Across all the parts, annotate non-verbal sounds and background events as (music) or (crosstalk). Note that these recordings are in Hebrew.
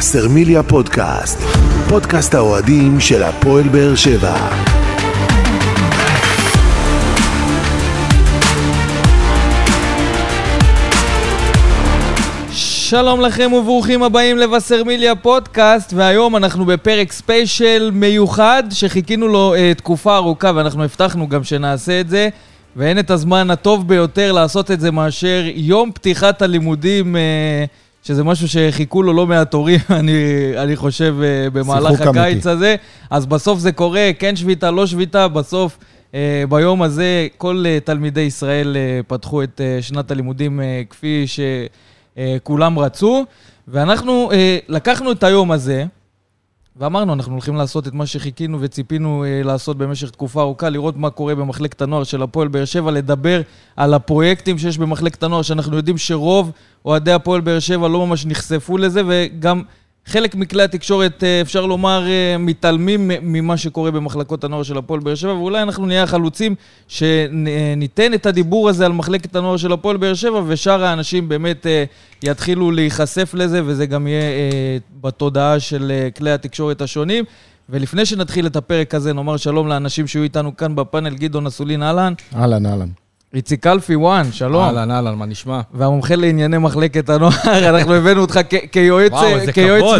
וסרמיליה פודקאסט, פודקאסט האוהדים של הפועל באר שבע. שלום לכם וברוכים הבאים לוסרמיליה פודקאסט, והיום אנחנו בפרק ספיישל מיוחד שחיכינו לו uh, תקופה ארוכה ואנחנו הבטחנו גם שנעשה את זה, ואין את הזמן הטוב ביותר לעשות את זה מאשר יום פתיחת הלימודים, uh, שזה משהו שחיכו לו לא מעט הורים, (laughs) אני, אני חושב, uh, במהלך הקיץ אמיתי. הזה. אז בסוף זה קורה, כן שביתה, לא שביתה, בסוף... Uh, ביום הזה כל uh, תלמידי ישראל uh, פתחו את uh, שנת הלימודים uh, כפי ש... אה, רצו, ואנחנו אה, לקחנו את היום הזה, ואמרנו, אנחנו הולכים לעשות את מה שחיכינו וציפינו אה, לעשות במשך תקופה ארוכה, לראות מה קורה במחלקת הנוער של הפועל באר שבע, לדבר על הפרויקטים שיש במחלקת הנוער, שאנחנו יודעים שרוב אוהדי הפועל באר שבע לא ממש נחשפו לזה, וגם חלק מכלי התקשורת, אה, אפשר לומר, אה, מתעלמים ממה שקורה במחלקות הנוער של הפועל באר שבע, ואולי אנחנו נהיה החלוצים שניתן את הדיבור הזה על מחלקת הנוער של הפועל באר שבע, ושאר האנשים באמת אה, יתחילו להיחשף לזה, וזה גם יהיה בתודעה של כלי התקשורת השונים. ולפני שנתחיל את הפרק הזה, נאמר שלום לאנשים שהיו איתנו כאן בפאנל, גדעון אסולין, אהלן. אהלן, אהלן. איציק אלפי וואן, שלום. אהלן, אהלן, מה נשמע? והמומחה לענייני מחלקת הנוער, אנחנו הבאנו אותך כיועץ,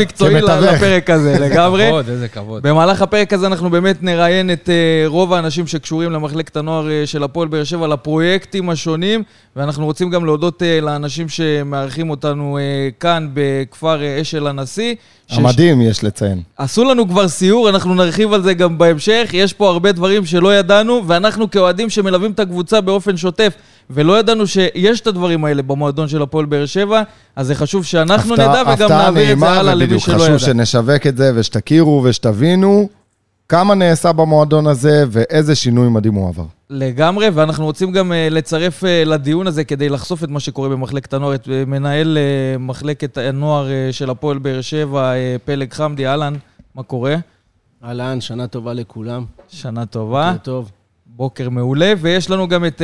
מקצועי לפרק הזה, לגמרי. כבוד, איזה כבוד. במהלך הפרק הזה אנחנו באמת נראיין את uh, רוב האנשים שקשורים למחלקת הנוער uh, של הפועל באר שבע, לפרויקטים השונים, ואנחנו רוצים גם להודות uh, לאנשים שמארחים אותנו כאן בכפר אשל הנשיא. המדהים, יש לציין. עשו לנו כבר סיור, אנחנו נרחיב על זה גם בהמשך. יש פה הרבה דברים שלא ידענו, ואנחנו כאוהדים שמלווים את הקבוצה באופן שוטף, ולא ידענו שיש את הדברים האלה במועדון של הפועל באר שבע, אז זה חשוב שאנחנו נדע וגם נעביר את זה הלאה למי שלא ידע. חשוב שנשווק את זה ושתכירו ושתבינו כמה נעשה במועדון הזה ואיזה שינוי מדהים הוא עבר. לגמרי, ואנחנו רוצים גם uh, לצרף uh, לדיון הזה כדי לחשוף את מה שקורה במחלקת הנוער, את uh, מנהל מחלקת הנוער של הפועל באר שבע, פלג חמדי, אהלן, מה קורה? אהלן, שנה טובה לכולם. שנה טובה. בוקר טוב. בוקר מעולה, ויש לנו גם את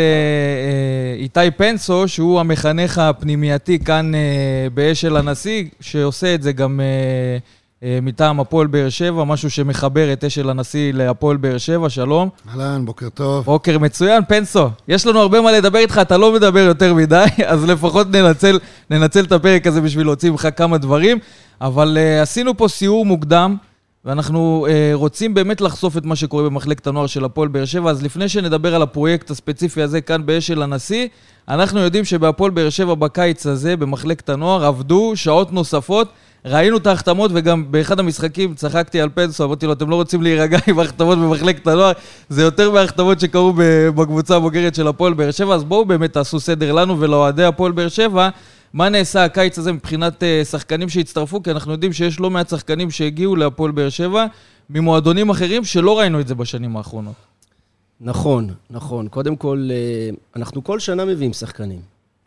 איתי פנסו, שהוא המחנך הפנימייתי כאן באשל הנשיא, שעושה את זה גם... אה, מטעם הפועל באר שבע, משהו שמחבר את אשל הנשיא להפועל באר שבע, שלום. אהלן, בוקר טוב. בוקר מצוין, פנסו. יש לנו הרבה מה לדבר איתך, אתה לא מדבר יותר מדי, (laughs) אז לפחות ננצל, ננצל את הפרק הזה בשביל להוציא ממך כמה דברים. אבל uh, עשינו פה סיור מוקדם, ואנחנו uh, רוצים באמת לחשוף את מה שקורה במחלקת הנוער של הפועל באר שבע, אז לפני שנדבר על הפרויקט הספציפי הזה כאן באשל הנשיא, אנחנו יודעים שבהפועל באר שבע בקיץ הזה, במחלקת הנוער, עבדו שעות נוספות. ראינו את ההחתמות, וגם באחד המשחקים צחקתי על פנסו, אמרתי לו, אתם לא רוצים להירגע עם ההחתמות במחלקת הנוער, זה יותר מההחתמות שקרו בקבוצה הבוגרת של הפועל באר שבע, אז בואו באמת תעשו סדר לנו ולאוהדי הפועל באר שבע. מה נעשה הקיץ הזה מבחינת uh, שחקנים שהצטרפו? כי אנחנו יודעים שיש לא מעט שחקנים שהגיעו להפועל באר שבע ממועדונים אחרים שלא ראינו את זה בשנים האחרונות. נכון, נכון. קודם כל, אה, אנחנו כל שנה מביאים שחקנים.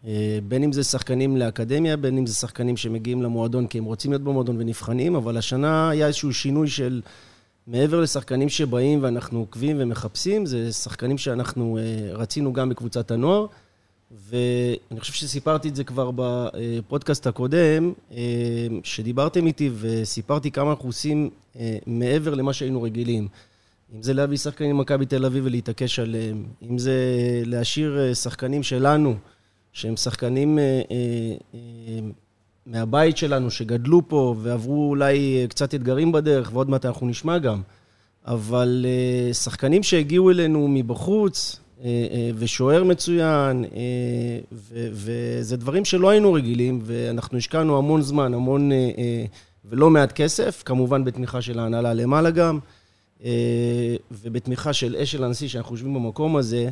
אה, בין אם זה שחקנים לאקדמיה, בין אם זה שחקנים שמגיעים למועדון כי הם רוצים להיות במועדון ונבחנים, אבל השנה היה איזשהו שינוי של מעבר לשחקנים שבאים ואנחנו עוקבים ומחפשים, זה שחקנים שאנחנו אה, רצינו גם בקבוצת הנוער, ואני חושב שסיפרתי את זה כבר בפודקאסט הקודם, אה, שדיברתם איתי וסיפרתי כמה אנחנו עושים מעבר למה שהיינו רגילים. אם זה להביא שחקנים ממכבי תל אביב ולהתעקש עליהם, אם זה להשאיר שחקנים שלנו, שהם שחקנים אה, אה, אה, מהבית שלנו, שגדלו פה ועברו אולי קצת אתגרים בדרך, ועוד מעט אנחנו נשמע גם. אבל שחקנים שהגיעו אלינו מבחוץ, ושוער מצוין, וזה דברים שלא היינו רגילים, ואנחנו השקענו המון זמן, המון ולא מעט כסף, כמובן בתמיכה של ההנהלה למעלה גם, ובתמיכה של אשל הנשיא, שאנחנו יושבים במקום הזה.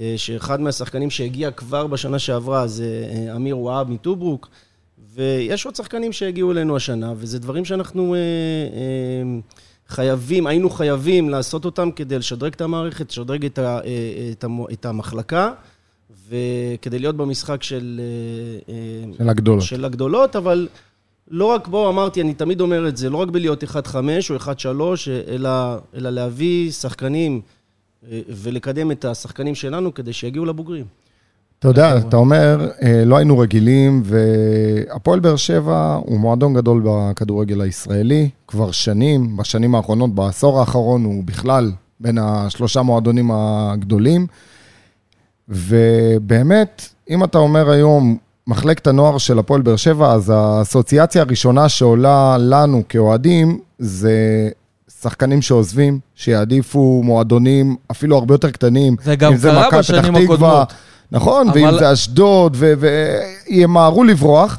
אה, שאחד מהשחקנים שהגיע כבר בשנה שעברה זה אה, אמיר וואב מטוברוק, ויש עוד שחקנים שהגיעו אלינו השנה, וזה דברים שאנחנו אה, חייבים, היינו חייבים לעשות אותם כדי לשדרג את המערכת, לשדרג את, ה, את, ה, את המחלקה, וכדי להיות במשחק של... של הגדולות. של הגדולות, אבל... לא רק, בואו, אמרתי, אני תמיד אומר את זה, לא רק בלהיות 1-5 או 1-3, אלא, אלא להביא שחקנים ולקדם את השחקנים שלנו כדי שיגיעו לבוגרים. אתה יודע, אתה אומר, אה, לא היינו רגילים, והפועל באר שבע הוא מועדון גדול בכדורגל הישראלי, כבר שנים, בשנים האחרונות, בעשור האחרון הוא בכלל בין השלושה מועדונים הגדולים. ובאמת, אם אתה אומר היום, מחלקת הנוער של הפועל באר שבע, אז האסוציאציה הראשונה שעולה לנו כאוהדים זה שחקנים שעוזבים, שיעדיפו מועדונים אפילו הרבה יותר קטנים. זה גם אם קרה מכבי בשנים פתח תקווה, הקודמות. נכון, אבל- ואם זה אשדוד, ו- וימהרו לברוח.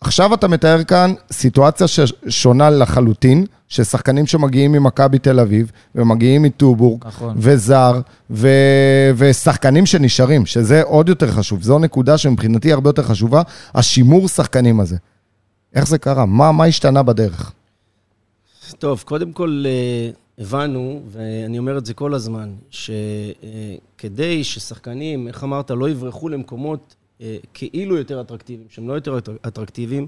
עכשיו אתה מתאר כאן סיטואציה ש- שונה לחלוטין, ששחקנים שמגיעים ממכבי תל אביב, ומגיעים מטובורג, נכון. וזר, ו- ושחקנים שנשארים, שזה עוד יותר חשוב. זו נקודה שמבחינתי הרבה יותר חשובה, השימור שחקנים הזה. איך זה קרה? מה, מה השתנה בדרך? טוב, קודם כל אה, הבנו, ואני אומר את זה כל הזמן, שכדי ששחקנים, איך אמרת, לא יברחו למקומות אה, כאילו יותר אטרקטיביים, שהם לא יותר אטרקטיביים,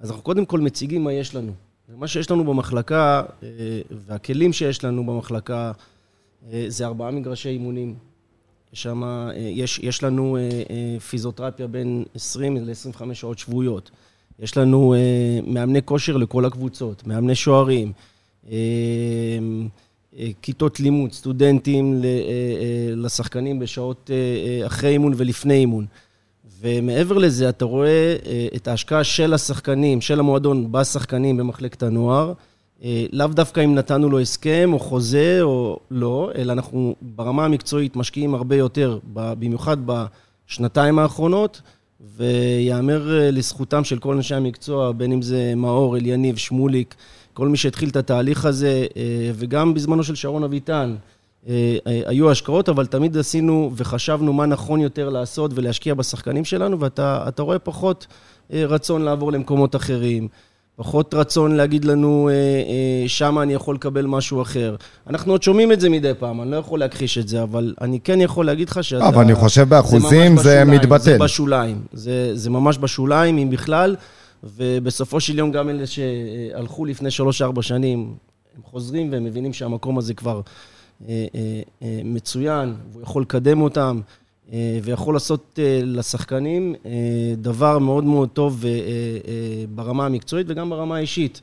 אז אנחנו קודם כל מציגים מה יש לנו. ומה שיש לנו במחלקה, אה, והכלים שיש לנו במחלקה, אה, זה ארבעה מגרשי אימונים. שם, יש, יש לנו פיזיותרפיה בין 20 ל-25 שעות שבועיות. יש לנו מאמני כושר לכל הקבוצות, מאמני שוערים, כיתות לימוד, סטודנטים אה, אה, לשחקנים בשעות אה, אה, אחרי אימון ולפני אימון. ומעבר לזה, אתה רואה אה, את ההשקעה של השחקנים, של המועדון בשחקנים במחלקת הנוער, אה, לאו דווקא אם נתנו לו הסכם או חוזה או לא, אלא אנחנו ברמה המקצועית משקיעים הרבה יותר, במיוחד בשנתיים האחרונות, ויאמר אה, לזכותם של כל אנשי המקצוע, בין אם זה מאור, אליניב, שמוליק, כל מי שהתחיל את התהליך הזה, אה, וגם בזמנו של שרון אביטן, אה, אה, היו השקעות, אבל תמיד עשינו וחשבנו מה נכון יותר לעשות ולהשקיע בשחקנים שלנו, ואתה אתה רואה פחות רצון לעבור למקומות אחרים. פחות רצון להגיד לנו, אה, אה, שמה אני יכול לקבל משהו אחר. אנחנו עוד שומעים את זה מדי פעם, אני לא יכול להכחיש את זה, אבל אני כן יכול להגיד לך שאתה... אבל אני חושב באחוזים ממש זה בשוליים, מתבטל. זה בשוליים. זה, זה ממש בשוליים, אם בכלל, ובסופו של יום גם אלה שהלכו לפני שלוש-ארבע שנים, הם חוזרים והם מבינים שהמקום הזה כבר אה, אה, אה, מצוין, והוא יכול לקדם אותם. ויכול לעשות לשחקנים דבר מאוד מאוד טוב ברמה המקצועית וגם ברמה האישית.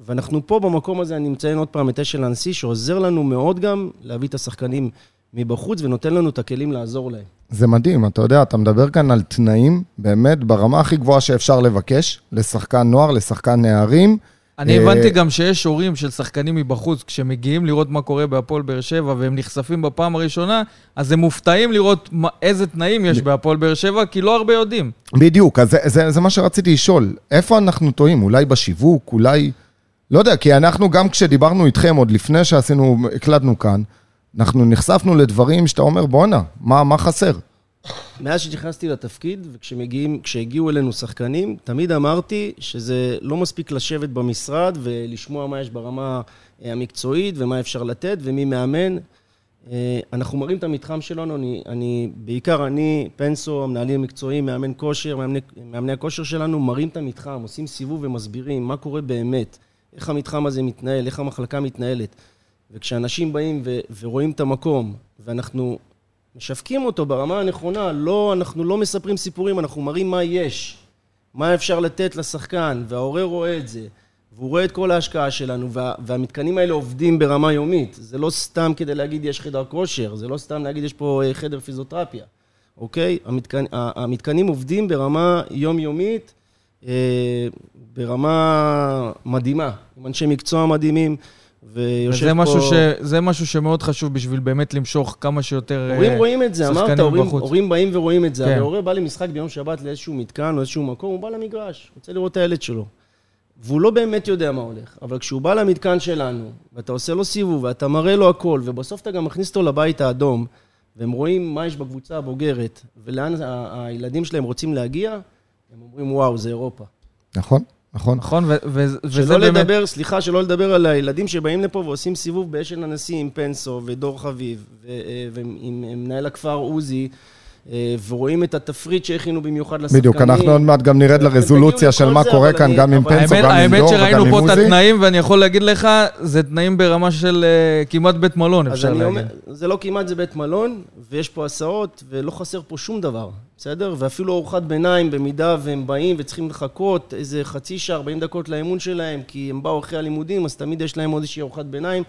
ואנחנו פה במקום הזה, אני מציין עוד פעם את אשל הנשיא, שעוזר לנו מאוד גם להביא את השחקנים מבחוץ ונותן לנו את הכלים לעזור להם. זה מדהים, אתה יודע, אתה מדבר כאן על תנאים, באמת, ברמה הכי גבוהה שאפשר לבקש, לשחקן נוער, לשחקן נערים. אני אה, הבנתי גם שיש הורים של שחקנים מבחוץ, כשמגיעים לראות מה קורה בהפועל באר שבע והם נחשפים בפעם הראשונה, אז הם מופתעים לראות מה- איזה תנאים יש בהפועל באר שבע, כי לא הרבה יודעים. בדיוק, אז זה, זה, זה מה שרציתי לשאול. איפה אנחנו טועים? אולי בשיווק? אולי... לא יודע, כי אנחנו גם כשדיברנו איתכם, עוד לפני שעשינו, הקלטנו כאן, אנחנו נחשפנו לדברים שאתה אומר, בואנה, מה, מה חסר? מאז שנכנסתי לתפקיד, וכשהגיעו אלינו שחקנים, תמיד אמרתי שזה לא מספיק לשבת במשרד ולשמוע מה יש ברמה אה, המקצועית ומה אפשר לתת ומי מאמן. אה, אנחנו מראים את המתחם שלנו, אני, אני בעיקר אני, פנסו, המנהלים המקצועיים, מאמן כושר, מאמני, מאמני הכושר שלנו, מראים את המתחם, עושים סיבוב ומסבירים מה קורה באמת, איך המתחם הזה מתנהל, איך המחלקה מתנהלת. וכשאנשים באים ו- ורואים את המקום, ואנחנו משווקים אותו ברמה הנכונה, לא, אנחנו לא מספרים סיפורים, אנחנו מראים מה יש, מה אפשר לתת לשחקן, וההורה רואה את זה, והוא רואה את כל ההשקעה שלנו, וה, והמתקנים האלה עובדים ברמה יומית. זה לא סתם כדי להגיד יש חדר כושר, זה לא סתם להגיד יש פה אה, חדר פיזיותרפיה, אוקיי? המתקנ, המתקנים עובדים ברמה יומיומית, אה, ברמה מדהימה, עם אנשי מקצוע מדהימים. ויושב פה... משהו, ש... זה משהו שמאוד חשוב בשביל באמת למשוך כמה שיותר הורים אה, רואים את זה, אמרת, שחקנים הורים, בחוץ. הורים באים ורואים את זה. כן. אבל הורה בא למשחק ביום שבת לאיזשהו מתקן או איזשהו מקום, הוא בא למגרש, רוצה לראות את הילד שלו. והוא לא באמת יודע מה הולך, אבל כשהוא בא למתקן שלנו, ואתה עושה לו סיבוב, ואתה מראה לו הכל, ובסוף אתה גם מכניס אותו לבית האדום, והם רואים מה יש בקבוצה הבוגרת, ולאן ה- הילדים שלהם רוצים להגיע, הם אומרים, וואו, זה אירופה. נכון, נכון. נכון? ו- ו- וזה שלא באמת... לדבר, סליחה, שלא לדבר על הילדים שבאים לפה ועושים סיבוב באשל הנשיא עם פנסו ודור חביב, אה, ועם עם מנהל הכפר עוזי, אה, ורואים את התפריט שהכינו במיוחד לשחקנים. בדיוק, אנחנו עוד מעט גם נרד לרזולוציה של מה קורה כאן, אני- גם עם פנסו, האמת, גם עם האמת דור שראינו וגם עם פה את עוזי. התנאים, ואני יכול להגיד לך, זה תנאים ברמה של אה, כמעט בית מלון, אז אפשר להגיד. אומר, זה לא כמעט, זה בית מלון, ויש פה הסעות, ולא חסר פה שום דבר, בסדר? ואפילו ארוחת ביניים, במידה והם באים וצריכים לחכות איזה חצי שעה, 40 דקות לאימון שלהם, כי הם באו אחרי הלימודים, אז תמיד יש להם עוד איזושהי ארוחת ביניים,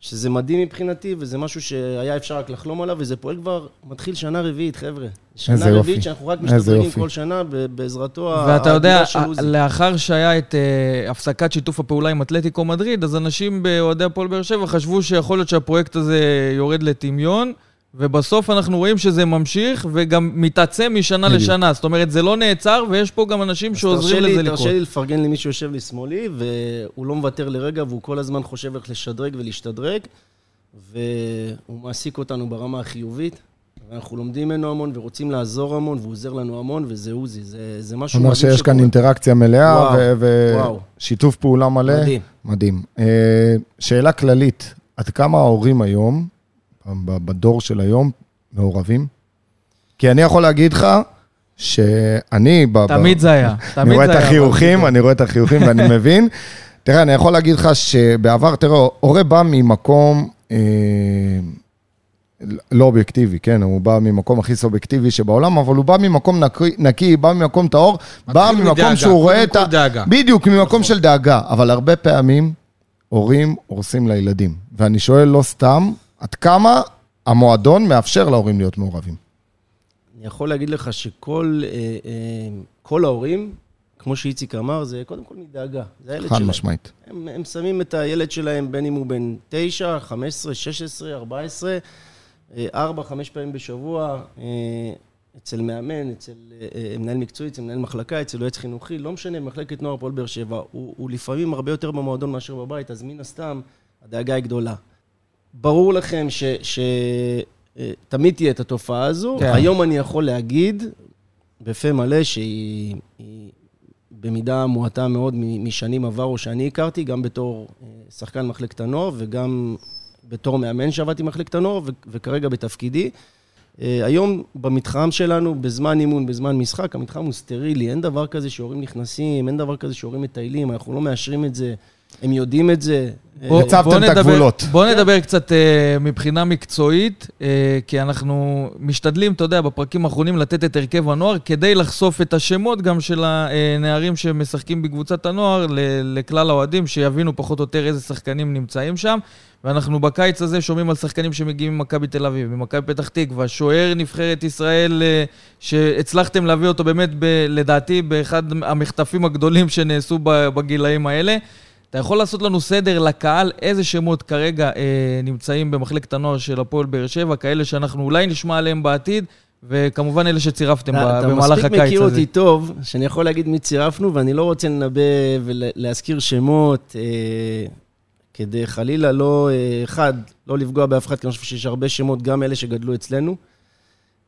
שזה מדהים מבחינתי, וזה משהו שהיה אפשר רק לחלום עליו, וזה פועל כבר, מתחיל שנה רביעית, חבר'ה. שנה יופי. רביעית שאנחנו רק יופי. כל שנה בעזרתו ואתה יודע. לאחר שהיה את אה, הפסקת שיתוף הפעולה עם אתלטיקו מדריד, אז אנשים באוהדי הפועל באר שבע חשבו שיכול להיות שהפרויקט הזה יורד לטמיון, ובסוף אנחנו רואים שזה ממשיך וגם מתעצם משנה בדיוק. לשנה. זאת אומרת, זה לא נעצר, ויש פה גם אנשים שעוזרים לזה לקרות. תרשה לי לפרגן למי שיושב לשמאלי, והוא לא מוותר לרגע, והוא כל הזמן חושב איך לשדרג ולהשתדרג, והוא מעסיק אותנו ברמה החיובית. ואנחנו לומדים ממנו המון ורוצים לעזור המון, והוא עוזר לנו המון, וזה עוזי, זה, זה משהו אומר מדהים שיש כאן שקורה. אינטראקציה מלאה וואו, ו-. ושיתוף פעולה מלא. מדהים. מדהים. אה, שאלה כללית, עד כמה ההורים היום, בדור של היום, מעורבים? כי אני יכול להגיד לך שאני... ב- תמיד זה היה. אני תמיד רואה זה את. החיוכים, אני רואה את החיוכים ואני (laughs) מבין. תראה, אני יכול להגיד לך שבעבר, תראה, הורה בא ממקום אה, לא אובייקטיבי, כן? הוא בא ממקום הכי סובייקטיבי שבעולם, אבל הוא בא ממקום נקי, נקי בא ממקום טהור, בא ממקום מדאגה, שהוא רואה את ה... דאגה. בדיוק, ממקום נכון. של דאגה. אבל הרבה פעמים הורים הורסים לילדים. ואני שואל לא סתם, עד כמה המועדון מאפשר להורים להיות מעורבים? אני יכול להגיד לך שכל אה, אה, כל ההורים, כמו שאיציק אמר, זה קודם כל מדאגה. זה הילד חד שלהם. משמעית. הם, הם שמים את הילד שלהם, בין אם הוא בן 9, 15, 16, 14, אה, ארבע, חמש פעמים בשבוע, אה, אצל מאמן, אצל מנהל מקצועי, אצל מנהל מחלקה, אצל יועץ חינוכי, לא משנה, מחלקת נוער פועל באר שבע, הוא, הוא לפעמים הרבה יותר במועדון מאשר בבית, אז מן הסתם, הדאגה היא גדולה. ברור לכם ש... ש אה, תמיד תהיה את התופעה הזו. כן. היום אני יכול להגיד בפה מלא שהיא היא במידה מועטה מאוד משנים עברו שאני הכרתי, גם בתור אה, שחקן מחלקת הנוער וגם בתור מאמן שעבדתי במחלקת הנוער וכרגע בתפקידי. אה, היום במתחם שלנו, בזמן אימון, בזמן משחק, המתחם הוא סטרילי, אין דבר כזה שהורים נכנסים, אין דבר כזה שהורים מטיילים, אנחנו לא מאשרים את זה, הם יודעים את זה. בוא- אה, הצבתם את נדבר- הגבולות. בוא נדבר קצת אה, מבחינה מקצועית, אה, כי אנחנו משתדלים, אתה יודע, בפרקים האחרונים לתת את הרכב הנוער, כדי לחשוף את השמות גם של הנערים שמשחקים בקבוצת הנוער לכלל האוהדים, שיבינו פחות או יותר איזה שחקנים נמצאים שם. ואנחנו בקיץ הזה שומעים על שחקנים שמגיעים ממכבי תל אביב, ממכבי פתח תקווה, שוער נבחרת ישראל, שהצלחתם להביא אותו באמת, ב, לדעתי, באחד המחטפים הגדולים שנעשו בגילאים האלה. אתה יכול לעשות לנו סדר לקהל, איזה שמות כרגע אה, נמצאים במחלקת הנוער של הפועל באר שבע, כאלה שאנחנו אולי נשמע עליהם בעתיד, וכמובן אלה שצירפתם ב- אתה במהלך מספיק הקיץ מכיר הזה. אותי טוב, שאני יכול להגיד מי צירפנו, ואני לא רוצה לנבא ולהזכיר שמות, אה, כדי חלילה לא, אה, אחד, לא לפגוע באף אחד, כי אני חושב שיש הרבה שמות, גם אלה שגדלו אצלנו.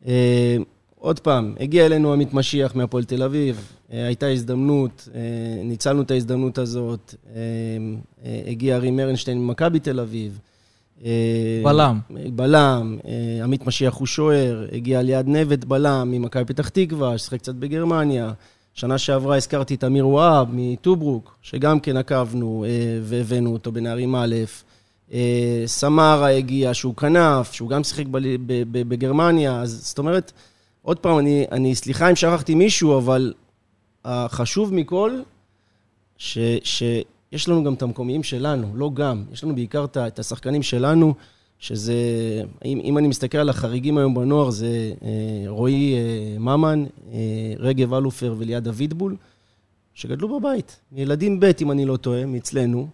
אה, עוד פעם, הגיע אלינו עמית משיח מהפועל תל אביב, אה, הייתה הזדמנות, אה, ניצלנו את ההזדמנות הזאת, אה, הגיע ארי ארנשטיין ממכבי תל אביב. בלם. בלם, עמית משיח הוא שוער, הגיע ליד נבט בלם ממכבי פתח תקווה, ששיחק קצת בגרמניה. שנה שעברה הזכרתי את אמיר וואב מטוברוק, שגם כן עקבנו והבאנו אותו בנערים א'. סמרה הגיע, שהוא כנף, שהוא גם שיחק בגרמניה. אז זאת אומרת, עוד פעם, אני, אני סליחה אם שכחתי מישהו, אבל החשוב מכל, ש, שיש לנו גם את המקומיים שלנו, לא גם, יש לנו בעיקר את את השחקנים שלנו, שזה, אם, אם אני מסתכל על החריגים היום בנוער, זה אה, רועי אה, ממן, אה, רגב אלופר וליעד אביטבול, שגדלו בבית, מילדים ב', אם אני לא טועה, מאצלנו,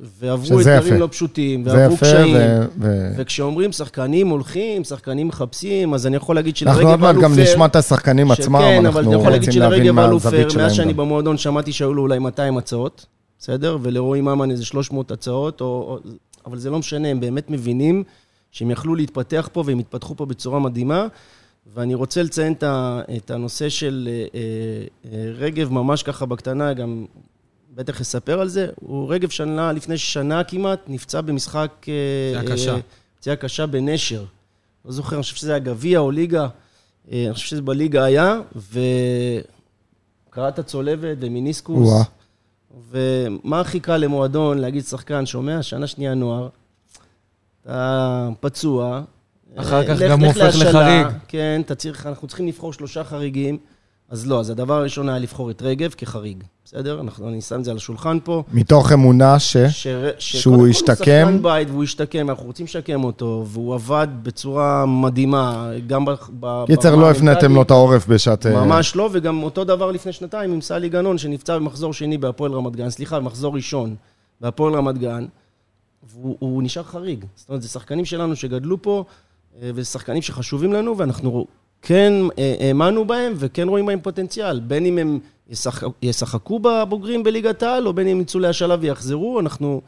ועברו שזה אתגרים יפה. לא פשוטים, ועברו יפה, קשיים. ו... ו... וכשאומרים שחקנים הולכים, שחקנים מחפשים, אז אני יכול להגיד שלרגב אנחנו אלופר... עוד מעט גם נשמע את השחקנים עצמם, שכן, אבל אני אנחנו יכול להגיד רוצים להבין שלרגב מה אלופר, הזווית שלהם מאז שאני. במועדון שמעתי שהיו לו אולי 200 הצעות, בסדר? ולרועי ממן איזה 300 הצעות, או, או, אבל זה לא משנה, הם באמת מבינים שהם יכלו להתפתח פה והם התפתחו פה בצורה מדהימה. ואני רוצה לציין את, הנושא של אה, אה, אה, רגב ממש ככה בקטנה, גם בטח יספר על זה. הוא רגב שנה, לפני שנה כמעט, נפצע במשחק... אה, פציעה קשה. אה, פציעה קשה בנשר. לא זוכר, אני חושב שזה היה גביע או ליגה, אה, אני חושב שזה בליגה היה, וקראת צולבת ומיניסקוס. וואה. ומה הכי קל למועדון להגיד שחקן, שומע, שנה שנייה נוער, אתה פצוע. אחר כך לך- גם לך הופך לחריג. כן, אתה צריך, אנחנו צריכים לבחור שלושה חריגים. אז לא, אז הדבר הראשון היה לבחור את רגב כחריג, בסדר? אנחנו, אני שם את זה על השולחן פה. מתוך אמונה ש... ש... שהוא שקודם כל ישתקם. הוא שחקן בית והוא ישתקם, אנחנו רוצים לשקם אותו, והוא עבד בצורה מדהימה, גם ב... ב- קיצר, לא הפניתם. לו את העורף בשעת... אה, ממש לא, וגם אותו דבר לפני שנתיים עם סלי גנון, שנפצע במחזור שני בהפועל רמת גן, סליחה, במחזור ראשון בהפועל רמת גן, והוא הוא נשאר חריג. זאת אומרת, זה שחקנים שלנו שגדלו פה, אה, וזה שחקנים שחשובים לנו, ואנחנו כן אה, האמנו בהם, וכן רואים בהם פוטנציאל. בין אם הם ישחק, ישחקו בבוגרים בליגת העל, או בין אם יצאו להשאלה ויחזרו, אנחנו...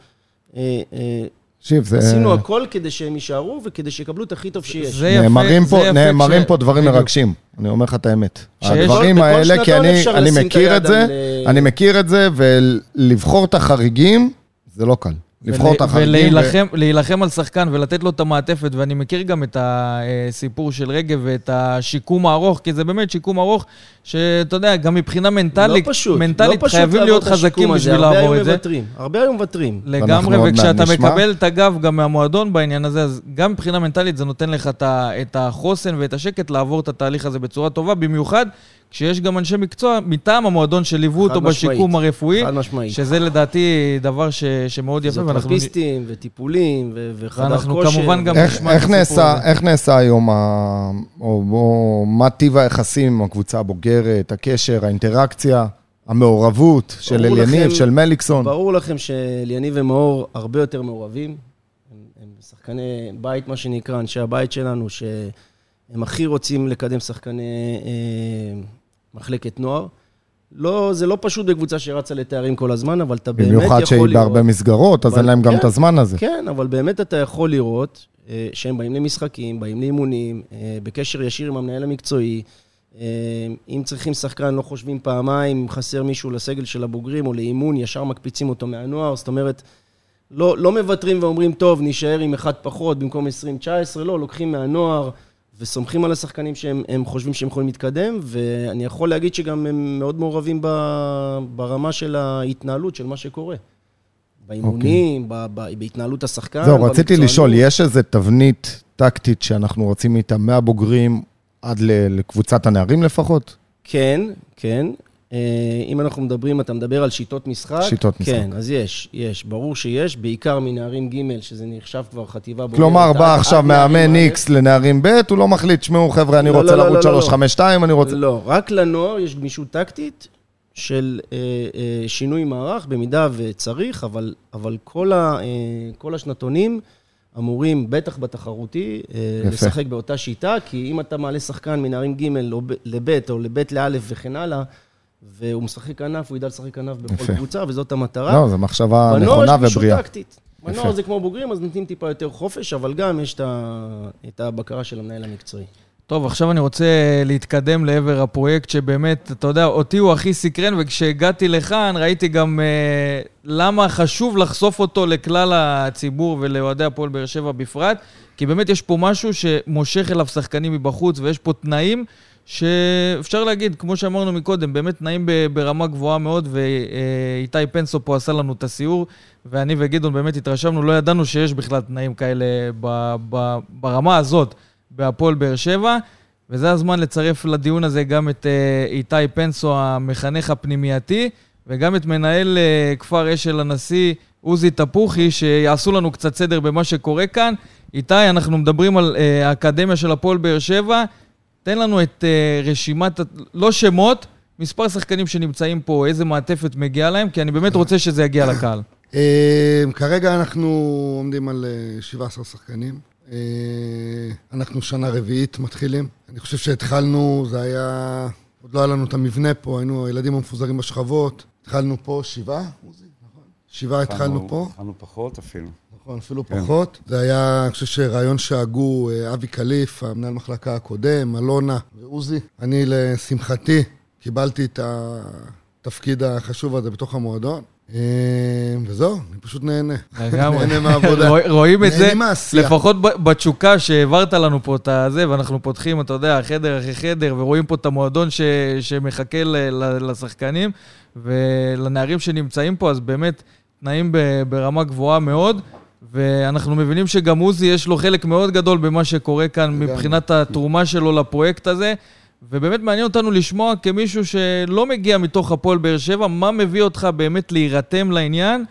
אה, אה, תקשיב, זה... עשינו הכל כדי שהם יישארו וכדי שיקבלו את הכי טוב שיש. זה יפה- נאמרים זה פה, יפה נאמרים כש- פה דברים בדיוק. מרגשים, אני אומר לך את האמת. הדברים בכל האלה, כי שנתון אני, אני מכיר את זה, על, אה, אני מכיר את זה, ולבחור את החריגים, זה לא קל. לבחור את החריגים. ו- ולהילחם להילחם על שחקן ולתת לו את המעטפת, ואני מכיר גם את הסיפור של רגב ואת השיקום הארוך, כי זה באמת שיקום ארוך, שאתה יודע, גם מבחינה מנטלית, לא פשוט, מנטלית לא פשוט חייבים להיות חזקים בשביל לעבור את זה. מוותרים, הרבה היו מוותרים. לגמרי, וכשאתה נשמע. מקבל את הגב גם מהמועדון בעניין הזה, אז גם מבחינה מנטלית זה נותן לך את החוסן ואת השקט לעבור את התהליך הזה בצורה טובה, במיוחד כשיש גם אנשי מקצוע מטעם המועדון שליוו אותו משמעית. בשיקום הרפואי, חד משמעית. שזה לדעתי דבר ש- שמאוד יפה, ואנחנו... פיזיותרפיסטים וטיפולים ו- וחדר כושר. כמובן גם- איך, נשמע איך, נעשה. איך נעשה היום, ה... או, או מה טיב היחסים עם הקבוצה הבוגרת, הקשר, האינטראקציה, המעורבות של אליניב, של מליקסון? ברור לכם שאליניב ומאור הרבה יותר מעורבים. הם, הם שחקני בית, מה שנקרא, אנשי הבית שלנו, שהם הכי רוצים לקדם שחקני אה, מחלקת נוער. לא, זה לא פשוט בקבוצה שרצה לתארים כל הזמן, אבל אתה באמת יכול לראות... במיוחד שהיא בהרבה מסגרות, אז אין להם גם כן. את הזמן הזה. כן, אבל באמת אתה יכול לראות אה, שהם באים למשחקים, באים לאימונים, אה, בקשר ישיר עם המנהל המקצועי. אה, אם צריכים שחקן, לא חושבים פעמיים, אם חסר מישהו לסגל של הבוגרים או לאימון, ישר מקפיצים אותו מהנוער. זאת אומרת, לא, לא מוותרים ואומרים, טוב, נישאר עם אחד פחות במקום 20-19, לא, לוקחים מהנוער וסומכים על השחקנים שהם הם חושבים שהם יכולים להתקדם, ואני יכול להגיד שגם הם מאוד מעורבים ב, ברמה של ההתנהלות של מה שקורה. באימונים, ב, ב, בהתנהלות השחקן. אוקיי. זהו, רציתי. לשאול, יש איזה תבנית טקטית שאנחנו רצים איתה מהבוגרים עד לקבוצת הנערים לפחות? כן, כן. אה, אם אנחנו מדברים, אתה מדבר על שיטות משחק? שיטות משחק. כן, אז יש, יש, ברור שיש, בעיקר מנערים ג', שזה נחשב כבר חטיבה בוגרת. כלומר, עד- בא עד עכשיו מאמן. איקס לנערים ב', הוא לא מחליט, שמעו חבר'ה, אני לא, רוצה לא, לא, לרוץ לא, לא. 352, אני רוצה... לא, רק לנוער יש גמישות טקטית של אה, אה, שינוי מערך, במידה וצריך, אבל, אבל כל, אה, השנתונים אמורים, בטח בתחרותי, אה, יפה. לשחק באותה שיטה, כי אם אתה מעלה שחקן מנערים ג' לב' או לב' לא' וכן הלאה, והוא משחק כנף, הוא ידע לשחק כנף בכל יפה. קבוצה, וזאת המטרה. לא, זו מחשבה בנוער נכונה יש גמישות ובריאה. טקטית. בנוער. זה כמו בוגרים, אז נותנים טיפה יותר חופש, אבל גם יש את ה- את הבקרה של המנהל המקצועי. טוב, עכשיו אני רוצה להתקדם לעבר הפרויקט שבאמת, אתה יודע, אותי הוא הכי סקרן, וכשהגעתי לכאן ראיתי גם אה, למה חשוב לחשוף אותו לכלל הציבור ולאוהדי הפועל באר שבע בפרט, כי באמת יש פה משהו שמושך אליו שחקנים מבחוץ, ויש פה תנאים שאפשר להגיד, כמו שאמרנו מקודם, באמת תנאים ב- ברמה גבוהה מאוד, ואיתי פנסו פה עשה לנו את הסיור, ואני וגדעון באמת התרשמנו, לא ידענו שיש בכלל תנאים כאלה ב- ב- ברמה הזאת. בהפועל באר שבע, וזה הזמן לצרף לדיון הזה גם את אה, איתי פנסו, המחנך הפנימייתי, וגם את מנהל אה, כפר אשל הנשיא, עוזי תפוחי, שיעשו לנו קצת סדר במה שקורה כאן. איתי, אנחנו מדברים על אה, האקדמיה של הפועל באר שבע. תן לנו את אה, רשימת, לא שמות, מספר שחקנים שנמצאים פה, איזה מעטפת מגיעה להם, כי אני באמת רוצה שזה יגיע לקהל. אה, כרגע אנחנו עומדים על אה, 17 שחקנים. אה, אנחנו שנה רביעית מתחילים. אני חושב שהתחלנו, זה היה... עוד לא היה לנו את המבנה פה, היינו הילדים המפוזרים בשכבות. התחלנו פה שבעה, עוזי? נכון. שבעה התחלנו פה. התחלנו פחות אפילו. נכון, אפילו כן. פחות. זה היה, אני חושב שרעיון שהגו אה, אבי קליף, המנהל מחלקה הקודם, אלונה ועוזי. אני, לשמחתי, קיבלתי את התפקיד החשוב הזה בתוך המועדון. אה, וזהו, אני פשוט נהנה. לגמרי. נהנה מהעבודה. רוא- רואים את זה. לפחות בתשוקה שהעברת לנו פה את הזה, ואנחנו פותחים, אתה יודע, חדר אחרי חדר, ורואים פה את המועדון שמחכה לשחקנים ולנערים שנמצאים פה, אז באמת, תנאים ברמה גבוהה מאוד. ואנחנו מבינים שגם עוזי יש לו חלק מאוד גדול במה שקורה כאן. מבחינת התרומה שלו לפרויקט הזה. ובאמת מעניין אותנו לשמוע כמישהו שלא מגיע מתוך הפועל באר שבע, מה מביא אותך באמת להירתם לעניין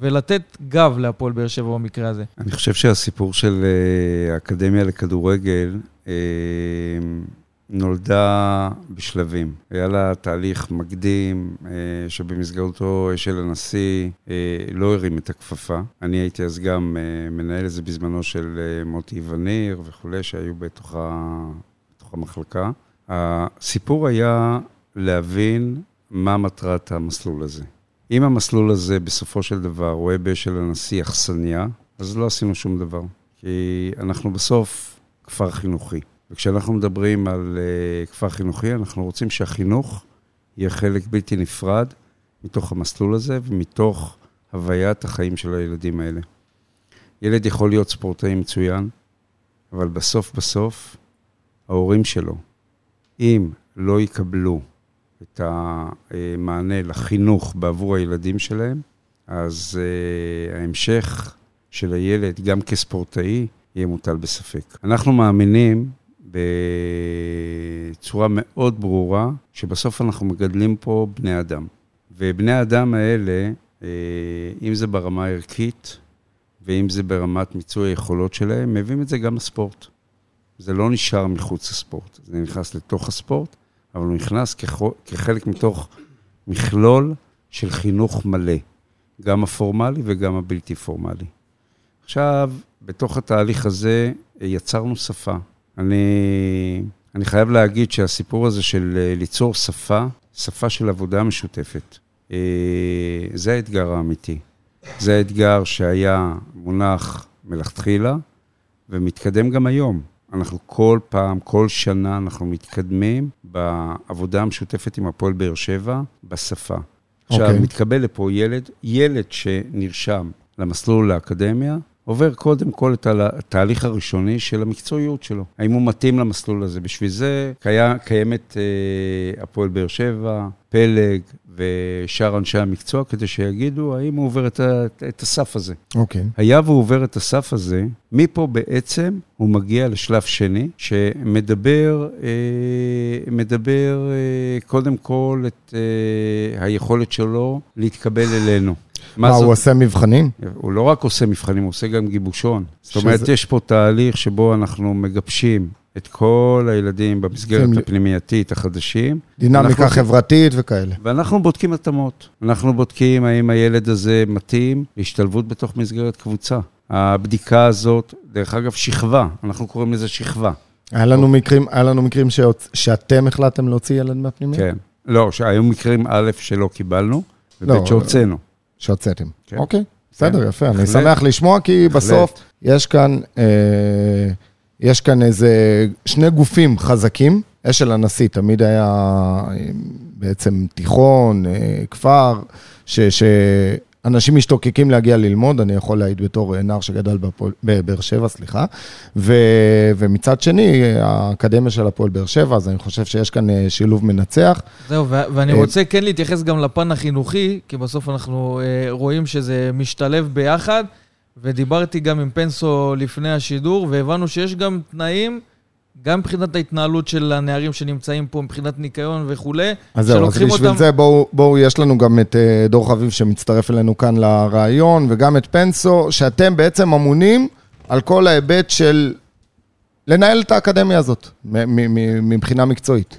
ולתת גב להפועל באר שבע במקרה הזה. אני חושב שהסיפור של אה, האקדמיה לכדורגל אה, נולדה בשלבים. היה לה תהליך מקדים, אה, שבמסגרתו אשל הנשיא אה, לא הרים את הכפפה. אני הייתי אז גם אה, מנהל את זה בזמנו של מוטי וניר וכולי, שהיו בתוך, ה... בתוך המחלקה. הסיפור היה להבין מה מטרת המסלול הזה. אם המסלול הזה בסופו של דבר רואה באשל הנשיא אכסניה, אז לא עשינו שום דבר. כי אנחנו בסוף כפר חינוכי. וכשאנחנו מדברים על uh, כפר חינוכי, אנחנו רוצים שהחינוך יהיה חלק בלתי נפרד מתוך המסלול הזה ומתוך הוויית החיים של הילדים האלה. ילד יכול להיות ספורטאי מצוין, אבל בסוף בסוף, ההורים שלו, אם לא יקבלו את המענה לחינוך בעבור הילדים שלהם, אז uh, ההמשך של הילד, גם כספורטאי, יהיה מוטל בספק. אנחנו מאמינים בצורה מאוד ברורה, שבסוף אנחנו מגדלים פה בני אדם. ובני האדם האלה, אה, אם זה ברמה הערכית, ואם זה ברמת מיצוי היכולות שלהם, מביאים את זה גם לספורט. זה לא נשאר מחוץ לספורט, זה נכנס לתוך הספורט, אבל הוא נכנס כחו- כחלק מתוך מכלול של חינוך מלא, גם הפורמלי וגם הבלתי פורמלי. עכשיו, בתוך התהליך הזה אה, יצרנו שפה. אני, אני חייב להגיד שהסיפור הזה של אה, ליצור שפה, שפה של עבודה משותפת, אה, זה האתגר האמיתי. זה האתגר שהיה מונח מלכתחילה ומתקדם גם היום. אנחנו כל פעם, כל שנה, אנחנו מתקדמים בעבודה המשותפת עם הפועל באר שבע בשפה. עכשיו, אוקיי. מתקבל לפה ילד, ילד שנרשם למסלול לאקדמיה, עובר קודם כל את התהליך הראשוני של המקצועיות שלו. האם הוא מתאים למסלול הזה? בשביל זה קיים, קיימת אה, הפועל באר שבע, פלג ושאר אנשי המקצוע, כדי שיגידו האם הוא עובר את, ה, את הסף הזה. אוקיי. היה והוא עובר את הסף הזה, מפה בעצם הוא מגיע לשלב שני, שמדבר אה, מדבר אה, קודם כל את אה, היכולת שלו להתקבל אלינו. מה, הוא עושה מבחנים? הוא לא רק עושה מבחנים, הוא עושה גם גיבושון. זאת אומרת, יש פה תהליך שבו אנחנו מגבשים את כל הילדים במסגרת הפנימייתית החדשים. דינמיקה אנחנו- חברתית וכאלה. ואנחנו בודקים התאמות. אנחנו בודקים האם הילד הזה מתאים להשתלבות בתוך מסגרת קבוצה. הבדיקה הזאת, דרך אגב, שכבה, אנחנו קוראים לזה שכבה. היה לנו מקרים, היה לנו מקרים שהוצ- שאתם החלטתם להוציא ילד מהפנימיה? כן. לא, שהיו מקרים א' שלא קיבלנו, לא, וב' שהוצאנו. שהוצאתם. כן. אוקיי, בסדר, יפה. אני. שמח לשמוע, כי בסוף יש כאן, אה, יש כאן איזה שני גופים חזקים. אשל הנשיא תמיד היה אה, בעצם תיכון, אה, כפר, ש- שאנשים משתוקקים להגיע ללמוד, אני יכול להעיד בתור אה, נער שגדל בבאר שבע, סליחה. ו, ומצד שני, האקדמיה של הפועל באר שבע, אז אני חושב שיש כאן אה, שילוב מנצח. זהו, ו- ואני אה, רוצה כן להתייחס גם לפן החינוכי, כי בסוף אנחנו רואים שזה משתלב ביחד, ודיברתי גם עם פנסו לפני השידור, והבנו שיש גם תנאים, גם מבחינת ההתנהלות של הנערים שנמצאים פה, מבחינת ניקיון וכולי, אז זהו, אז בשביל אותם- זה בואו, בואו, יש לנו גם את אה, דור חביב שמצטרף אלינו כאן לרעיון, וגם את פנסו, שאתם בעצם אמונים על כל ההיבט של לנהל את האקדמיה הזאת, מ- מ- מ- מבחינה מקצועית.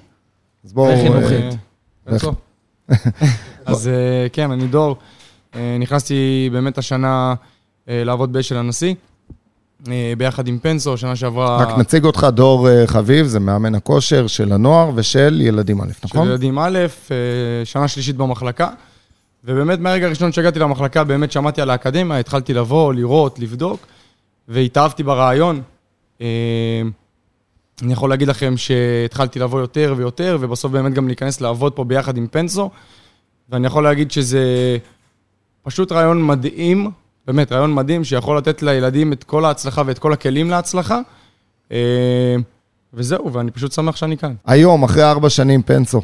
אז בואו... וחינוכית. אה? (laughs) אז אה, כן, אני דור. נכנסתי באמת השנה לעבוד באשל הנשיא, ביחד עם פנסו, שנה שעברה... רק נציג אותך, דור אה, חביב, זה מאמן הכושר של הנוער ושל ילדים א', של נכון? ילדים א', אה, שנה שלישית במחלקה. ובאמת, מהרגע הראשון שהגעתי למחלקה, באמת שמעתי על האקדמיה, התחלתי לבוא, לראות, לבדוק, והתאהבתי ברעיון. אה, אני יכול להגיד לכם שהתחלתי לבוא יותר ויותר, ובסוף באמת גם להיכנס לעבוד פה ביחד עם פנסו, ואני יכול להגיד שזה פשוט רעיון מדהים, באמת, רעיון מדהים שיכול לתת לילדים את כל ההצלחה ואת כל הכלים להצלחה. אה, וזהו, ואני פשוט שמח שאני כאן. היום, אחרי ארבע שנים, פנסו,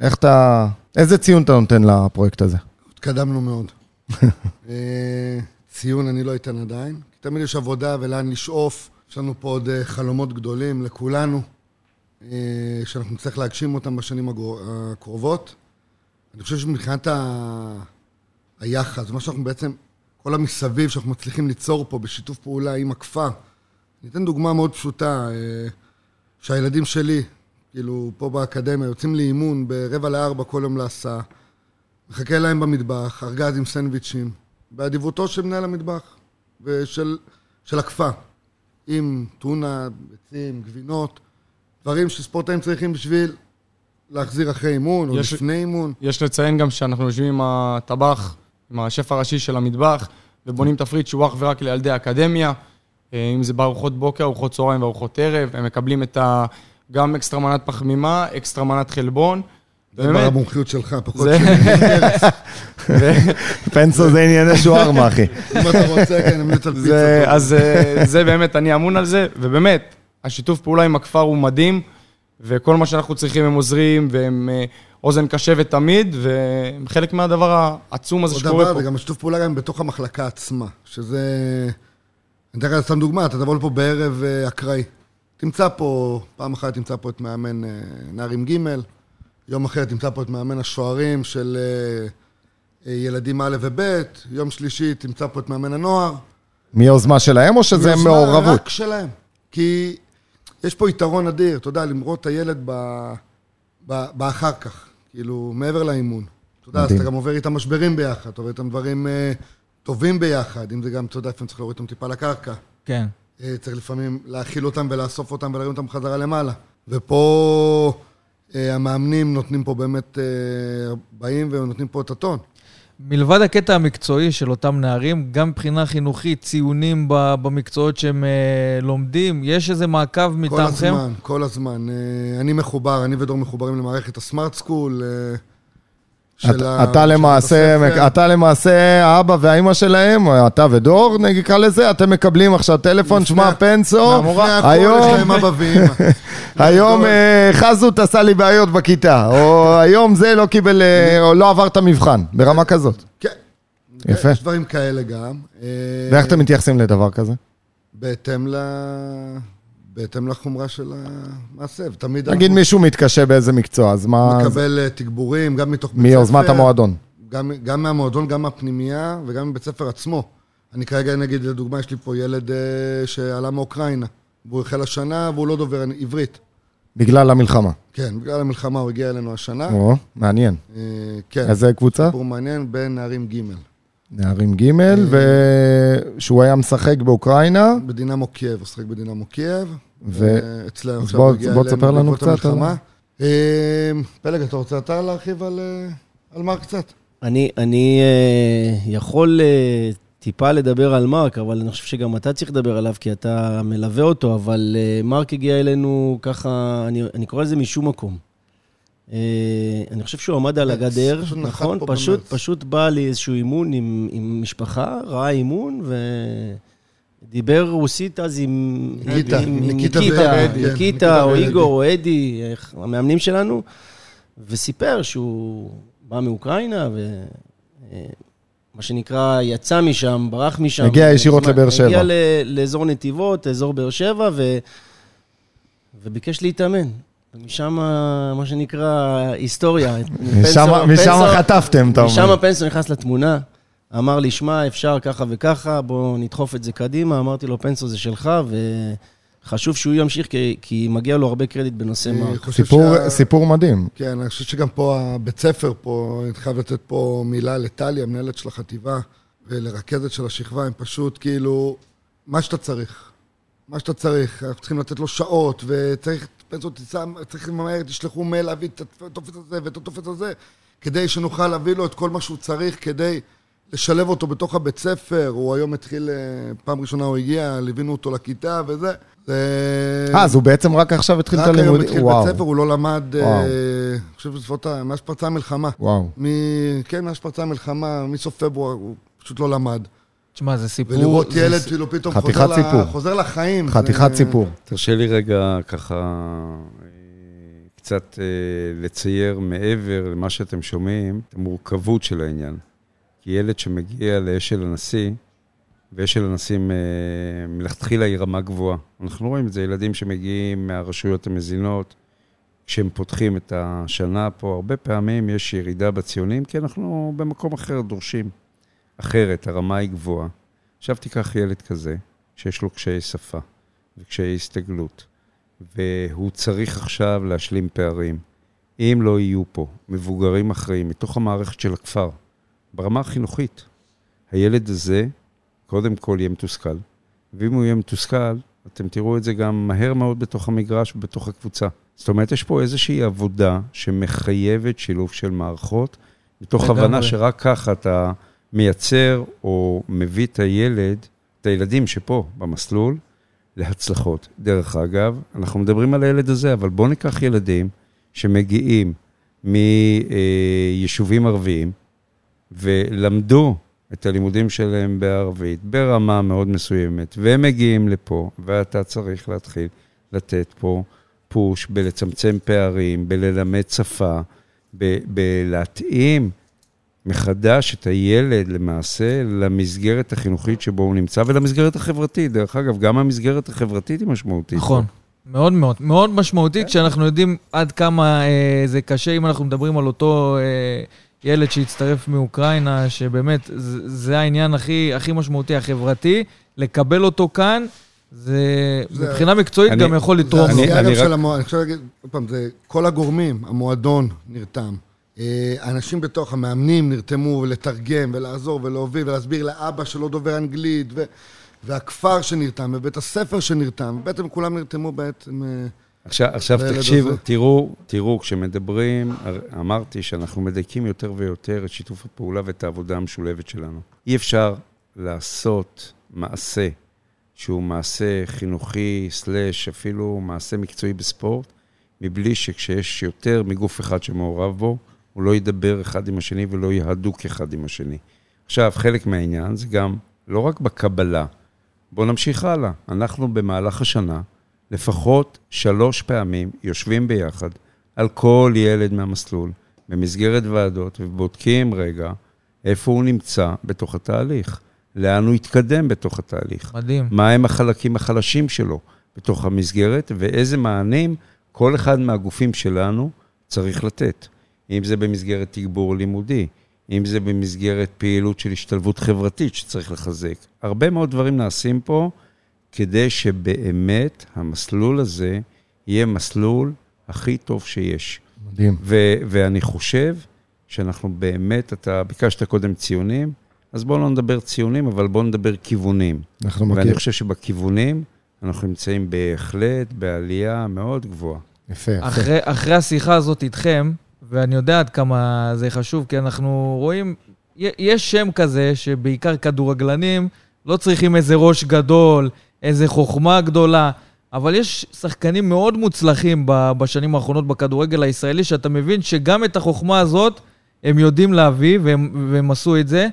איך אתה... איזה ציון אתה נותן לפרויקט הזה? התקדמנו מאוד. (laughs) אה, ציון אני לא אתן עדיין, תמיד יש עבודה ולאן לשאוף. יש לנו פה עוד אה, חלומות גדולים לכולנו, שאנחנו נצטרך להגשים אותם בשנים הקרובות. אני חושב שמבחינת ה... היחס, מה שאנחנו בעצם, כל המסביב שאנחנו מצליחים ליצור פה בשיתוף פעולה עם הכפר. אני אתן דוגמה מאוד פשוטה, אה, שהילדים שלי, כאילו, פה באקדמיה, יוצאים לאימון ברבע לארבע כל יום להסעה. מחכה להם במטבח, ארגז עם סנדוויצ'ים, באדיבותו של מנהל המטבח ושל של הכפר, עם טונה, ביצים, גבינות, דברים שספורטאים צריכים בשביל להחזיר אחרי אימון או יש- לפני אימון. יש לציין גם שאנחנו יושבים עם הטבח, עם השף הראשי של המטבח, ובונים תפריט שהוא אך ורק לילדי האקדמיה, אה, אם זה בארוחות בוקר, ארוחות צהריים וארוחות ערב, הם מקבלים את ה... גם אקסטרה מנת פחמימה, אקסטרה מנת חלבון. זה באמת, במומחיות שלך, פחות זה- שלי. פנסו זה ענייני שוארמה, אחי. אם אתה רוצה, כן, נמליץ על זה, פיצה. אז אה, זה באמת, אני אמון על זה, ובאמת, השיתוף פעולה עם הכפר הוא מדהים, וכל מה שאנחנו צריכים הם עוזרים, והם אה, אוזן קשבת תמיד, והם חלק מהדבר העצום הזה שקורה דבר, פה. וגם שיתוף פעולה גם בתוך המחלקה עצמה, שזה... אני אתן לך סתם דוגמה, אתה תבוא לפה בערב אה, אקראי. תמצא פה, פעם אחת תמצא פה את מאמן אה, נערים ג', יום אחר תמצא פה את מאמן השוערים של אה, ילדים א' וב', יום שלישי תמצא פה את מאמן הנוער. מיוזמה שלהם, או שזה יוזמה מעורבות? רק שלהם. כי יש פה יתרון אדיר, אתה יודע, למרוד את הילד ב... ב... באחר כך, כאילו, מעבר לאימון. אתה יודע, אז. אתה גם עובר איתם משברים ביחד, אתה עובר איתם דברים אה, טובים ביחד, אם זה גם, אתה יודע, לפעמים צריך להוריד אותם טיפה לקרקע. כן. אה, צריך לפעמים להאכיל אותם ולאסוף אותם ולהרים אותם חזרה למעלה. ופה אה, המאמנים נותנים פה באמת, אה, באים ונותנים פה את הטון. מלבד הקטע המקצועי של אותם נערים, גם מבחינה חינוכית, ציונים במקצועות שהם אה, לומדים, יש איזה מעקב כל מטעמכם? הזמן, כל הזמן. אה, אני מחובר, אני ודור מחוברים למערכת הסמארט סקול. של אתה- ה- אתה למעשה, הספר. אתה למעשה האבא והאימא שלהם, אתה ודור, נקרא לזה, אתם מקבלים עכשיו טלפון, שמע, פנסו, היום-. (laughs) היום. אה, חזות עשה לי בעיות בכיתה, או היום זה לא קיבל, אה, או לא עבר את המבחן, ברמה כזאת. כן. יפה. יש דברים כאלה גם. אה, ואיך אתם מתייחסים לדבר כזה? בהתאם ל... בהתאם לחומרה של המעשה, ותמיד נגיד מישהו מתקשה באיזה מקצוע, אז מה... אנחנו מקבל אה, תגבורים, גם מתוך בית ספר. מיוזמת המועדון. גם, גם מהמועדון, גם מהפנימייה וגם מבית ספר עצמו. אני כרגע, נגיד, לדוגמה, יש לי פה ילד אה, שעלה מאוקראינה, והוא החל השנה והוא לא דובר עברית. בגלל המלחמה. כן, בגלל המלחמה הוא הגיע אלינו השנה. או, מעניין. אה, כן, איזה קבוצה? סיפור מעניין בין נערים ג' נערים ג', ושהוא היה משחק באוקראינה. בדינמו קייב, הוא שיחק בדינמו קייב. ו- אצלנו אז עכשיו הגיע בוא אלינו תספר לנו קצת על- המלחמה. אה, פלג, אתה רוצה אתה להרחיב על, אה, על מר קצת? אני, אני אה, יכול אה, טיפה לדבר על מרק, אבל אני חושב שגם אתה צריך לדבר עליו, כי אתה מלווה אותו, אבל אה, מרק הגיע אלינו ככה, אני, אני קורא לזה משום מקום. אה, אני חושב שהוא עמד על כן, הגדר, נכון? פשוט. פשוט בא לאיזשהו אימון עם, עם משפחה, ראה אימון, ודיבר רוסית אז עם... ניקיטה, עם, עם ניקיטה ואדי, כן, ניקיטה, או. איגור, או אדי, המאמנים שלנו, וסיפר שהוא בא מאוקראינה, ו... אה, מה שנקרא, יצא משם, ברח משם. הגיע ישירות לבאר שבע. הגיע לאזור נתיבות, אזור באר שבע, ו... וביקש להתאמן. ומשם, מה שנקרא, היסטוריה. משם- חטפתם, אתה אומר. משם פנסו נכנס לתמונה, אמר לי, שמע, אפשר ככה וככה, בוא נדחוף את זה קדימה. אמרתי לו, פנסו זה שלך, וחשוב שהוא ימשיך, כי, כי מגיע לו הרבה קרדיט בנושא. חושב סיפור- שה- סיפור מדהים. כן, אני חושב שגם פה, הבית ספר פה, אני חייב לתת פה מילה לטלי, המנהלת של החטיבה, ולרכזת של השכבה, הם פשוט כאילו, מה שאתה צריך. מה שאתה צריך, אנחנו צריכים לתת לו שעות, וצריך, פנסו תיסע, צריך למהר, תשלחו מייל להביא את הטופס הזה ואת הטופס הזה, כדי שנוכל להביא לו את כל מה שהוא צריך כדי לשלב אותו בתוך הבית ספר, הוא היום התחיל, אה, פעם ראשונה הוא הגיע, ליווינו אותו לכיתה וזה. זה... אה, אז הוא בעצם רק עכשיו התחיל את רק היום הלימודים? התחיל. בית ספר, הוא לא למד, אה. אני חושב בסביבות, מאז שפרצה המלחמה. וואו. כן, מאז שפרצה המלחמה, מסוף פברואר, הוא פשוט לא למד. תשמע, זה סיפור... ולראות זה ילד כאילו פתאום חוזר, סיפור. ל... חוזר לחיים. חתיכת זה- סיפור. תרשה לי רגע ככה אה, קצת אה, לצייר מעבר למה שאתם שומעים, את המורכבות של העניין. כי ילד שמגיע לאשל הנשיא, ואשל הנשיא אה, מלכתחילה היא רמה גבוהה. אנחנו רואים את זה, ילדים שמגיעים מהרשויות המזינות, כשהם פותחים את השנה פה, הרבה פעמים יש ירידה בציונים, כי אנחנו במקום אחר דורשים. אחרת, הרמה היא גבוהה. עכשיו תיקח ילד כזה, שיש לו קשיי שפה וקשיי הסתגלות, והוא צריך עכשיו להשלים פערים. אם לא יהיו פה מבוגרים אחראים מתוך המערכת של הכפר, ברמה החינוכית, הילד הזה קודם כל יהיה מתוסכל, ואם הוא יהיה מתוסכל, אתם תראו את זה גם מהר מאוד בתוך המגרש ובתוך הקבוצה. זאת אומרת, יש פה איזושהי עבודה שמחייבת שילוב של מערכות, מתוך. הבנה שרק ככה אתה מייצר או מביא את הילד, את הילדים שפה במסלול, להצלחות. דרך אגב, אנחנו מדברים על הילד הזה, אבל בואו ניקח ילדים שמגיעים מיישובים ערביים ולמדו את הלימודים שלהם בערבית ברמה מאוד מסוימת, והם מגיעים לפה, ואתה צריך להתחיל לתת פה פוש בלצמצם פערים, בללמד שפה, ב- בלהתאים מחדש את הילד למעשה למסגרת החינוכית שבו הוא נמצא ולמסגרת החברתית. דרך אגב, גם המסגרת החברתית היא משמעותית. נכון. מאוד מאוד, מאוד משמעותית, כשאנחנו יודעים עד כמה אה, זה קשה, אם אנחנו מדברים על אותו אה, ילד שהצטרף מאוקראינה, שבאמת, זה, זה העניין הכי, הכי משמעותי, החברתי, לקבל אותו כאן, זה, זה- מבחינה מקצועית אני- גם יכול זה לתרום לו. אני- העשייה אני גם רק- של המועדון, אני חושב להגיד, עוד פעם, זה כל הגורמים, המועדון נרתם. אה, אנשים בתוך, המאמנים נרתמו לתרגם ולעזור ולהוביל ולהסביר לאבא שלא דובר אנגלית, ו- והכפר שנרתם, ובית הספר שנרתם, בעצם כולם נרתמו בעצם... אה, עכשיו, עכשיו תקשיב, הזה. תראו, תראו, כשמדברים, אמרתי שאנחנו מדייקים יותר ויותר את שיתוף הפעולה ואת העבודה המשולבת שלנו. אי אפשר לעשות מעשה שהוא מעשה חינוכי, סלאש, אפילו מעשה מקצועי בספורט, מבלי שכשיש יותר מגוף אחד שמעורב בו, הוא לא ידבר אחד עם השני ולא יהיה הדוק אחד עם השני. עכשיו, חלק מהעניין זה גם לא רק בקבלה. בואו נמשיך הלאה. אנחנו במהלך השנה, לפחות שלוש פעמים יושבים ביחד על כל ילד מהמסלול, במסגרת ועדות, ובודקים רגע איפה הוא נמצא בתוך התהליך, לאן הוא התקדם בתוך התהליך, מדהים. מהם החלקים החלשים שלו בתוך המסגרת, ואיזה מענים כל אחד מהגופים שלנו צריך לתת. אם זה במסגרת תגבור לימודי, אם זה במסגרת פעילות של השתלבות חברתית שצריך לחזק. הרבה מאוד דברים נעשים פה כדי שבאמת המסלול הזה יהיה מסלול הכי טוב שיש. מדהים. ו- ואני חושב שאנחנו באמת, אתה ביקשת קודם ציונים, אז בואו לא נדבר ציונים, אבל בואו נדבר כיוונים. אנחנו ואני מכיר. חושב שבכיוונים אנחנו נמצאים בהחלט בעלייה מאוד גבוהה. יפה, יפה. אחרי, אחרי השיחה הזאת איתכם, ואני יודע עד כמה זה חשוב, כי אנחנו רואים, יש שם כזה שבעיקר כדורגלנים לא צריכים איזה ראש גדול, איזה חוכמה גדולה, אבל יש שחקנים מאוד מוצלחים בשנים האחרונות בכדורגל הישראלי, שאתה מבין שגם את החוכמה הזאת הם יודעים להביא, והם, והם עשו את זה,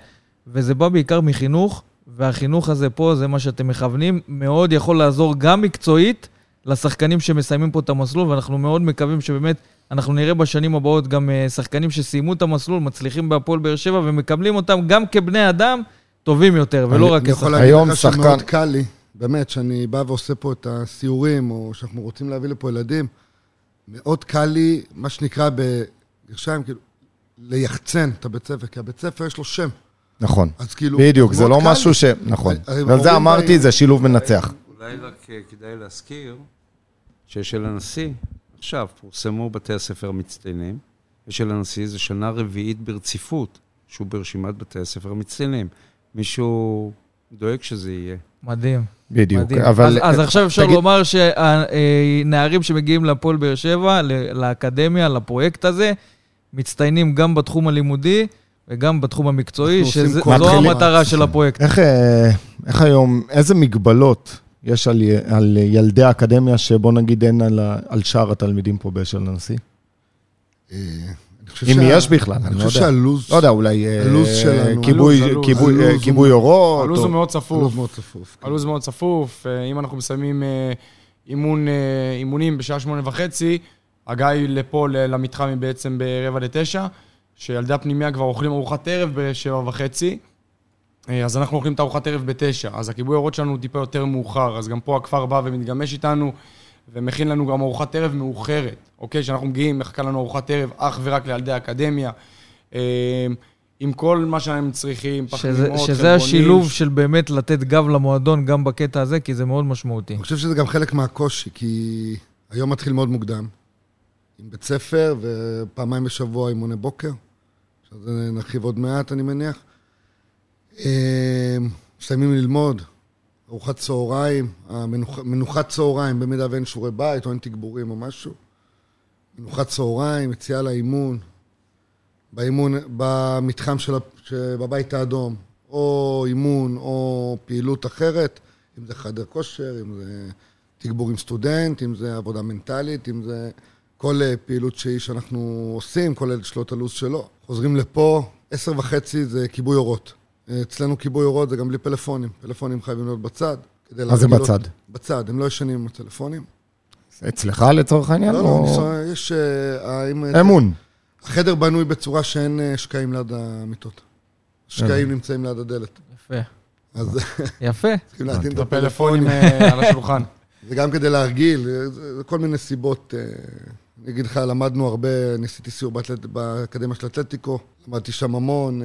וזה בא בעיקר מחינוך, והחינוך הזה פה, זה מה שאתם מכוונים, מאוד יכול לעזור גם מקצועית, לשחקנים שמסיימים פה את המסלול, ואנחנו מאוד מקווים שבאמת אנחנו נראה בשנים הבאות גם אה, שחקנים שסיימו את המסלול, מצליחים בהפועל באר שבע, ומקבלים אותם גם כבני אדם טובים יותר, ולא אני- רק אני יכול. להגיד היום לך שחקן- שמאוד קל לי, באמת, שאני בא ועושה פה את הסיורים, או שאנחנו רוצים להביא לפה ילדים, מאוד קל לי, מה שנקרא בגרשיים, כאילו, ליחצן את הבית ספר, כי הבית ספר יש לו שם. נכון. אז כאילו... בדיוק, זה לא משהו. ש... נכון. ועל זה אמרתי, זה שילוב מנצח. אולי רק אה, כדאי להזכיר ששל הנשיא, עכשיו פורסמו בתי הספר המצטיינים, ושל הנשיא זו שנה רביעית ברציפות שהוא ברשימת בתי הספר המצטיינים. מישהו דואג שזה יהיה. מדהים. בדיוק. מדהים. אבל... אז, אז עכשיו אפשר תגיד- לומר שהנערים שמגיעים להפועל באר שבע, לאקדמיה, לפרויקט הזה, מצטיינים גם בתחום הלימודי, וגם בתחום המקצועי, שזו המטרה של הפרויקט. איך, אה, איך היום, איזה מגבלות יש על, על ילדי האקדמיה, שבוא נגיד אין על, על שאר התלמידים פה באשל הנשיא? אה, אני חושב אם שה- יש בכלל, אני אני לא חושב יודע. שהלו"ז... לא יודע, אולי אה, הלו"ז שלנו, כיבוי, הלו"ז, כיבוי, הלו"ז אה, הוא- כיבוי אורות. הלו"ז או- הוא מאוד הלו"ז צפוף. מאוד צפוף. כן. הלו"ז מאוד צפוף. אה, אם אנחנו מסיימים אה, אימון, אה, אימונים בשעה שמונה וחצי, הגעה היא לפה, למתחם היא בעצם ברבע לתשע, שילדי הפנימיה כבר אוכלים ארוחת ערב בשבע וחצי, אה, אז אנחנו אוכלים את ארוחת ערב בתשע. אז הכיבוי אורות שלנו הוא טיפה יותר מאוחר, אז גם פה הכפר בא ומתגמש איתנו, ומכין לנו גם ארוחת ערב מאוחרת, אוקיי? כשאנחנו מגיעים, מחכה לנו ארוחת ערב אך ורק לילדי האקדמיה. אה, עם כל מה שהם צריכים, שזה, פחמימות, שזה חלבונים. השילוב של באמת לתת גב למועדון גם בקטע הזה, כי זה מאוד משמעותי. אני חושב שזה גם חלק מהקושי, כי היום מתחיל מאוד מוקדם, עם בית ספר ופעמיים בשבוע אימוני בוקר, שזה נרחיב עוד מעט, אני מניח. אה, מסיימים ללמוד, ארוחת צהריים, מנוחת צהריים, במידה ואין שיעורי בית או אין תגבורים או משהו. מנוחת צהריים, יציאה לאימון, באימון, במתחם של, שבבית האדום, או אימון או פעילות אחרת, אם זה חדר כושר, אם זה תגבור עם סטודנט, אם זה עבודה מנטלית, אם זה כל אה, פעילות שהיא שאנחנו עושים, לו את הלו"ז שלו. חוזרים לפה, עשר וחצי זה כיבוי אורות. אצלנו כיבוי אורות זה גם בלי פלאפונים. פלאפונים חייבים להיות בצד. מה זה בצד? בצד, הם לא ישנים עם הטלפונים. אצלך לצורך העניין? לא, לא, או- יש... אה, אמון. החדר בנוי בצורה שאין אה, שקעים ליד המיטות. שקעים נמצאים ליד הדלת. יפה. אז יפה. (laughs) צריכים להתאים את הפלאפונים. אה, על השולחן. (laughs) זה גם כדי להרגיל, זה כל מיני סיבות. אני אגיד לך, למדנו הרבה, אני עשיתי סיור באקדמיה של אתלטיקו, למדתי שם המון.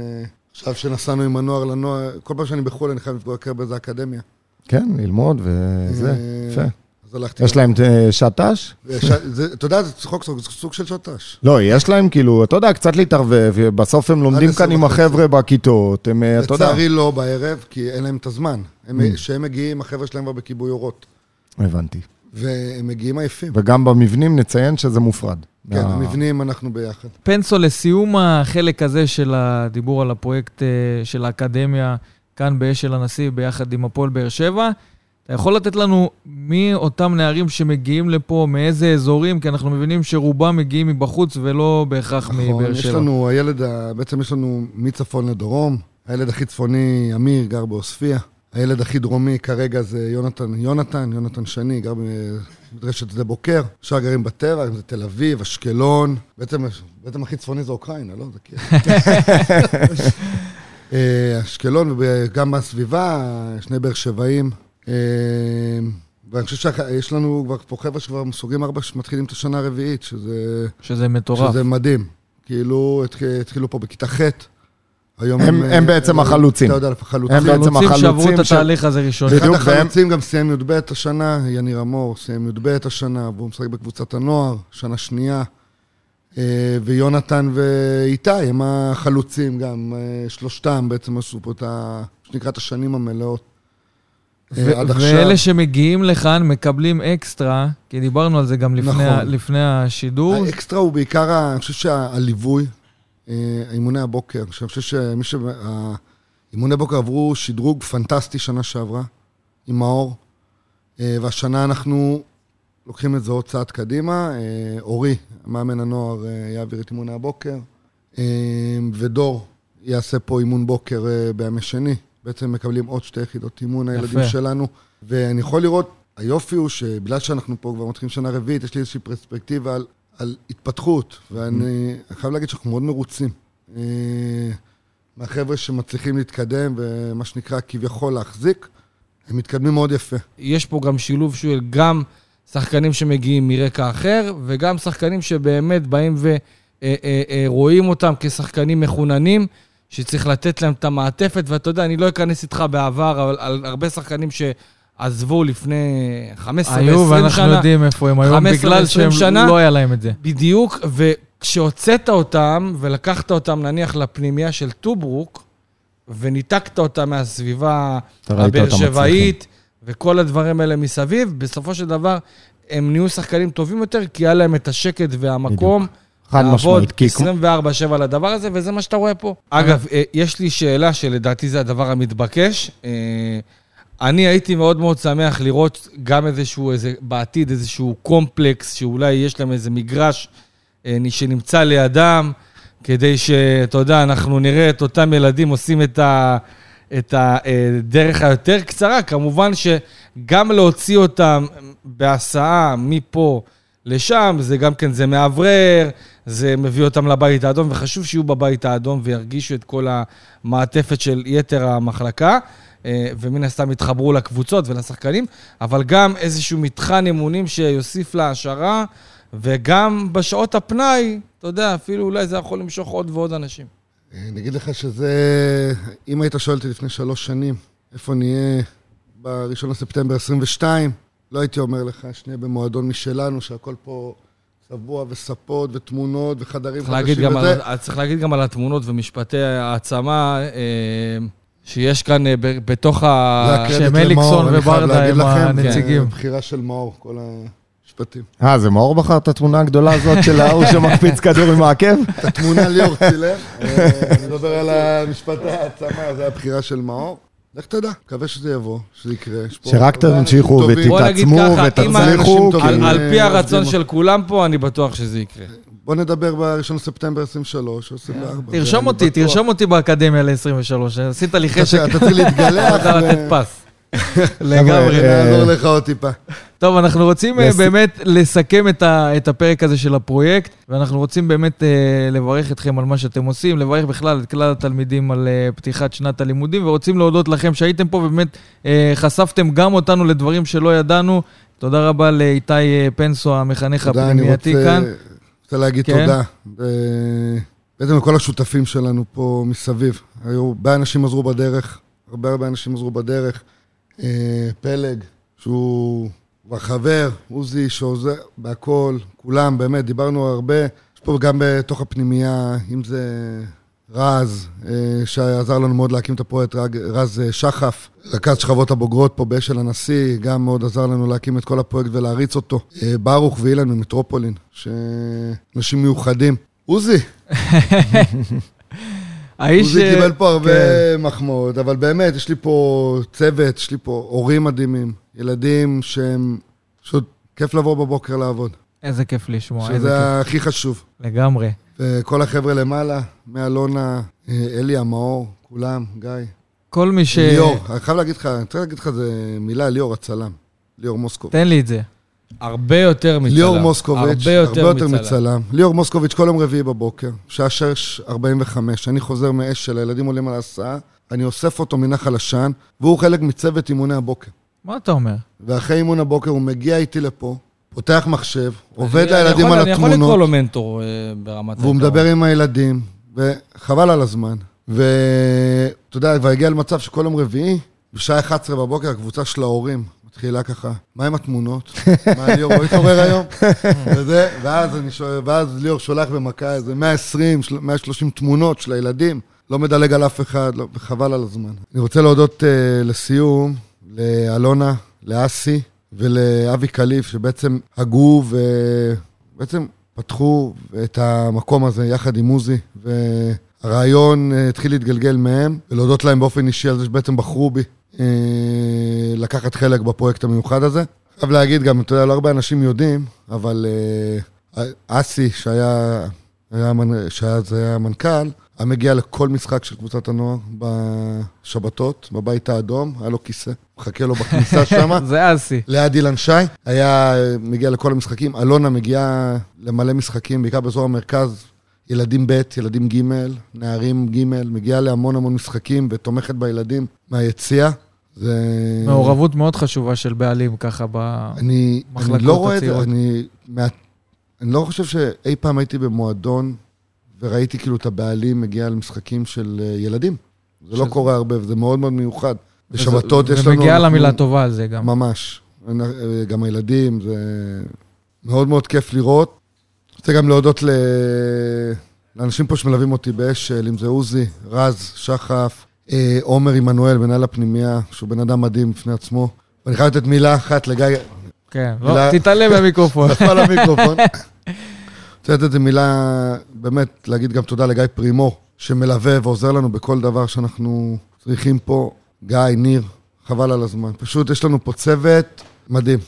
אה, עכשיו שנסענו עם הנוער לנוער, כל פעם שאני בחו"ל אני חייב לבקר באיזה אקדמיה. כן, ללמוד וזה, אה, יפה. אז הלכתי... יש להם אה, שט"ש? וש- זה- אתה יודע, זה צחוק, זה סוג של שט"ש. לא, יש להם כאילו, אתה יודע, קצת להתערבב, בסוף הם לומדים כאן עם. החבר'ה בכיתות, הם, אה, אתה יודע. לצערי לא בערב, כי אין להם את הזמן. הם-. כשהם מגיעים, החבר'ה שלהם כבר בכיבוי אורות. הבנתי. והם מגיעים עייפים. וגם במבנים נציין שזה מופרד. כן, מה- המבנים אנחנו ביחד. פנסו, לסיום החלק הזה של הדיבור על הפרויקט אה, של האקדמיה כאן באשל הנשיא ביחד עם הפועל באר שבע, אתה יכול לתת לנו מי אותם נערים שמגיעים לפה, מאיזה אזורים? כי אנחנו מבינים שרובם מגיעים מבחוץ ולא בהכרח נכון, מבאר יש שבע. לנו, הילד, בעצם יש לנו מצפון לדרום. הילד הכי צפוני, אמיר, גר בעוספיא. הילד הכי דרומי כרגע זה יונתן, יונתן, יונתן שני, גר במדרשת שדה בוקר. שאר גרים בטבע, אם זה תל אביב, אשקלון. בעצם, בעצם הכי צפוני זה אוקראינה, לא? זה כאילו... (laughs) אה, אשקלון וגם בסביבה, שני באר שבעים. אה, ואני חושב שיש לנו כבר פה חבר'ה שכבר סוגרים ארבע, שמתחילים את השנה הרביעית, שזה... שזה מטורף. שזה מדהים. כאילו, התח- התחילו פה בכיתה ח', היום הם- אה, הם בעצם החלוצים. אתה יודע, החלוצים. הם בעצם חלוצים שעברו החלוצים את התהליך הזה. בדיוק, אחד והם- החלוצים גם סיים י"ב השנה, יניר אמור, סיים י"ב השנה, והוא משחק בקבוצת הנוער, שנה שנייה. אה, ויונתן ואיתי הם החלוצים גם, אה, שלושתם בעצם עשו פה את ה... שנקרא את השנים המלאות. אה, ו- עד עכשיו. ואלה שמגיעים לכאן מקבלים אקסטרה, כי דיברנו על זה גם לפני, ה- נכון. לפני השידור. האקסטרה הוא בעיקר, ה- אני חושב שהליווי, אה, אימוני הבוקר, שאני חושב שמי ש... אימוני בוקר עברו שדרוג פנטסטי שנה שעברה, עם מאור, אה, והשנה אנחנו לוקחים את זה עוד צעד קדימה. אה, אורי, מאמן הנוער, אה, יעביר את אימוני הבוקר, אה, ודור יעשה פה אימון בוקר אה, בימי שני. בעצם מקבלים עוד שתי יחידות אימון, הילדים. שלנו. ואני יכול לראות, היופי הוא שבגלל שאנחנו פה כבר מתחילים שנה רביעית, יש לי איזושהי פרספקטיבה על, על התפתחות, ואני חייב להגיד שאנחנו מאוד מרוצים. אה, מהחבר'ה שמצליחים להתקדם, ומה שנקרא כביכול להחזיק, הם מתקדמים מאוד יפה. יש פה גם שילוב של גם שחקנים שמגיעים מרקע אחר, וגם שחקנים שבאמת באים ורואים אותם כשחקנים מחוננים, שצריך לתת להם את המעטפת, ואתה יודע, אני לא אכנס איתך בעבר, אבל על הרבה שחקנים שעזבו לפני 15 היו, ו-20 ואנחנו שנה. יודעים איפה הם היום, 15 בגלל ו-20 שהם שנה. לא היה להם את זה. בדיוק, וכשהוצאת אותם ולקחת אותם נניח לפנימייה של טוברוק, וניתקת אותם מהסביבה הבאר שבעית, וכל הדברים האלה מסביב, בסופו של דבר הם נהיו שחקנים טובים יותר, כי היה להם את השקט והמקום חד משמעית, כי כמו- 24-7 לדבר הזה, וזה מה שאתה רואה פה. אגב, אה, יש לי שאלה שלדעתי זה הדבר המתבקש. אה, אני הייתי מאוד מאוד שמח לראות גם איזשהו, איזה, בעתיד איזשהו קומפלקס, שאולי יש להם איזה מגרש אה, שנמצא לידם, כדי שאתה יודע, אנחנו נראה את אותם ילדים עושים את ה... את הדרך היותר קצרה, כמובן שגם להוציא אותם בהסעה מפה לשם, זה גם כן, זה מאוורר, זה מביא אותם לבית האדום, וחשוב שיהיו בבית האדום וירגישו את כל המעטפת של יתר המחלקה, אה, ומן הסתם יתחברו לקבוצות ולשחקנים, אבל גם איזשהו מתחם אימונים שיוסיף להעשרה, וגם בשעות הפנאי, אתה יודע, אפילו אולי זה יכול למשוך עוד ועוד אנשים. אני אגיד לך שזה, אם היית שואל אותי לפני שלוש שנים, איפה נהיה ב-1 לספטמבר 22, לא הייתי אומר לך שנהיה במועדון משלנו, שהכל פה צבוע וספות ותמונות וחדרים חדשים וזה. על, צריך להגיד גם על התמונות ומשפטי העצמה אה, שיש כאן אה, ב- בתוך ה... שהם אליקסון וברדה הם הנציגים. זה בחירה של מאור, כל המשפטים. אה, זה מאור בחר את התמונה הגדולה הזאת של ההוא שמקפיץ כדור עם העקב? את התמונה ליאור צילם, אה, אני מדבר על המשפטי העצמה, זה הבחירה של מאור. לך תדע, מקווה שזה יבוא, שזה יקרה. שרק תמשיכו ותתעצמו ותצליחו, על, פי הרצון. של כולם פה, אני בטוח שזה יקרה. בוא נדבר ב-1 לספטמבר 23 או 24. תרשום אני אותי. תרשום אותי באקדמיה ל-23, עשית לי חשק. אתה צריך להתגלח. אתה לתת פס. לגמרי. אה, נעזור לך עוד טיפה. טוב, אנחנו רוצים אה, באמת לסכם את, הפרק הזה של הפרויקט, ואנחנו רוצים באמת אה, לברך אתכם על מה שאתם עושים, לברך בכלל את כלל התלמידים על פתיחת שנת הלימודים, ורוצים להודות לכם שהייתם פה, ובאמת חשפתם גם אותנו לדברים שלא ידענו. תודה רבה לאיתי פנסו, המחנך הפנימייתי כאן. רוצה להגיד כן. תודה. ו- בעצם לכל השותפים שלנו פה מסביב. היו, הרבה אנשים עזרו בדרך, הרבה הרבה אנשים עזרו בדרך. אה, פלג, שהוא כבר חבר, עוזי שעוזר בהכל, כולם, באמת, דיברנו הרבה. יש פה גם בתוך הפנימייה, אם זה רז, אה, שעזר לנו מאוד להקים את הפרויקט, רז אה, שחף, רכז שכבות הבוגרות פה באשל הנשיא, גם מאוד עזר לנו להקים את כל הפרויקט ולהריץ אותו. אה, ברוך ואילן ממטרופולין, שאנשים מיוחדים. עוזי, (laughs) האיש... עוזי קיבל פה הרבה כן. מחמאות, אבל באמת, יש לי פה צוות, יש לי פה הורים מדהימים, ילדים שהם... פשוט כיף לבוא בבוקר לעבוד, איזה כיף לשמוע, איזה שזה כיף. הכי חשוב. לגמרי. וכל החבר'ה למעלה, מאלונה, אה, אלי המאור, כולם, גיא. כל מי ש... ליאור, אני חייב להגיד לך, אני רוצה להגיד לך איזה מילה, ליאור הצלם. ליאור מוסקוביץ'. תן לי את זה. הרבה יותר מצלם. ליאור מוסקוביץ', הרבה יותר, מצלם. מצלם. ליאור מוסקוביץ' כל יום רביעי בבוקר, שעה 6.45, אני חוזר מאשל, הילדים עולים על ההסעה, אני אוסף אותו מנחל עשן, והוא חלק מצוות אימוני הבוקר. מה אתה אומר? ואחרי אימון הבוקר הוא מגיע איתי לפה, פותח מחשב, עובד לילדים על אני יכול לקרוא התמונות, לו מנטור אה, ברמת והוא מדבר עם הילדים, וחבל על הזמן. ואתה יודע, כבר הגיע למצב שכל יום רביעי, בשעה 11 בבוקר, הקבוצה של ההורים מתחילה ככה, מה עם התמונות? מה ליאור לא התעורר היום? (laughs) וזה, ואז, אני שואל, ואז ליאור שולח במכה איזה 120, של- 130 תמונות של הילדים, לא מדלג על אף אחד, לא, וחבל על הזמן. אני רוצה להודות uh, לסיום לאלונה, לאסי ולאבי קליף, שבעצם הגו ובעצם פתחו את המקום הזה יחד עם עוזי, והרעיון uh, התחיל להתגלגל מהם, ולהודות להם באופן אישי על זה שבעצם בחרו בי uh, לקחת חלק בפרויקט המיוחד הזה. חייב להגיד גם, אתה יודע, לא הרבה אנשים יודעים, אבל uh, אסי, שהיה, היה, שהיה, זה היה המנכ"ל, היה מגיע לכל משחק של קבוצת הנוער בשבתות, בבית האדום, היה לו כיסא, מחכה לו בכניסה (laughs) שם. זה אסי. ליד אילן שי, היה מגיע לכל המשחקים. אלונה מגיעה למלא משחקים, בעיקר באזור המרכז, ילדים ב', ילדים ג', נערים ג', מגיעה להמון המון משחקים ותומכת בילדים מהיציע. זה... מעורבות מאוד חשובה של בעלים ככה ב... אני, אני לא רואה את זה, הצעירות. אני, אני לא חושב שאי פעם הייתי במועדון וראיתי כאילו את הבעלים מגיע למשחקים של אה, ילדים. זה לא שזה- קורה הרבה, וזה מאוד מאוד מיוחד. בשבתות יש לנו... ומגיעה לה אנחנו- מילה טובה על זה גם. ממש. גם הילדים, זה מאוד מאוד כיף לראות. רוצה גם להודות ל... לאנשים פה שמלווים אותי באשל, אם זה עוזי, רז, שחף, אה, עומר עמנואל, מנהל הפנימייה, שהוא בן אדם מדהים בפני עצמו. ואני חייב לתת מילה אחת לגיא, כן, מילה- לא, תתעלם מהמיקרופון. (laughs) נפל המיקרופון. רוצה לתת איזה מילה, באמת, להגיד גם תודה לגיא פרימו, שמלווה ועוזר לנו בכל דבר שאנחנו צריכים פה. גיא, ניר, חבל על הזמן. פשוט יש לנו פה צוות מדהים.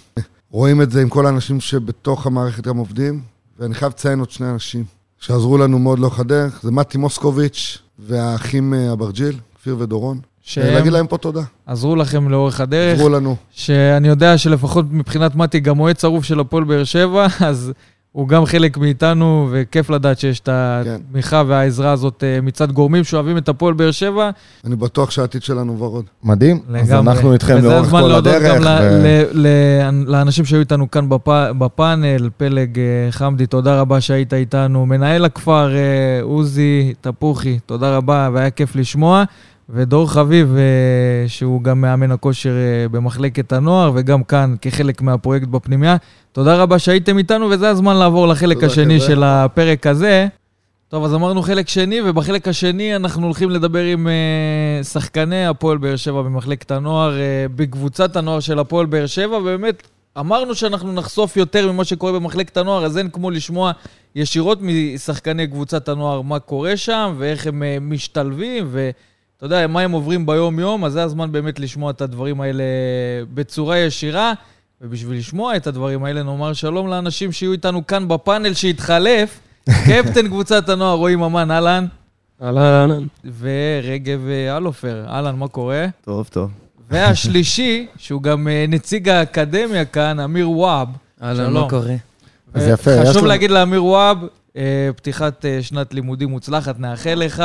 רואים את זה עם כל האנשים שבתוך המערכת גם עובדים, ואני חייב לציין עוד שני אנשים שעזרו לנו מאוד לאורך הדרך, זה מתי מוסקוביץ' והאחים אה, אברג'יל, כפיר ודורון. שהם להגיד להם פה תודה. עזרו לכם לאורך הדרך. עזרו לנו. שאני יודע שלפחות מבחינת מתי, גם אוהד שרוף של הפועל באר שבע, (laughs) אז הוא גם חלק מאיתנו, וכיף לדעת שיש את כן. התמיכה והעזרה הזאת אה, מצד גורמים שאוהבים את הפועל באר שבע. אני בטוח שהעתיד שלנו ורוד. מדהים. אז לגמרי. אנחנו איתכם וזה לאורך הזמן כל להודות הדרך. גם ל- ו- ל- ל- לאנשים שהיו איתנו כאן בפ- בפאנל, פלג אה, חמדי, תודה רבה שהיית איתנו. מנהל הכפר, אה, עוזי תפוחי, תודה רבה, והיה כיף לשמוע. ודור חביב, אה, שהוא גם מאמן הכושר אה, במחלקת הנוער, וגם כאן כחלק מהפרויקט בפנימייה. תודה רבה שהייתם איתנו, וזה הזמן לעבור לחלק השני חבר'ה. של הפרק הזה. טוב, אז אמרנו חלק שני, ובחלק השני אנחנו הולכים לדבר עם אה, שחקני הפועל באר שבע במחלקת הנוער, בקבוצת הנוער של הפועל באר שבע, ובאמת אמרנו שאנחנו נחשוף יותר ממה שקורה במחלקת הנוער, אז אין כמו לשמוע ישירות משחקני קבוצת הנוער מה קורה שם, ואיך הם משתלבים, ואתה יודע, מה הם עוברים ביום-יום, אז זה הזמן באמת לשמוע את הדברים האלה בצורה ישירה. ובשביל לשמוע את הדברים האלה, נאמר שלום לאנשים שיהיו איתנו כאן בפאנל שהתחלף. (laughs) קפטן קבוצת הנוער, רועי ממן, אהלן. אהלן. ורגב אה, אלופר, אהלן, מה קורה? טוב, טוב. והשלישי, שהוא גם אה, נציג האקדמיה כאן, אמיר וואב. אהלן. מה קורה? אז אה, יפה, יש חשוב להגיד לאמיר וואב, אה, פתיחת אה, שנת לימודים מוצלחת, נאחל לך.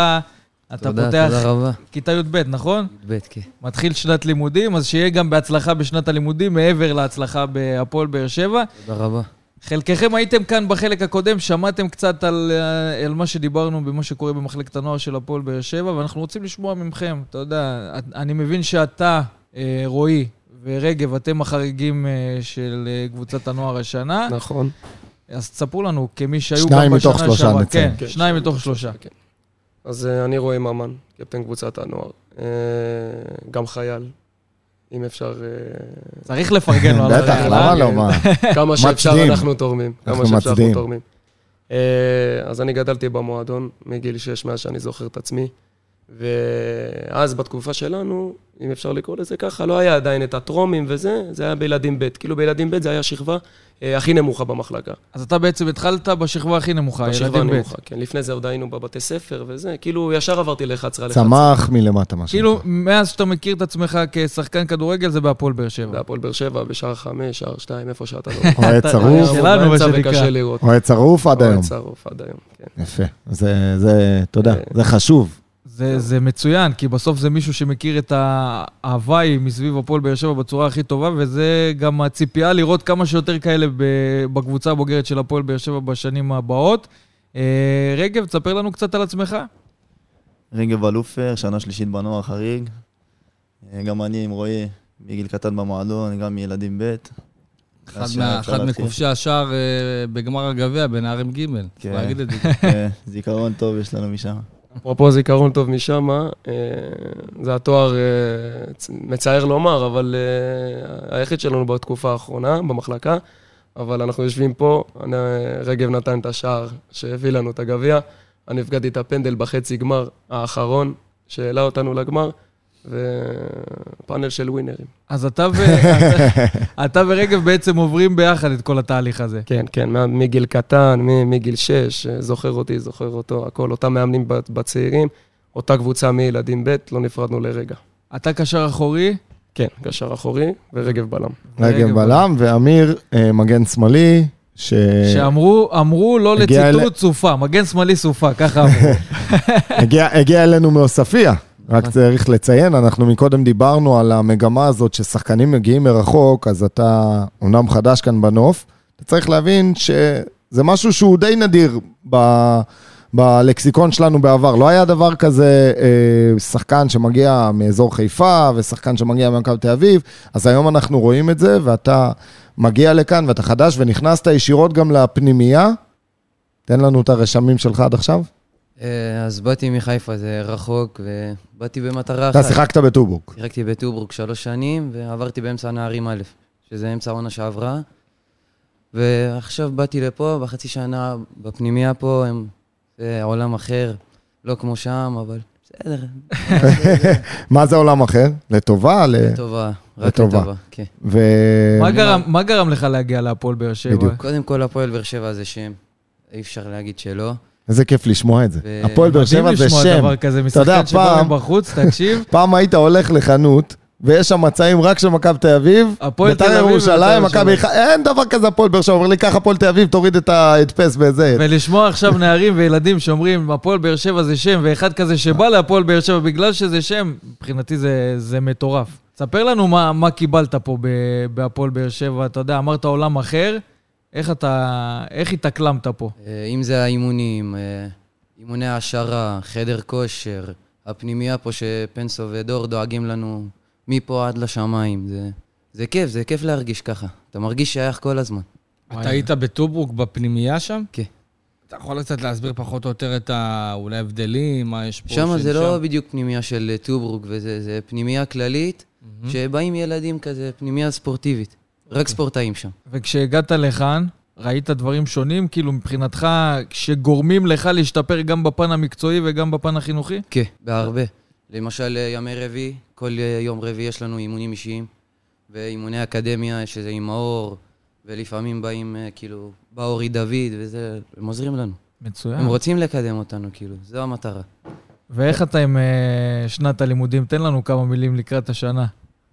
אתה תודה, פותח תודה רבה. כיתה י"ב, נכון? ב', כן. מתחיל שנת לימודים, אז שיהיה גם בהצלחה בשנת הלימודים, מעבר להצלחה בהפועל באר שבע. תודה רבה. חלקכם הייתם כאן בחלק הקודם, שמעתם קצת על, אה, על מה שדיברנו במה שקורה במחלקת הנוער של הפועל באר שבע, ואנחנו רוצים לשמוע מכם. אתה יודע, אני מבין שאתה, אה, רועי ורגב, אתם החריגים אה, של קבוצת הנוער השנה. נכון. אז תספרו לנו, כמי שהיו שניים גם בשנה מתוך שלושה, שעברה. נציין. כן, שניים מתוך שלושה. כן. אז אה, אני רועי ממן, קפטן קבוצת הנוער. אה, גם חייל, אם אפשר... אה, צריך לפרגן לו על בטח. למה לא? מה? כמה שאפשר. אנחנו תורמים. כמה שאפשר אנחנו. תורמים. אז אני גדלתי במועדון מגיל 6, מאז שאני זוכר את עצמי. ואז בתקופה שלנו, אם אפשר לקרוא לזה ככה, לא היה עדיין את הטרומים וזה, זה היה בילדים ב'. כאילו בילדים ב' זה היה השכבה אה, הכי נמוכה במחלקה. אז אתה בעצם התחלת בשכבה הכי נמוכה, בשכבה ילדים ב'. הנמוכה, כן. לפני זה עוד היינו בבתי ספר וזה, כאילו ישר עברתי ל-11 על 11. צמח מלמטה, מה כאילו, מאז שאתה מכיר את עצמך כשחקן כדורגל, זה בהפועל באר שבע. בהפועל באר שבע, בשער חמש, שער שתיים, איפה שאתה לא... אוהד צרוף, שלנו, מה שנקרא. אוהד צרוף עד היום. אוהד צרוף עד היום, כן. יפה. זה, אתה יודע, אה. זה חשוב. זה, זה מצוין, כי בסוף זה מישהו שמכיר את ההוואי מסביב הפועל באר שבע בצורה הכי טובה, וזה גם הציפייה לראות כמה שיותר כאלה בקבוצה הבוגרת של הפועל באר שבע בשנים הבאות. אה, רגב, תספר לנו קצת על עצמך. רגב אלופר, שנה שלישית בנוער חריג. אה, גם אני עם רועי מגיל קטן במועדון, גם מילדים ב'. אחד מה- אחד. מכובשי השער אה, בגמר הגביע בנערים ג', צריך כן. להגיד את זה. אה, (laughs) זיכרון טוב יש לנו משם. אפרופו זיכרון טוב משם, זה התואר, אה, מצער לומר, אבל אה, היחיד שלנו בתקופה האחרונה, במחלקה. אבל אנחנו יושבים פה, אני- רגב נתן את השער שהביא לנו את הגביע. אני הפגעתי את הפנדל בחצי גמר האחרון, שהעלה אותנו לגמר, ופאנל של ווינרים. אז אתה, ו... (laughs) אתה, ורגב בעצם עוברים ביחד את כל התהליך הזה. כן, כן, מה- מגיל קטן, מגיל שש, זוכר אותי, זוכר אותו, הכל, אותם מאמנים ב- בצעירים, אותה קבוצה מילדים ב', לא נפרדנו לרגע. אתה קשר אחורי, כן, קשר אחורי ורגב בלם. רגב בלם, ואמיר אה, מגן שמאלי, ש... שאמרו אמרו לא הגיע אל- לציטוט סופה, מגן שמאלי סופה, ככה אמרו. (laughs) הגיע, הגיע אלינו מעוספיא. רק צריך לציין, אנחנו מקודם דיברנו על המגמה הזאת ששחקנים מגיעים מרחוק, אז אתה אומנם חדש כאן בנוף, אתה צריך להבין שזה משהו שהוא די נדיר ב... בלקסיקון שלנו בעבר. לא היה דבר כזה אה, שחקן שמגיע מאזור חיפה ושחקן שמגיע ממכבי תל אביב, אז היום אנחנו רואים את זה, ואתה מגיע לכאן ואתה חדש ונכנסת ישירות גם לפנימייה. תן לנו את הרשמים שלך עד עכשיו. אה, אז באתי מחיפה, זה רחוק, ובאתי במטרה אחת. אתה שיחקת בטוברוק. שיחקתי בטוברוק שלוש שנים, ועברתי באמצע הנערים א', שזה אמצע העונה שעברה. ועכשיו באתי לפה, בחצי שנה בפנימייה פה, הם, זה עולם אחר, לא כמו שם, אבל בסדר. (laughs) מה זה עולם אחר? לטובה? לטובה, רק לטובה. כן. ו... מה גרם- מה גרם לך להגיע להפועל באר שבע? בדיוק. קודם כל, הפועל באר שבע זה שם, אי אפשר להגיד שלא. איזה כיף לשמוע את זה. הפועל באר מדהים שבע זה לשמוע שם. דבר כזה, אתה יודע, משחקן שבא מבחוץ, תקשיב. (laughs) פעם היית הולך לחנות, ויש שם מצעים רק של מכבי תל אביב, הפועל תל בית"ר אביב ירושלים, ובית"ר מכבי. חיפה, אין דבר כזה הפועל באר שבע, אומר לי, קח הפועל תל אביב, תוריד את ההדפס בזה. ולשמוע עכשיו נערים וילדים שאומרים, הפועל באר שבע זה שם, ואחד כזה שבא להפועל באר שבע בגלל שזה שם, מבחינתי זה, זה מטורף. ספר לנו מה, מה קיבלת פה בהפועל באר שבע, אתה יודע, אמרת עולם אחר, איך אתה, איך התאקלמת פה? אה, אם זה האימונים, אה, אימוני העשרה, חדר כושר, הפנימייה פה שפנסו ודור דואגים לנו מפה עד לשמיים. זה, זה כיף, זה כיף להרגיש ככה. אתה מרגיש שייך כל הזמן. אתה היית בטוברוק בפנימייה שם? כן. אתה יכול קצת להסביר פחות או יותר את ה... אולי ההבדלים, מה יש פה? שם זה לא? בדיוק פנימייה של טוברוק וזה, זה פנימייה כללית, שבאים ילדים כזה, פנימייה ספורטיבית. רק ספורטאים שם. וכשהגעת לכאן, ראית דברים שונים, כאילו מבחינתך, שגורמים לך להשתפר גם בפן המקצועי וגם בפן החינוכי? כן, בהרבה. למשל, ימי רביעי, כל יום רביעי יש לנו אימונים אישיים, ואימוני אקדמיה, שזה עם מאור, ולפעמים באים, אה, כאילו, בא אורי דוד וזה, הם עוזרים לנו. מצוין. הם רוצים לקדם אותנו, כאילו, זו המטרה. ואיך אתה עם אה, שנת הלימודים? תן לנו כמה מילים לקראת השנה.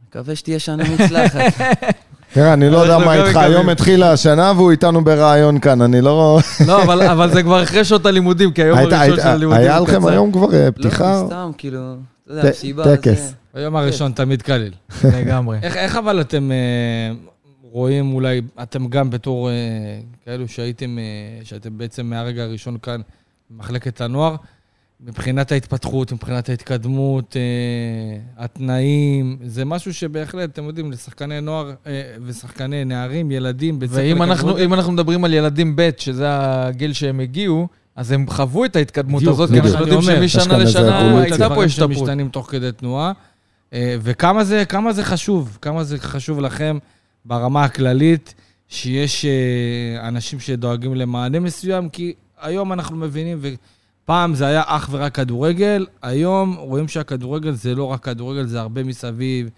מקווה שתהיה שנה מוצלחת. (laughs) תראה, אני לא יודע מה איתך. היום התחילה השנה והוא איתנו בראיון כאן, אני לא... לא, אבל, אבל זה כבר אחרי שעות הלימודים, כי היום הראשון של הלימודים היה לכם. היום כבר אה, פתיחה? לא, סתם, כאילו, אתה יודע, מסיבה, טקס. זה... היום הראשון תמיד קליל. (laughs) לגמרי. איך, איך אבל אתם אה, רואים אולי, אתם גם בתור אה, כאלו שהייתם, שאתם בעצם מהרגע הראשון כאן במחלקת הנוער, מבחינת ההתפתחות, מבחינת ההתקדמות, אה, התנאים, זה משהו שבהחלט, אתם יודעים, לשחקני נוער אה, ושחקני נערים, ילדים, בית ספר ואם אנחנו, אם אנחנו מדברים על ילדים ב', שזה הגיל שהם הגיעו, אז הם חוו את ההתקדמות בדיוק, הזאת, כי אנחנו יודעים שמשנה לשנה. הייתה פה השתפרות. שמשתנים תוך כדי תנועה. אה, וכמה זה, כמה זה חשוב, כמה זה חשוב לכם ברמה הכללית, שיש אה, אנשים שדואגים למענה מסוים, כי היום אנחנו מבינים, ופעם זה היה אך ורק כדורגל, היום רואים שהכדורגל זה לא רק כדורגל, זה הרבה מסביב.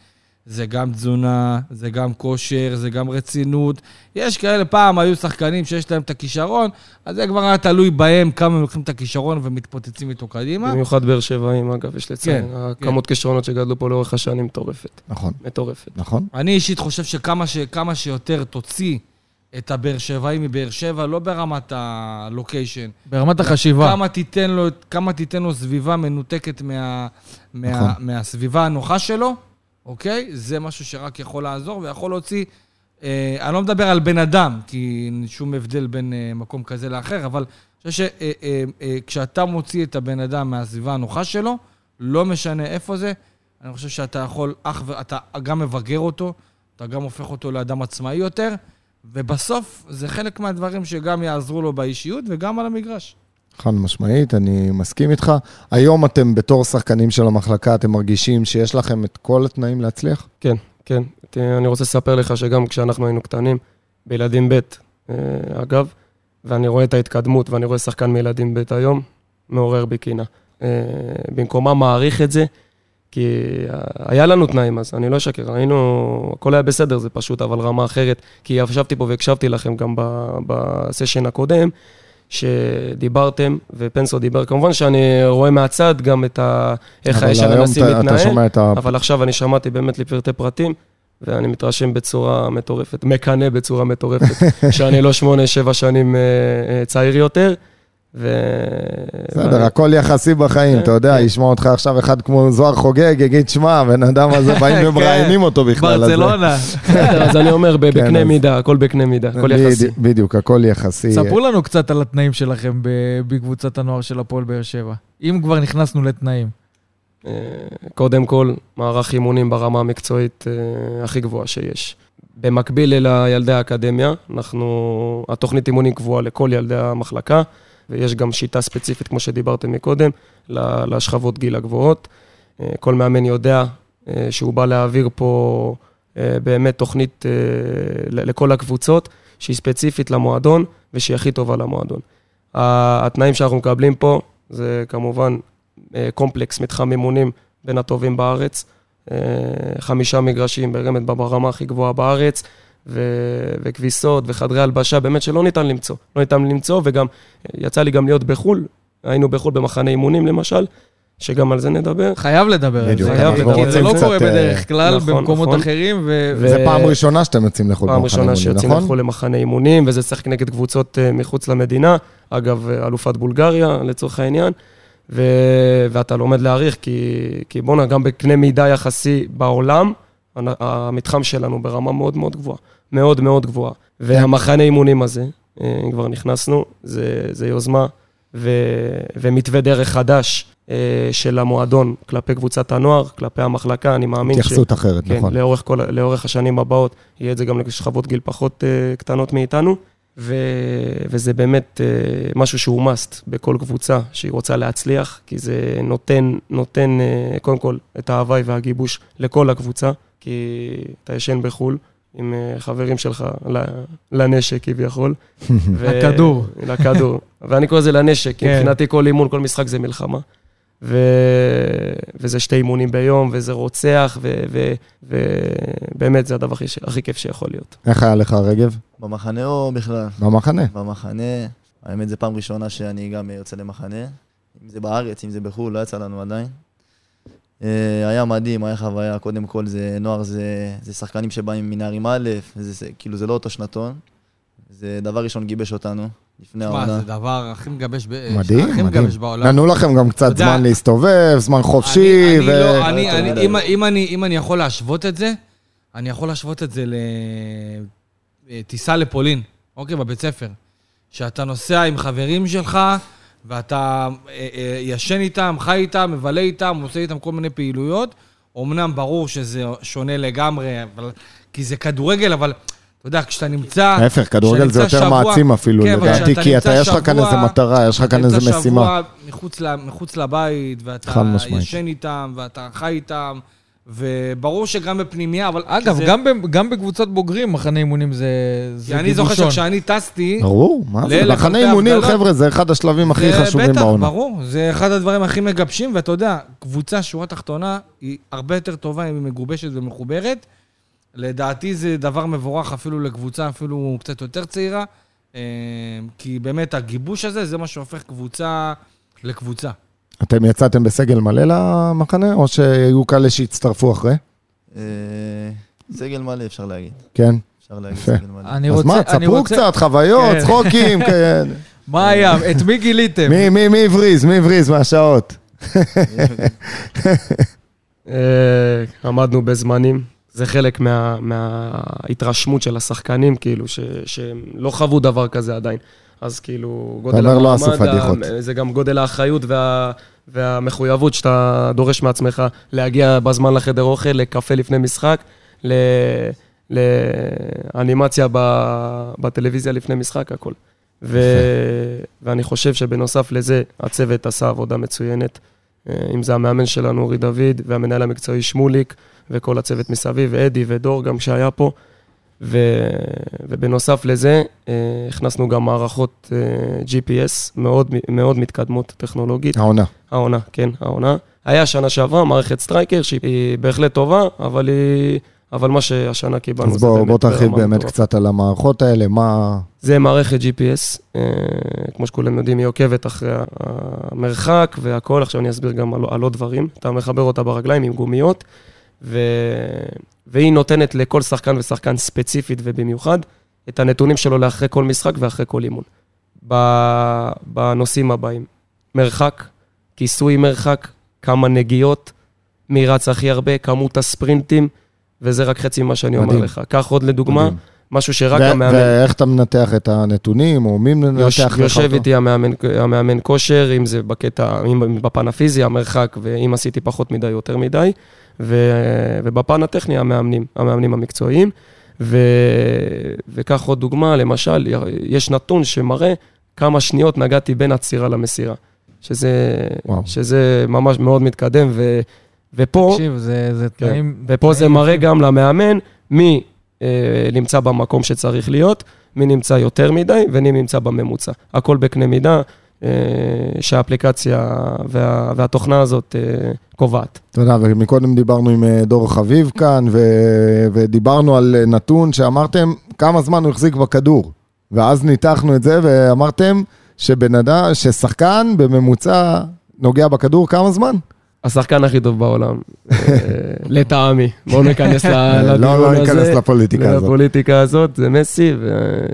זה גם תזונה, זה גם כושר, זה גם רצינות. יש כאלה, פעם היו שחקנים שיש להם את הכישרון, אז זה כבר היה תלוי בהם כמה הם לוקחים את הכישרון ומתפוצצים איתו קדימה. במיוחד באר שבעים, אגב, יש לציין. כן, הכמות כישרונות שגדלו פה לאורך השנים מטורפת. נכון, מטורפת. נכון. אני אישית חושב שכמה ש, כמה שיותר תוציא את הבאר שבעי מבאר שבע, לא ברמת הלוקיישן. ברמת החשיבה. כמה תיתן לו, כמה תיתן לו סביבה מנותקת מה, מה, נכון. מהסביבה הנוחה שלו, אוקיי? זה משהו שרק יכול לעזור ויכול להוציא... אה, אני לא מדבר על בן אדם, כי אין שום הבדל בין אה, מקום כזה לאחר, אבל אני חושב שכשאתה מוציא את הבן אדם מהסביבה הנוחה שלו, לא משנה איפה זה, אני חושב שאתה יכול, אך ו... אתה גם מבגר אותו, אתה גם הופך אותו לאדם עצמאי יותר, ובסוף זה חלק מהדברים שגם יעזרו לו באישיות וגם על המגרש. חד משמעית, אני מסכים איתך. היום אתם בתור שחקנים של המחלקה, אתם מרגישים שיש לכם את כל התנאים להצליח? כן, כן. אני רוצה לספר לך שגם כשאנחנו היינו קטנים, בילדים ב', אה, אגב, ואני רואה את ההתקדמות ואני רואה שחקן מילדים ב' היום, מעורר בי קינה. אה, במקומם מעריך את זה, כי היה לנו תנאים אז, אני לא אשקר, היינו, הכל היה בסדר, זה פשוט, אבל רמה אחרת, כי ישבתי פה והקשבתי לכם גם בסשן הקודם, שדיברתם, ופנסו דיבר, כמובן שאני רואה מהצד גם את ה... איך היום הנשיא מתנהל. אבל עכשיו אני שמעתי באמת לפרטי פרטים, ואני מתרשם בצורה מטורפת, מקנא בצורה מטורפת, (laughs) שאני לא שמונה, שבע שנים אה, אה, צעיר יותר, ו... בסדר, הכל יחסי בחיים, כן, אתה יודע, כן. ישמע אותך עכשיו אחד כמו זוהר חוגג, יגיד, שמע, הבן אדם הזה, באים (laughs) כן. ומראיינים אותו בכלל. ברצלונה. (laughs) (laughs) בסדר, אז אני אומר, בקנה מידה, הכל בקנה מידה, הכל יחסי. בדיוק, הכל יחסי. ספרו לנו קצת על התנאים שלכם בקבוצת הנוער של הפועל באר שבע. אם כבר נכנסנו לתנאים. אה, קודם כל, מערך אימונים ברמה המקצועית אה, הכי גבוהה שיש. במקביל לילדי האקדמיה, אנחנו, התוכנית אימונים קבועה לכל ילדי המחלקה, ויש גם שיטה ספציפית, כמו שדיברתם מקודם, לשכבות גיל הגבוהות. אה, כל מאמן יודע אה, שהוא בא להעביר פה אה, באמת תוכנית לכל הקבוצות, שהיא ספציפית למועדון ושהיא הכי טובה למועדון. התנאים שאנחנו מקבלים פה זה כמובן קומפלקס מתחם אימונים בין הטובים בארץ, חמישה מגרשים באמת ברמה הכי גבוהה בארץ, ו- וכביסות וחדרי הלבשה, באמת שלא ניתן למצוא. לא ניתן למצוא, וגם יצא לי גם להיות בחו"ל, היינו בחו"ל במחנה אימונים למשל, שגם על זה נדבר. חייב לדבר על בדיוק, זה, אנחנו כי רוצים זה לא קורה אה, בדרך כלל נכון, במקומות נכון. אחרים, ו... ו- זה פעם ראשונה שאתם יוצאים לחו"ל פעם במחנה ראשונה אימונים, שיוצאים נכון? לחו"ל למחנה אימונים, וזה צריך נגד קבוצות אה, מחוץ למדינה, אגב, אה, אלופת בולגריה לצורך העניין, ו... ואתה לומד להעריך, כי, כי בואנה, גם בקנה מידה יחסי בעולם, המתחם שלנו ברמה מאוד מאוד גבוהה, מאוד מאוד גבוהה. והמחנה אימונים הזה, אה, אם כבר נכנסנו, זה, זה יוזמה ו... ומתווה דרך חדש אה, של המועדון כלפי קבוצת הנוער, כלפי המחלקה, אני מאמין ש... התייחסות אחרת, כן, נכון. לאורך, כל, לאורך השנים הבאות, יהיה את זה גם לשכבות גיל פחות uh, קטנות מאיתנו, ו, וזה באמת uh, משהו שהוא must בכל קבוצה שהיא רוצה להצליח, כי זה נותן, נותן uh, קודם כל את ההוואי והגיבוש לכל הקבוצה, כי אתה ישן בחו"ל. עם uh, חברים שלך לנשק כביכול. (laughs) ו- לכדור. לכדור. ואני קורא לזה לנשק, כי כן. מבחינתי כל אימון, כל משחק זה מלחמה. ו... וזה שתי אימונים ביום, וזה רוצח, ובאמת זה הדבר הכי, הכי כיף שיכול להיות. איך היה לך, רגב? במחנה או בכלל? במחנה. במחנה, האמת זו פעם ראשונה שאני גם יוצא למחנה. אם זה בארץ, אם זה בחו"ל, לא יצא לנו עדיין. אה, היה מדהים, היה חוויה, קודם כל זה נוער, זה, זה שחקנים שבאים מנערים א', זה, זה, כאילו זה לא אותו שנתון. זה דבר ראשון גיבש אותנו, לפני העונה. זה דבר הכי מגבש ב- מדהים, הכי מדהים. מגבש בעולם. נתנו לכם גם קצת יודע, זמן להסתובב, זמן חופשי, אני, ו... אני, לא, אני, אני. אם, אם, אני, אם אני יכול להשוות את זה, אני יכול להשוות את זה לטיסה לפולין, אוקיי, בבית ספר. שאתה נוסע עם חברים שלך, ואתה אה, אה, ישן איתם, חי איתם, מבלה איתם, עושה איתם כל מיני פעילויות. אמנם ברור שזה שונה לגמרי, אבל, כי זה כדורגל, אבל אתה יודע, כשאתה נמצא... ההפך, כדורגל זה יותר נמצא מעצים אפילו, כן, לדעתי, כי אתה, יש לך כאן שבוע- איזה מטרה, יש לך כאן איזה אתה נמצא משימה. שבוע מחוץ, מחוץ לבית, ואתה. ישן איתם, ואתה חי איתם, וברור שגם בפנימייה, אבל... אגב, זה- גם ב- גם בקבוצות בוגרים, מחנה אימונים זה זה כי אני זוכר. שכשאני טסתי... ברור, מה זה? מחנה אימונים. חבר'ה, זה אחד השלבים הכי זה חשובים בטח, בעונה. ברור, זה אחד הדברים הכי מגבשים, ואתה יודע, קבוצה, שורה תחתונה, היא הרבה יותר טובה אם היא מגובשת ומחוברת. לדעתי זה דבר מבורך אפילו לקבוצה, אפילו קצת יותר צעירה, אה, כי באמת הגיבוש הזה, זה מה שהופך קבוצה לקבוצה. אתם יצאתם בסגל מלא למחנה, או שהיו כאלה שהצטרפו אחרי? אה, סגל מלא אפשר להגיד. כן. אפשר להגיד. סגל מלא. אני אז רוצה... מה, אני תספרו רוצה- קצת, חוויות, כן. צחוקים, (laughs) כן. מה היה? את מי גיליתם? מי- הבריז? מי הבריז מהשעות? (laughs) אה, עמדנו בזמנים, זה חלק מה, מההתרשמות של השחקנים, כאילו, ש, שהם לא חוו דבר כזה עדיין. אז כאילו, גודל לא המעמד. ה- זה גם גודל האחריות וה, והמחויבות שאתה דורש מעצמך להגיע בזמן לחדר אוכל, לקפה לפני משחק, ל, לאנימציה בטלוויזיה לפני משחק, הכל. ו, ואני חושב שבנוסף לזה, הצוות עשה עבודה מצוינת. אה, אם זה המאמן שלנו, אורי דוד, והמנהל המקצועי שמוליק, וכל הצוות מסביב, ואדי ודור גם שהיה פה. ו... ובנוסף לזה, אה, הכנסנו גם מערכות אה, GPS מאוד, מאוד מתקדמות טכנולוגית. העונה. העונה, כן, העונה. היה שנה שעברה מערכת סטרייקר, שהיא בהחלט טובה, אבל היא... אבל מה שהשנה קיבלנו אז זה בוא באמת בוא תרחיב באמת מטורפת. קצת על המערכות האלה, מה... זה מערכת GPS, אה, כמו שכולם יודעים, היא עוקבת אחרי המרחק והכל, עכשיו אני אסביר גם על, על עוד דברים. אתה מחבר אותה ברגליים עם גומיות, ו, והיא נותנת לכל שחקן ושחקן ספציפית ובמיוחד את הנתונים שלו לאחרי כל משחק ואחרי כל אימון. בנושאים הבאים, מרחק, כיסוי מרחק, כמה נגיעות, מי רץ הכי הרבה, כמות הספרינטים, וזה רק חצי ממה שאני אומר מדהים. לך. קח עוד לדוגמה, מדהים. משהו שרק ו- המאמן... ואיך אתה מנתח את הנתונים, או מי מנתח יוש, לך יושב אותו? איתי המאמן, המאמן כושר, אם זה בקטע, אם בפן הפיזי, המרחק, ואם עשיתי פחות מדי, יותר מדי, ו, ובפן הטכני, המאמנים, המאמנים המקצועיים. ו, וכך עוד דוגמה, למשל, יש נתון שמראה כמה שניות נגעתי בין עצירה למסירה, שזה, וואו. שזה ממש מאוד מתקדם, ו, ופה... תקשיב, זה זה כן. תנאים... ופה זה תנאים מראה יפים. גם למאמן מי אה, נמצא במקום שצריך להיות, מי נמצא יותר מדי ומי נמצא בממוצע. הכל בקנה מידה. אה, שהאפליקציה וה, והתוכנה הזאת אה, קובעת. אתה יודע, ומקודם דיברנו עם אה, דור חביב כאן, ו... ודיברנו על נתון שאמרתם כמה זמן הוא החזיק בכדור. ואז ניתחנו את זה ואמרתם שבן אדם, ששחקן בממוצע נוגע בכדור כמה זמן? השחקן הכי טוב בעולם, אה, (laughs) לטעמי. בואו ניכנס (laughs) לא, לדיון הזה. לא ניכנס לפוליטיקה הזאת. לפוליטיקה הזאת, זה מסי,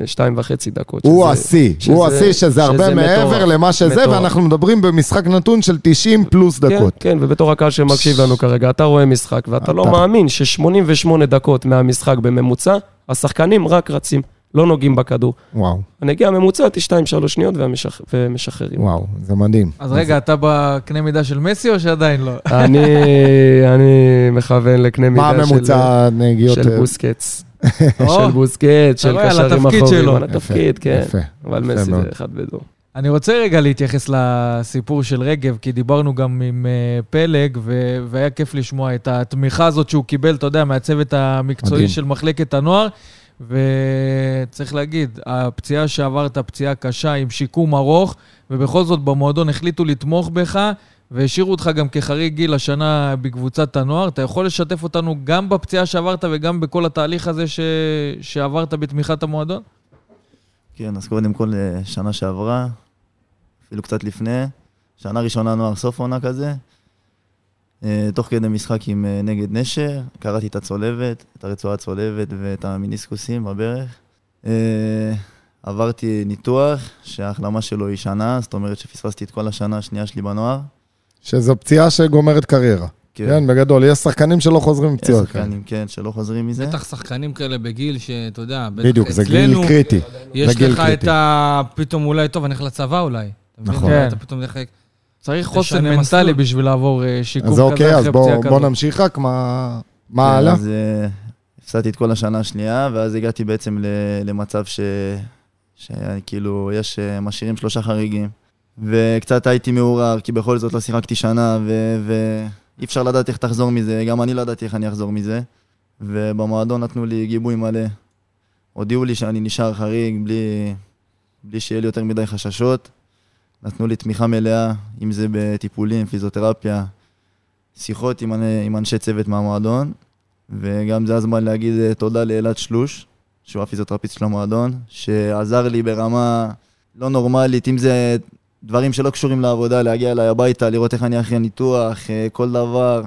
ושתיים וחצי דקות. הוא השיא, הוא השיא שזה הרבה מעבר למה שזה. ואנחנו מדברים במשחק נתון של 90 פלוס דקות. כן, כן, ובתור הקהל שמקשיב לנו כרגע, אתה רואה משחק, ואתה לא מאמין ש-88 דקות מהמשחק בממוצע, השחקנים רק רצים, לא נוגעים בכדור. וואו, הנגיעה הממוצעת היא 2-3 שניות והמשח- ומשחררים. וואו, זה מדהים. אז רגע, אתה בקנה מידה של מסי או שעדיין לא? (laughs) אני, אני מכוון לקנה מה מידה של, הממוצע נגיעות? של אה, בוסקץ. (laughs) של בוסקץ, של רואה, על קשרים. שלו. על התפקיד, כן. יפה. אבל יפה מסי מאוד. זה אחד בדור. אני רוצה רגע להתייחס לסיפור של רגב, כי דיברנו גם עם uh, פלג, ו- והיה כיף לשמוע את התמיכה הזאת שהוא קיבל, אתה יודע, מהצוות המקצועי מדהים. של מחלקת הנוער. וצריך להגיד, הפציעה שעברת, פציעה קשה עם שיקום ארוך, ובכל זאת במועדון החליטו לתמוך בך, והשאירו אותך גם כחריג גיל השנה בקבוצת הנוער. אתה יכול לשתף אותנו גם בפציעה שעברת וגם בכל התהליך הזה ש... שעברת בתמיכת המועדון? כן, אז קודם כל, אה, שנה שעברה, אפילו קצת לפני, שנה ראשונה נוער סוף עונה כזה. אה, תוך כדי משחק עם אה, נגד נשר, קראתי את הצולבת, את הרצועה הצולבת ואת המיניסקוסים בברך. אה, עברתי ניתוח, שההחלמה שלו היא שנה, זאת אומרת שפספסתי את כל השנה השנייה שלי בנוער. שזו פציעה שגומרת קריירה. כן, בגדול, יש שחקנים שלא חוזרים עם יש. שחקנים, כן, שלא חוזרים מזה. בטח שחקנים כאלה בגיל שאתה יודע, בדיוק, זה גיל קריטי. יש לך את. ה... פתאום אולי, טוב, אני הולך לצבא אולי. אתה מבין? נכון. אולי כן. אתה פתאום הולך... צריך חוסן מנטלי מסלול. בשביל לעבור אה, שיקום אז כזה אוקיי, אז אחרי בוא פציעה בוא כזאת. נמשיך רק, מה מה כן, הלאה? אז אה, הפסדתי את כל השנה השנייה, ואז הגעתי בעצם ל- למצב ש... שכאילו, יש, אה, משאירים שלושה חריגים. וקצת הייתי מעורער, כי בכל זאת לא שיחקתי שנה, ואי אפשר לדעת איך תחזור מזה, גם אני לא ידעתי איך אני אחזור מזה. ובמועדון נתנו לי גיבוי מלא. הודיעו לי שאני נשאר חריג, בלי, בלי שיהיה לי יותר מדי חששות. נתנו לי תמיכה מלאה, אם זה בטיפולים, פיזיותרפיה, שיחות עם, עם אנשי צוות מהמועדון, וגם זה הזמן להגיד אה, תודה לאלעד שלוש, שהוא הפיזיותרפיסט של המועדון, שעזר לי ברמה לא נורמלית, אם זה דברים שלא קשורים לעבודה, להגיע אליי הביתה, לראות איך אני אחרי ניתוח, אה, כל דבר.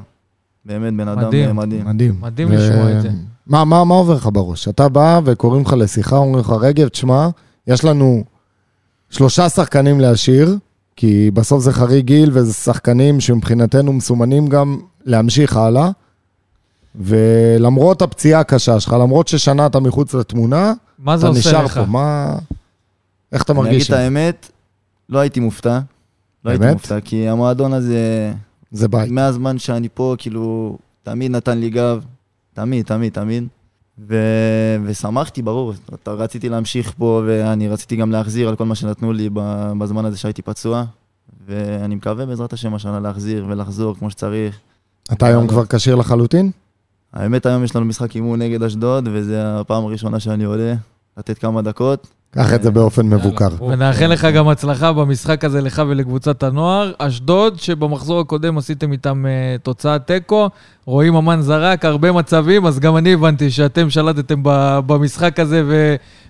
באמת, בן אדם מדהים. אה, מדהים. מדהים. מדהים לשמוע את זה. מה, מה, מה עובר לך בראש? אתה בא וקוראים לך לשיחה, אומרים לך, רגב, תשמע, יש לנו שלושה שחקנים להשאיר, כי בסוף זה חריג גיל וזה שחקנים שמבחינתנו מסומנים גם להמשיך הלאה. ולמרות הפציעה הקשה שלך, למרות ששנה אתה מחוץ לתמונה, מה זה אתה עושה נשאר לך? פה, מה... איך אתה אני מרגיש אגיד עם את? האמת, לא הייתי מופתע. לא הייתי באמת? מופתע, כי המועדון הזה, זה בית. מהזמן שאני פה, כאילו, תמיד נתן לי גב. תמיד, תמיד, תמיד. ו... ושמחתי, ברור. אתה- רציתי להמשיך פה, ואני רציתי גם להחזיר על כל מה שנתנו לי בזמן הזה שהייתי פצוע. ואני מקווה בעזרת השם השנה להחזיר ולחזור כמו שצריך. אתה היום כבר כשיר לחלוטין? האמת, היום יש לנו משחק אימון נגד אשדוד, וזו הפעם הראשונה שאני עולה, לתת כמה דקות. קח את זה באופן מבוקר. ונאחל לך גם הצלחה במשחק הזה, לך ולקבוצת הנוער. אשדוד, שבמחזור הקודם עשיתם איתם uh, תוצאת תיקו, רואים אמן זרק, הרבה מצבים, אז גם אני הבנתי שאתם שלטתם ב- במשחק הזה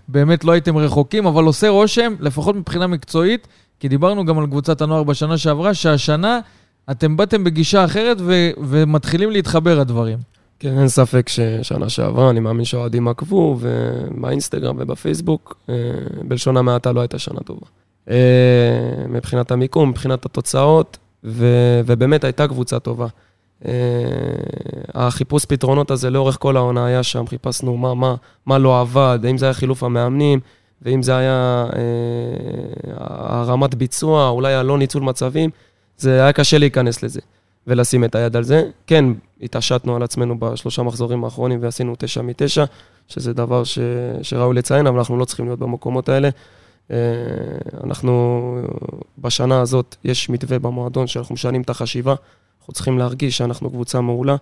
ובאמת לא הייתם רחוקים, אבל עושה רושם, לפחות מבחינה מקצועית, כי דיברנו גם על קבוצת הנוער בשנה שעברה, שהשנה אתם באתם בגישה אחרת ו- ומתחילים להתחבר הדברים. כן, אין ספק ששנה שעברה, אני מאמין שהאוהדים עקבו, ובאינסטגרם ובפייסבוק, אה, בלשון המעטה לא הייתה שנה טובה. אה, מבחינת המיקום, מבחינת התוצאות, ו- ובאמת הייתה קבוצה טובה. אה, החיפוש פתרונות הזה לאורך כל העונה היה שם, חיפשנו מה, מה, מה לא עבד, האם זה היה חילוף המאמנים, ואם זה היה הרמת ביצוע, אולי הלא ניצול מצבים, זה היה קשה להיכנס לזה. ולשים את היד על זה. כן, התעשתנו על עצמנו בשלושה מחזורים האחרונים ועשינו תשע מתשע, שזה דבר ש... שראוי לציין, אבל אנחנו לא צריכים להיות במקומות האלה. אה, אנחנו, בשנה הזאת יש מתווה במועדון שאנחנו משנים את החשיבה, אנחנו צריכים להרגיש שאנחנו קבוצה מעולה,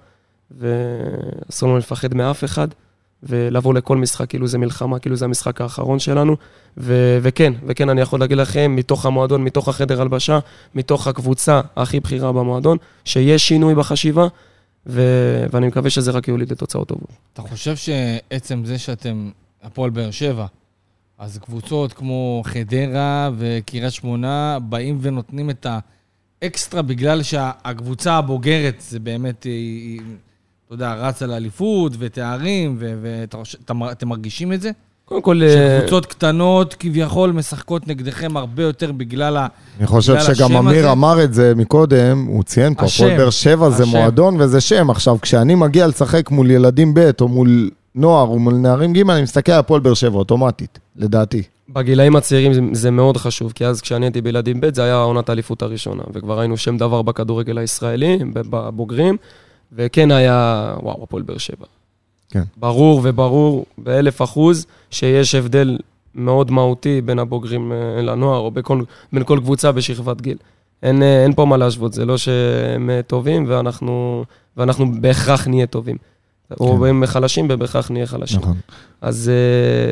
ואסור לנו לפחד מאף אחד, ולבוא לכל משחק כאילו זה מלחמה, כאילו זה המשחק האחרון שלנו. ו- וכן, וכן, אני יכול להגיד לכם, מתוך המועדון, מתוך החדר הלבשה, מתוך הקבוצה הכי בכירה במועדון, שיש שינוי בחשיבה, ו- ואני מקווה שזה רק יוליד לתוצאות טובות. אתה חושב שעצם זה שאתם הפועל באר שבע, אז קבוצות כמו חדרה וקריית שמונה באים ונותנים את האקסטרה בגלל שהקבוצה הבוגרת זה באמת, היא, אתה יודע, רצה לאליפות ותארים, ואתם מרגישים את זה? קודם כל... שקבוצות קטנות כביכול משחקות נגדכם הרבה יותר בגלל ה... אני חושב שגם אמיר אמר את זה מקודם, הוא ציין פה, הפועל באר שבע זה מועדון וזה שם. עכשיו, כשאני מגיע לשחק מול ילדים ב' או מול נוער או מול נערים ג', אני מסתכל על הפועל באר שבע אוטומטית, לדעתי. בגילאים הצעירים זה, זה מאוד חשוב, כי אז כשאני הייתי בילדים ב' זה היה עונת האליפות הראשונה, וכבר היינו שם דבר בכדורגל הישראלי, בבוגרים, וכן היה, וואו, הפועל באר שבע. כן. ברור וברור באלף אחוז שיש הבדל מאוד מהותי בין הבוגרים אה, לנוער, או בכל, בין כל קבוצה בשכבת גיל. אין, אה, אין פה מה להשוות, זה לא שהם אה, טובים ואנחנו, ואנחנו בהכרח נהיה טובים. כן. או הם חלשים ובהכרח נהיה חלשים. נכון. אז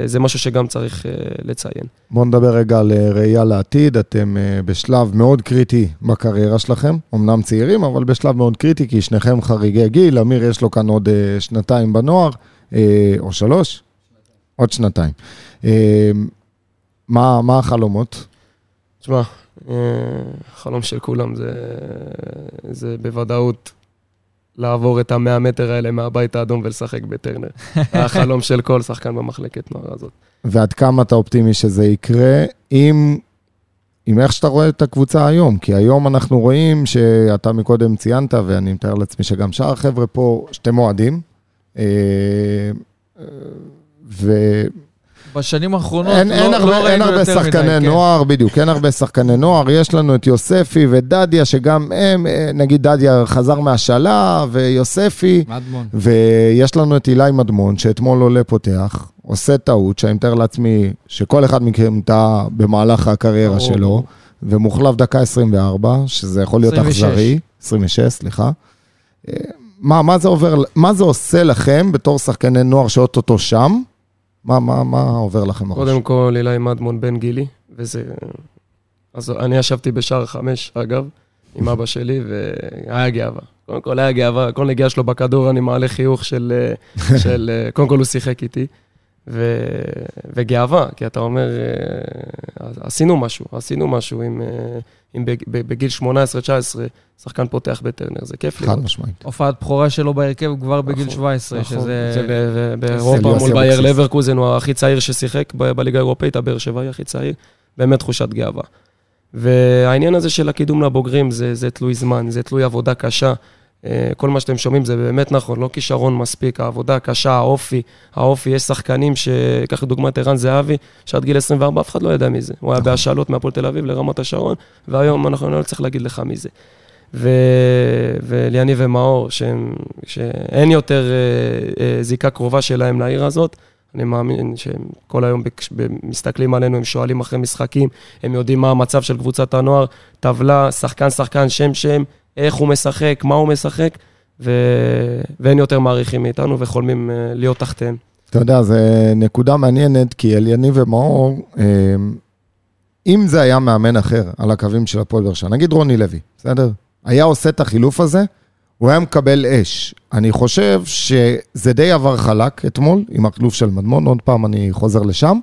זה משהו שגם צריך לציין. בואו נדבר רגע על ראייה לעתיד. אתם בשלב מאוד קריטי בקריירה שלכם, אמנם צעירים, אבל בשלב מאוד קריטי, כי שניכם חריגי גיל, אמיר יש לו כאן עוד שנתיים בנוער, או שלוש. עוד שנתיים. אה, מה, מה החלומות? תשמע, אה, החלום של כולם זה, זה בוודאות לעבור את המאה מטר האלה מהבית האדום ולשחק בטרנר. (laughs) החלום של כל שחקן במחלקת נוער הזאת. ועד כמה אתה אופטימי שזה יקרה, אם, עם איך שאתה רואה את הקבוצה היום? כי היום אנחנו רואים שאתה מקודם ציינת, ואני מתאר לעצמי שגם שאר החבר'ה פה, שאתם אוהדים. אה, ו... בשנים האחרונות אין, לא, אין הרבה, לא אין הרבה שחקני מדי, כן. נוער, כן. בדיוק, אין הרבה שחקני נוער. יש לנו את יוספי ודדיה, שגם הם, אה, נגיד דדיה חזר מהשאלה, ויוספי. מדמון. ויש לנו את אילי מדמון, שאתמול עולה פותח, עושה טעות, שאני מתאר לעצמי שכל אחד מכם טעה במהלך הקריירה שלו, ומוחלף דקה 24, שזה יכול להיות 26. אכזרי. 26, סליחה. אה, מה, מה, זה עובר, מה זה עושה לכם בתור שחקני נוער שאו-טו-טו שם? מה, מה, מה עובר לכם בראש? קודם כל, אילי מדמון בן גילי, וזה... אז אני ישבתי בשער חמש, אגב, עם אבא שלי, והיה גאווה. קודם כל, היה גאווה, כל נגיעה שלו בכדור, אני מעלה חיוך של... (laughs) של קודם כל, הוא שיחק איתי. ו... וגאווה, כי אתה אומר, אה, עשינו משהו, עשינו משהו עם, אה, עם בגיל 18-19, שחקן פותח בטרנר, זה כיף לראות. חד משמעית. הופעת בכורה שלו בהרכב כבר בגיל 17, נכון, נכון. שזה... זה באירופה מול בייר לברקוזן, הוא הכי צעיר ששיחק בליגה האירופאית, הבאר שבעי הכי צעיר, באמת תחושת גאווה. והעניין הזה של הקידום לבוגרים, זה, זה תלוי זמן, זה תלוי עבודה קשה. אה, כל מה שאתם שומעים זה באמת נכון, לא כישרון מספיק, העבודה הקשה, האופי, האופי, יש שחקנים ש... קח לדוגמת ערן זהבי, שעד גיל 24 אף אחד לא ידע מי זה. הוא היה נכון. בהשאלות מהפועל תל אביב לרמת השרון, והיום אנחנו לא צריך להגיד לך מי זה. ו... וליאני ומאור, שהם... שאין יותר אה, אה, זיקה קרובה שלהם לעיר הזאת, אני מאמין שהם כל היום מסתכלים עלינו, הם שואלים אחרי משחקים, הם יודעים מה המצב של קבוצת הנוער, טבלה, שחקן, שחקן, שם, שם, איך הוא משחק, מה הוא משחק, ו... ואין יותר מעריכים מאיתנו וחולמים אה, להיות תחתיהם. אתה יודע, זו נקודה מעניינת, כי אליניב ומאור, אה, אם זה היה מאמן אחר על הקווים של הפועל באר שבע, נגיד רוני לוי, בסדר? היה עושה את החילוף הזה, הוא היה מקבל אש. אני חושב שזה די עבר חלק אתמול, עם החילוף של מדמון, עוד פעם אני חוזר לשם,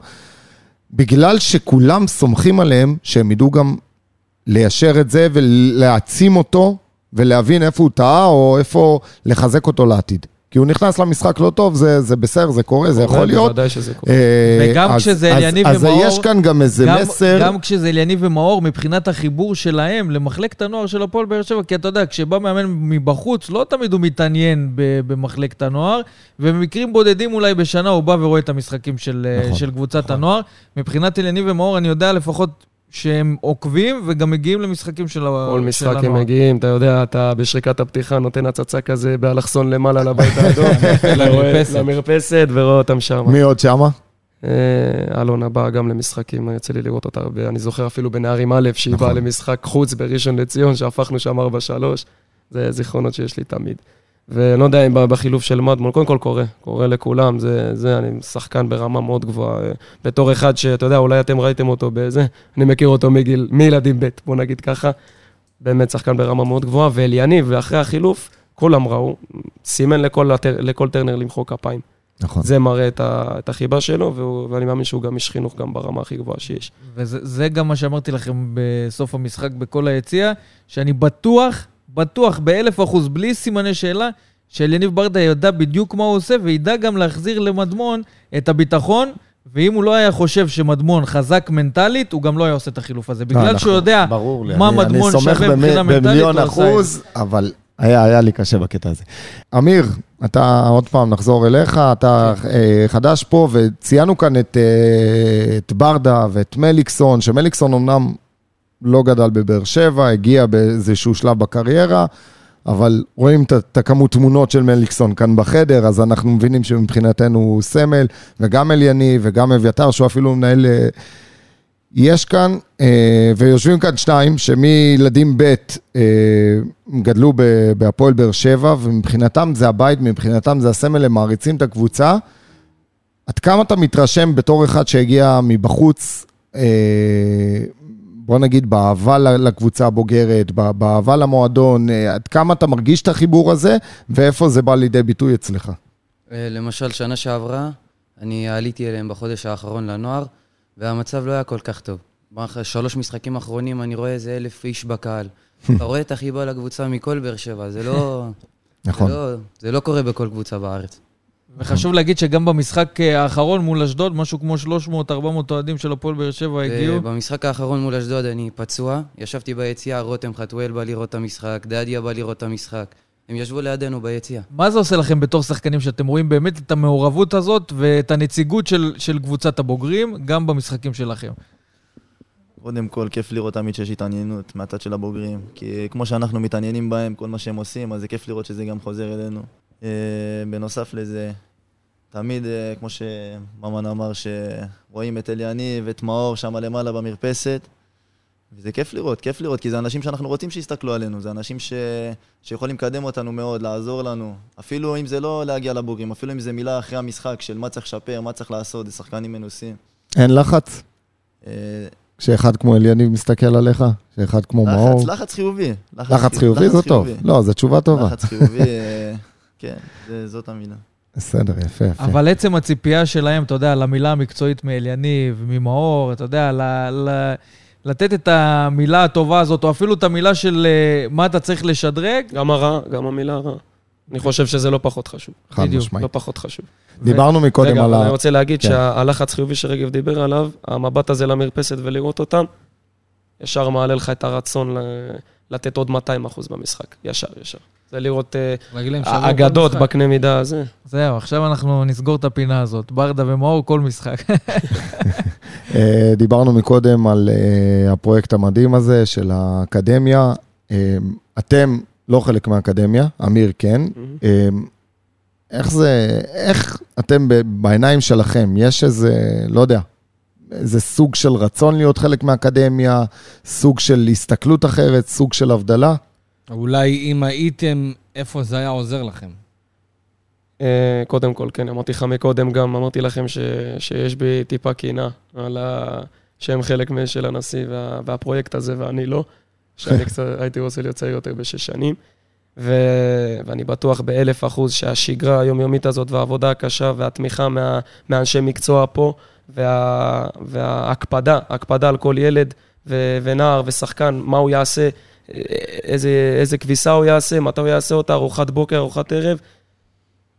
בגלל שכולם סומכים עליהם שהם ידעו גם ליישר את זה ולהעצים אותו ולהבין איפה הוא טעה, או איפה לחזק אותו לעתיד. כי הוא נכנס למשחק לא טוב, זה, זה בסדר, זה קורה, זה יכול להיות. בוודאי שזה קורה. אה, וגם אז, כשזה אליניב ומאור... אז יש כאן גם איזה גם, מסר... גם כשזה אליניב ומאור, מבחינת החיבור שלהם למחלקת הנוער של הפועל באר שבע, כי אתה יודע, כשבא מאמן מבחוץ, לא תמיד הוא מתעניין במחלקת הנוער, ובמקרים בודדים אולי בשנה הוא בא ורואה את המשחקים של, נכון, של קבוצת נכון. הנוער. מבחינת אליניב ומאור, אני יודע לפחות שהם עוקבים וגם מגיעים למשחקים של הנוער. כל משחק הם מגיעים, אתה יודע, אתה בשריקת הפתיחה נותן הצצה כזה באלכסון למעלה לבית האדום, (laughs) למרפסת, ורואה אותם שם. מי עוד שמה? אה, אלונה באה גם למשחקים, יוצא לי לראות אותה הרבה. אני זוכר אפילו בנערים א', שהיא באה נכון. למשחק חוץ בראשון לציון, שהפכנו שם 4-3. זה זיכרונות שיש לי תמיד. ואני לא יודע אם בחילוף של מדמון, קודם כל קורה, קורה לכולם, זה, זה, אני שחקן ברמה מאוד גבוהה. בתור אחד שאתה יודע, אולי אתם ראיתם אותו בזה, אני מכיר אותו מגיל, מילדים ב', בוא נגיד ככה. באמת שחקן ברמה מאוד גבוהה, ואליניב, ואחרי החילוף, כולם ראו, סימן לכל, לכל טרנר למחוא כפיים. נכון. זה מראה את, ה, את החיבה שלו, והוא, ואני מאמין שהוא גם איש חינוך גם ברמה הכי גבוהה שיש. וזה גם מה שאמרתי לכם בסוף המשחק בכל היציע, שאני בטוח, בטוח באלף אחוז, בלי סימני שאלה, שאליניב ברדה ידע בדיוק מה הוא עושה, וידע גם להחזיר למדמון את הביטחון, ואם הוא לא היה חושב שמדמון חזק מנטלית, הוא גם לא היה עושה את החילוף הזה. בגלל נכון, שהוא יודע. מה אני- מדמון אני סומך שווה מבחינה מנטלית, הוא עשה את אחוז, אבל היה, היה לי קשה בקטע הזה. אמיר, אתה עוד פעם נחזור אליך, אתה אה, חדש פה, וציינו כאן את, אה, את ברדה ואת מליקסון, שמליקסון אמנם לא גדל בבאר שבע, הגיע באיזשהו שלב בקריירה, אבל רואים את- הכמות תמונות של מליקסון כאן בחדר, אז אנחנו מבינים שמבחינתנו הוא סמל, וגם אליניב וגם אביתר, שהוא אפילו מנהל... אה, יש כאן, אה, ויושבים כאן שניים, שמילדים ב' אה, גדלו בהפועל באר שבע, ומבחינתם זה הבית, מבחינתם זה הסמל, הם מעריצים את הקבוצה. עד כמה אתה מתרשם בתור אחד שהגיע מבחוץ, בוא נגיד, באהבה לקבוצה הבוגרת, באהבה למועדון, אה, עד כמה אתה מרגיש את החיבור הזה, ואיפה זה בא לידי ביטוי אצלך? אה, למשל, שנה שעברה, אני עליתי אליהם בחודש האחרון לנוער, והמצב לא היה כל כך טוב. שלוש משחקים אחרונים אני רואה איזה אלף איש בקהל. (laughs) אתה רואה את החיבה לקבוצה מכל באר שבע, זה לא... נכון. זה לא, זה לא קורה בכל קבוצה בארץ. וחשוב להגיד שגם במשחק אה, האחרון מול אשדוד, משהו כמו 300-400 אוהדים של הפועל באר שבע הגיעו. במשחק האחרון מול אשדוד אני פצוע, ישבתי ביציאה, רותם חתואל בא לראות את המשחק, דדיה בא לראות את המשחק. הם ישבו לידינו ביציאה. מה זה עושה לכם בתור שחקנים שאתם רואים באמת את המעורבות הזאת ואת הנציגות של, של קבוצת הבוגרים, גם במשחקים שלכם? קודם כל, כיף לראות תמיד שיש התעניינות מהצד של הבוגרים. כי כמו שאנחנו מתעניינים בהם, כל מה שהם עושים, אז זה כיף לראות שזה גם חוזר אלינו. אה, בנוסף לזה, תמיד, אה, כמו שממן אמר, שרואים את אליניב ואת מאור שם למעלה במרפסת. וזה כיף לראות, כיף לראות, כי זה אנשים שאנחנו רוצים שיסתכלו עלינו, זה אנשים ש... שיכולים לקדם אותנו מאוד, לעזור לנו. אפילו אם זה לא להגיע לבוגרים, אפילו אם זה מילה אחרי המשחק של מה צריך לשפר, מה צריך לעשות, זה שחקנים מנוסים. אין לחץ? אה, כשאחד כמו אליניב מסתכל עליך, כשאחד כמו מאור. לחץ, לחץ חיובי. לחץ חיובי זה טוב. לא, זו תשובה טובה. לחץ חיובי, אה, כן, זה- זאת המילה. בסדר, יפה, יפה. אבל עצם הציפייה שלהם, אתה יודע, למילה המקצועית מאליניב, ממאור, אתה יודע, ל, ל, לתת את המילה הטובה הזאת, או אפילו את המילה של אה, מה אתה צריך לשדרג. גם הרע, גם המילה הרע. אני חושב שזה לא פחות חשוב. חד בדיוק, משמעית. לא פחות חשוב. דיברנו מקודם רגע, על ה... אני רוצה להגיד כן. שהלחץ חיובי שרגב דיבר עליו, המבט הזה למרפסת ולראות אותם, ישר מעלה לך את הרצון ל- לתת עוד 200 אחוז במשחק. ישר, ישר. זה לראות אה, אגדות. בקנה מידה הזה. זהו, עכשיו אנחנו נסגור את הפינה הזאת. ברדה ומאור, כל משחק. (laughs) אה, דיברנו מקודם על אה, הפרויקט המדהים הזה של האקדמיה. אתם לא חלק מהאקדמיה, אמיר כן. אה, איך זה, איך אתם בעיניים שלכם, יש איזה, לא יודע, איזה סוג של רצון להיות חלק מהאקדמיה, סוג של הסתכלות אחרת, סוג של הבדלה? אולי אם הייתם, איפה זה היה עוזר לכם? אה, קודם כל, כן, אמרתי לך מקודם גם, אמרתי לכם ש, שיש בי טיפה קינה על ה... שהם חלק של הנשיא וה, והפרויקט הזה ואני לא, (laughs) שאני קצת הייתי רוצה להיות צעיר יותר בשש שנים. ו... ואני בטוח באלף אחוז שהשגרה היומיומית הזאת והעבודה הקשה והתמיכה מה... מאנשי מקצוע פה וה... וההקפדה, הקפדה על כל ילד ו... ונער ושחקן, מה הוא יעשה, איזה, איזה כביסה הוא יעשה, מתי הוא יעשה אותה, ארוחת בוקר, ארוחת ערב.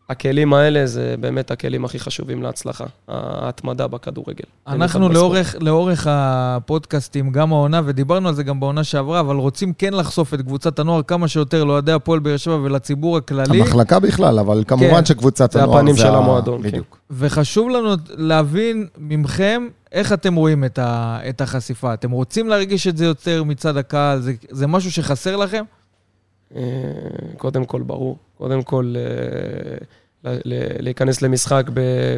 הכלים האלה זה באמת הכלים הכי חשובים להצלחה, ההתמדה בכדורגל. אנחנו לאורך, לאורך הפודקאסטים, גם העונה, ודיברנו על זה גם בעונה שעברה, אבל רוצים כן לחשוף את קבוצת הנוער כמה שיותר לאוהדי הפועל באר שבע ולציבור הכללי. המחלקה בכלל, אבל כמובן כן. שקבוצת זה הנוער הפנים של המועדון, כן. וחשוב לנו להבין ממכם איך אתם רואים את, ה, את החשיפה. אתם רוצים להרגיש את זה יותר מצד הקהל? זה, זה משהו שחסר לכם? אה, קודם כל, ברור. קודם כל, אה, להיכנס למשחק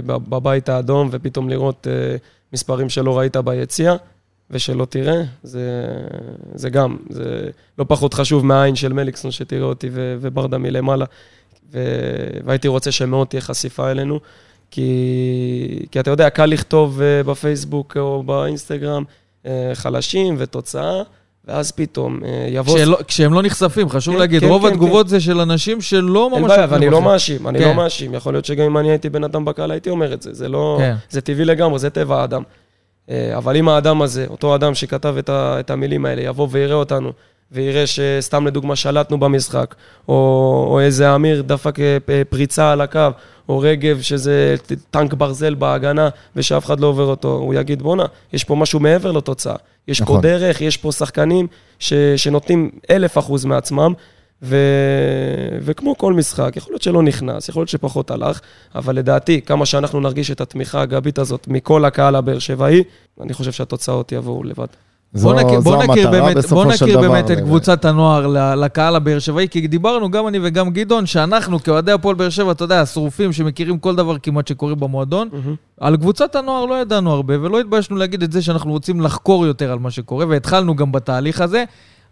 בבית האדום ופתאום לראות אה, מספרים שלא ראית ביציע ושלא תראה, זה, זה גם, זה לא פחות חשוב מהעין של מליקסון שתראה אותי וברדה מלמעלה. והייתי רוצה שמאוד תהיה חשיפה אלינו, כי, כי אתה יודע, קל לכתוב אה, בפייסבוק או באינסטגרם אה, חלשים ותוצאה, ואז פתאום אה, יבוא... כשלא- כשהם לא נחשפים, חשוב כן, להגיד, כן, רוב כן, התגובות זה של אנשים שלא אין ממש... בעיה, עוקבים ואני לא. מאשים, אני כן. לא מאשים. יכול להיות שגם אם אני הייתי בן אדם בקהל, הייתי אומר את זה. זה לא... כן. זה טבעי לגמרי, זה טבע האדם. אה, אבל אם האדם הזה, אותו אדם שכתב את, ה, את המילים האלה, יבוא ויראה אותנו, ויראה שסתם לדוגמה שלטנו במשחק, או, או איזה אמיר דפק אה, פ- פריצה על הקו, או רגב שזה טנק ברזל בהגנה, ושאף אחד לא עובר אותו, הוא יגיד, בואנה, יש פה משהו מעבר לתוצאה. יש נכון. פה דרך, יש פה שחקנים ש, שנותנים אלף אחוז מעצמם, ו... וכמו כל משחק, יכול להיות שלא נכנס, יכול להיות שפחות הלך, אבל לדעתי, כמה שאנחנו נרגיש את התמיכה הגבית הזאת מכל הקהל הבאר שבעי, אני חושב שהתוצאות יבואו לבד. זו, בוא נכיר, זו בוא נכיר המטרה באמת, בוא בסופו של נכיר. באמת את ל- קבוצת הנוער לקהל הבאר שבעי, כי דיברנו, גם אני וגם גדעון, שאנחנו כאוהדי הפועל באר שבע, אתה יודע, שרופים שמכירים כל דבר כמעט שקורה במועדון, על קבוצת הנוער לא ידענו הרבה, ולא התביישנו להגיד את זה שאנחנו רוצים לחקור יותר על מה שקורה, והתחלנו גם בתהליך הזה.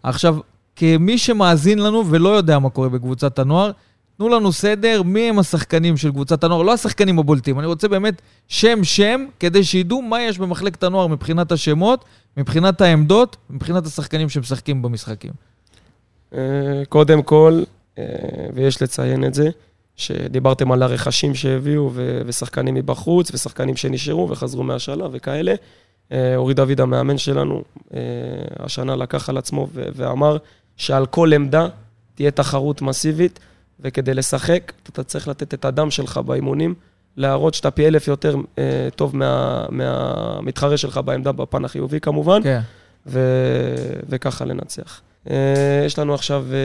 עכשיו, כמי שמאזין לנו ולא יודע מה קורה בקבוצת הנוער, תנו לנו סדר, מי הם השחקנים של קבוצת הנוער, לא השחקנים הבולטים, אני רוצה באמת שם-שם, כדי שידעו מה יש במחלקת הנוער מבחינת השמות, מבחינת העמדות, מבחינת השחקנים שמשחקים במשחקים. אה, קודם כל, אה, ויש לציין את זה, שדיברתם על הרכשים שהביאו, ושחקנים מבחוץ, ושחקנים שנשארו וחזרו מהשאלה וכאלה. אה, אורי דוד, המאמן שלנו, השנה לקח על עצמו ואמר שעל כל עמדה תהיה תחרות מסיבית, וכדי לשחק, אתה צריך לתת את הדם שלך באימונים, להראות שאתה פי אלף יותר אה, טוב מה- מהמתחרה שלך בעמדה בפן החיובי כמובן. כן. ו- וככה לנצח. אה, יש לנו עכשיו, אה,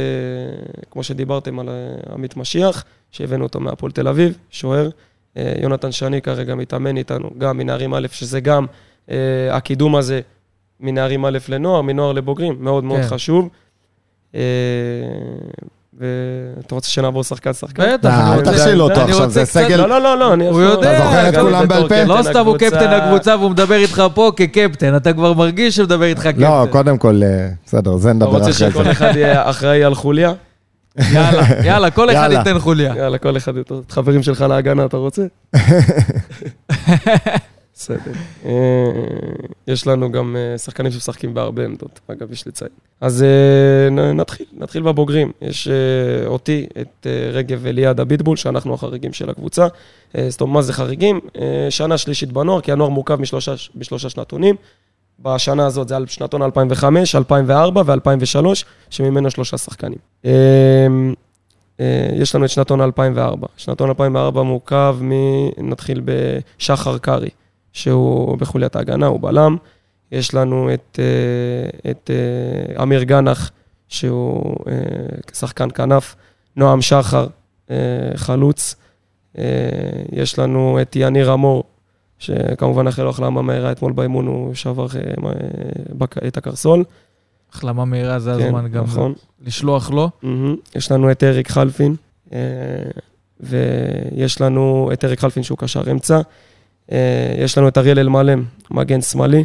כמו שדיברתם על אה, עמית משיח, שהבאנו אותו מהפועל תל אביב, שוער. אה, יונתן שני כרגע מתאמן איתנו, גם מנערים א', שזה גם אה, הקידום הזה מנערים א' לנוער, מנוער לבוגרים, מאוד מאוד כן. חשוב. אה, ואתה רוצה שנעבור שחקן-שחקן? בטח, אה, אני אל רוצה- תכשיל אותו עכשיו, רוצה זה סגל- לא, לא, לא, לא, אני הוא יודע, אתה זוכר את כולם בעל פה? לא סתם הוא. קפטן הקבוצה והוא מדבר איתך פה כקפטן, אתה כבר מרגיש שמדבר איתך קפטן. לא, קודם כל, אה, בסדר, זה אתה נדבר רוצה אחרי שכל זה. אחד יהיה אחראי על חוליה? יאללה, (laughs) יאללה, כל אחד. ייתן חוליה. יאללה, כל אחד יותר. את חברים שלך להגנה, אתה רוצה? (laughs) בסדר. אה, יש לנו גם אה, שחקנים שמשחקים בהרבה עמדות, אגב, יש לציין. אז אה, נתחיל, נתחיל בבוגרים. יש אותי, את רגב אליעד אביטבול, שאנחנו החריגים של הקבוצה. זאת אומרת, מה זה חריגים? שנה שלישית בנוער, כי הנוער מורכב משלושה, בשלושה שנתונים. בשנה הזאת זה על שנתון 2005, 2004 ו-2003, שממנו שלושה שחקנים. יש לנו את שנתון 2004. שנתון 2004 מורכב מ... נתחיל בשחר קרעי, שהוא בחוליית ההגנה, הוא בלם. יש לנו את, אה, את אה, אמיר גנח, שהוא אה, שחקן כנף. נועם שחר, חלוץ. יש לנו את יניר אמור, שכמובן אחרי לו החלמה מהירה אתמול באימון, הוא שבר את הקרסול. החלמה מהירה זה כן, הזמן גם נכון. לשלוח לו. מהמם. יש לנו את אריק חלפין, ויש לנו את אריק חלפין שהוא קשר אמצע. אה, יש לנו את אריאל אלמלם, מגן שמאלי.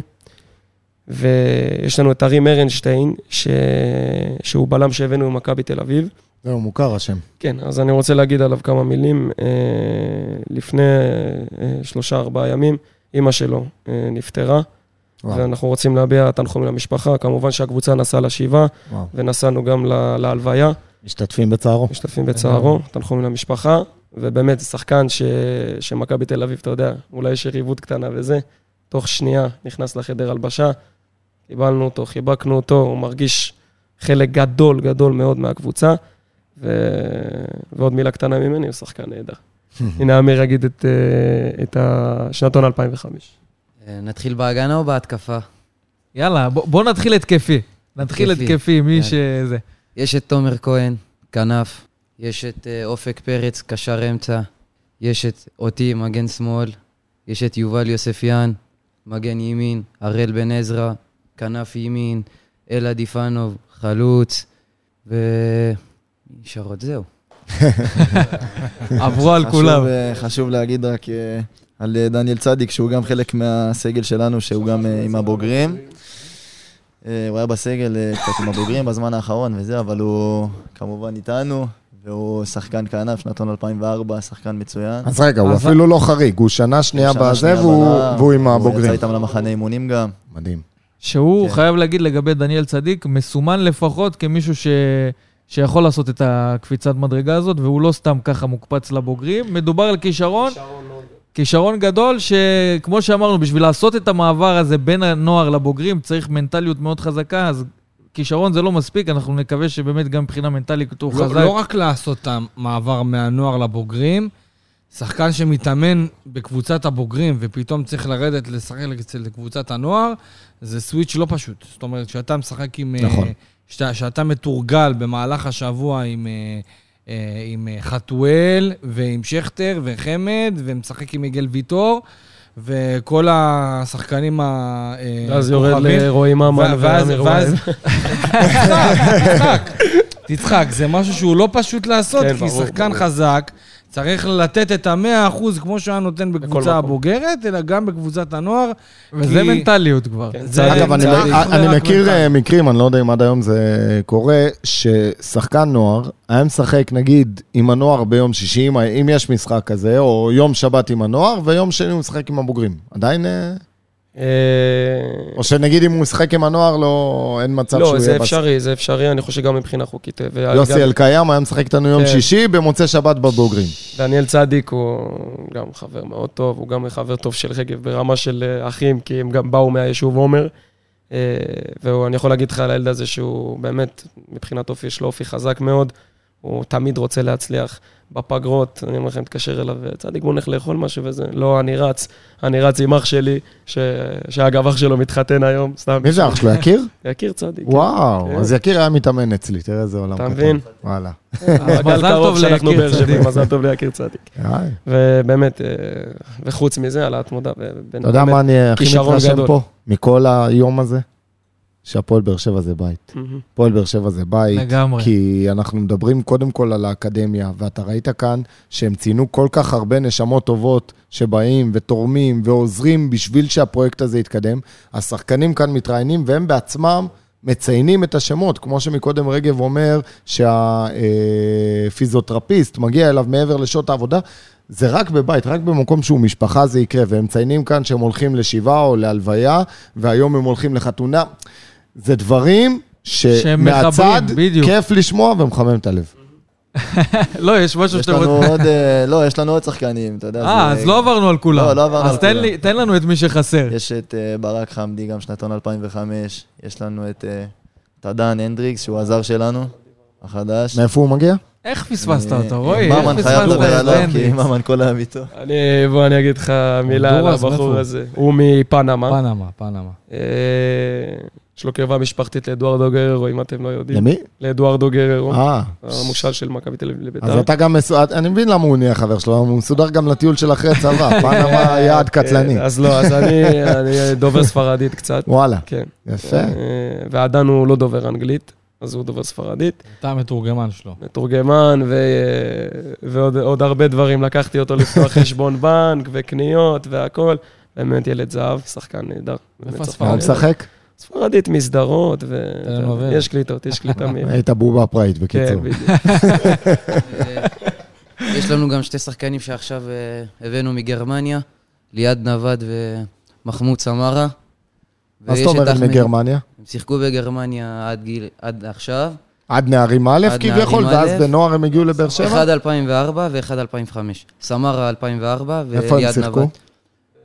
ויש לנו את ארי ארנשטיין, ש... שהוא בלם שהבאנו ממכבי תל אביב. זהו, מוכר השם. כן, אז אני רוצה להגיד עליו כמה מילים. אה, לפני אה, שלושה, ארבעה ימים, אימא שלו נפטרה, וואו. ואנחנו רוצים להביע תנחומים למשפחה. כמובן שהקבוצה נסעה לשבעה. ונסענו גם ל- להלוויה. משתתפים בצערו. משתתפים בצערו, תנחומים למשפחה, ובאמת, זה שחקן ש... שמכבי תל אביב, אתה יודע, אולי יש יריבות קטנה וזה, תוך שנייה נכנס לחדר הלבשה, קיבלנו אותו, חיבקנו אותו, הוא מרגיש חלק גדול, גדול מאוד מהקבוצה, ו... ועוד מילה קטנה ממני, הוא שחקן נהדר. (laughs) הנה אמיר יגיד את, אה, את השנתון 2005. אה, נתחיל בהגנה או בהתקפה? יאללה, בוא בוא נתחיל התקפי. נתחיל התקפי. התקפי, מי יאללה. שזה. יש את תומר כהן, כנף. יש את אה, אופק פרץ, קשר אמצע. יש את אותי, מגן שמאל. יש את יובל יוספיאן, מגן ימין. הראל בן עזרא, כנף ימין. אלעד איפנוב, חלוץ. ו... נשאר עוד זהו. (laughs) עברו על חשוב, כולם. אה, חשוב להגיד רק אה, על דניאל צדיק, שהוא גם חלק מהסגל שלנו, שהוא גם עם הבוגרים. הוא היה בסגל קצת עם הבוגרים בזמן האחרון וזה, אבל הוא כמובן איתנו, והוא שחקן כנף, שנתון 2004, שחקן מצוין. אז רגע, הוא אפילו לא חריג, הוא שנה שנייה בזה והוא עם הוא הבוגרים. יצא איתם למחנה אימונים גם. מדהים. שהוא, כן. חייב להגיד לגבי דניאל צדיק, מסומן לפחות כמישהו ש... שיכול לעשות את הקפיצת מדרגה הזאת, והוא לא סתם ככה מוקפץ לבוגרים. מדובר על כישרון, כישרון גדול, שכמו שאמרנו, בשביל לעשות את המעבר הזה בין הנוער לבוגרים, צריך מנטליות מאוד חזקה, אז כישרון זה לא מספיק, אנחנו נקווה שבאמת גם מבחינה מנטלית הוא לא, חזק. לא רק לעשות את המעבר מהנוער לבוגרים, שחקן שמתאמן בקבוצת הבוגרים ופתאום צריך לרדת לשחק אצל קבוצת הנוער, זה סוויץ' לא פשוט. זאת אומרת, כשאתה משחק עם... נכון. אה, שאתה, שאתה מתורגל במהלך השבוע עם, אה, אה, עם חתואל ועם שכטר וחמד, ומשחק עם יגאל ויטור, וכל השחקנים ה... אה, ואז יורד. לרועי ממן ואז- ואמיר ואז- וייב. תצחק, תצחק. תצחק, זה משהו שהוא לא פשוט לעשות, כן, כי שחקן. חזק צריך לתת את המאה אחוז כמו שהוא היה נותן בקבוצה. הבוגרת, אלא גם בקבוצת הנוער. וזה כי- מנטליות כבר. כן, זה- אגב, אני, מכיר. אה, מקרים, אני לא יודע אם עד היום זה קורה, ששחקן נוער היה משחק נגיד עם הנוער ביום שישי, אם- אם יש משחק כזה, או יום שבת עם הנוער, ויום שני הוא משחק עם הבוגרים. עדיין... אה, אה, או שנגיד אם הוא משחק עם הנוער, לא, אין מצב שהוא לא, יהיה... זה בס- אפשרי, זה אפשרי, אני חושב גם מבחינה חוקית. וגם- יוסי אלקיים היה משחק איתנו יום כן. שישי, במוצאי שבת בבוגרים. דניאל צדיק הוא גם חבר מאוד טוב, הוא גם חבר טוב של רגב ברמה של אה, אחים, כי הם גם באו מהיישוב עומר. אה, ואני יכול להגיד לך על הילד הזה שהוא באמת, מבחינת אופי, יש לו אופי חזק מאוד. הוא תמיד רוצה להצליח. בפגרות, אני אומר לכם, תתקשר אליו, צדיק בוא נלך לאכול משהו וזה. לא, אני רץ, אני רץ עם אח שלי, ש... שאגב, אח שלו מתחתן היום, סתם. מי זה אח שלו, יקיר? יקיר צדיק. וואו, כן. אז יקיר היה מתאמן אצלי, תראה איזה עולם אתה קטן. מבין? וואלה. אז מעגל מזל טוב ליקיר צדיק. מזל טוב ליקיר צדיק. ובאמת, אה, וחוץ מזה, על ההתמודה. אתה יודע מה אני הכי מתרשם. פה, מכל היום הזה? שהפועל באר שבע זה בית. הפועל באר שבע זה בית. לגמרי. כי אנחנו מדברים קודם כל על האקדמיה, ואתה ראית כאן שהם ציינו כל כך הרבה נשמות טובות שבאים ותורמים ועוזרים בשביל שהפרויקט הזה יתקדם. השחקנים כאן מתראיינים והם בעצמם מציינים את השמות, כמו שמקודם רגב אומר שהפיזיותרפיסט מגיע אליו מעבר לשעות העבודה. זה רק בבית, רק במקום שהוא משפחה זה יקרה, והם מציינים כאן שהם הולכים לשבעה או להלוויה, והיום הם הולכים לחתונה. זה דברים שמהצד. כיף לשמוע ומחמם את הלב. (laughs) לא, יש משהו יש שאתם לנו רוצים... עוד, אה, לא, יש לנו עוד שחקנים, אתה יודע. אה, אז לא עברנו על כולם. לא, לא עברנו אז על כולם. לי- תן לנו את מי שחסר. יש את אה, ברק חמדי, גם שנתון 2005. יש לנו את אה, טדן הנדריקס, שהוא הזר שלנו, החדש. מאיפה הוא מגיע? איך פספסת אה, אותו, רועי? איך ממן פספסת חייב לדבר את עליו, כי? ממן כל היום איתו. אני, בוא אני אגיד לך מילה על הבחור? הזה. הוא מפנמה. פנמה, פנמה. אה, יש לו קרבה משפחתית לאדוארדו גררו, אם אתם לא יודעים. למי? לאדוארדו גררו. אה, המושל של מכבי תל אביב אז לביתר. אתה גם מסודר, אני מבין למה הוא נהיה חבר שלו, הוא מסודר גם לטיול של אחרי צבא, (laughs) פנמה יעד קטלני. אה, אז לא, אז אני אני דובר ספרדית קצת. וואלה, כן. יפה. אה, ועדן הוא לא דובר אנגלית, אז הוא דובר ספרדית. אתה המתורגמן שלו. מתורגמן ו... ועוד עוד הרבה דברים. לקחתי אותו לפתוח (laughs) חשבון בנק וקניות והכל. באמת ילד זהב, שחקן נהדר. איפה מה הוא. משחק? ספרדית מסדרות. ויש קליטות, יש קליטה מ... (laughs) היית בובה פראית, כן, בקיצור. בדיוק. אה, יש לנו גם שתי שחקנים שעכשיו אה, הבאנו מגרמניה, ליעד נווד ומחמוד סמרה. מה זאת אומרת מגרמניה? הם שיחקו בגרמניה עד, גיל, עד עכשיו. עד נערים א' כביכול, ואז. בנוער הם הגיעו לבאר שבע? אחד 2004 ואחד 2005. סמרה 2004 איפה הם וליעד שיחקו? נווד.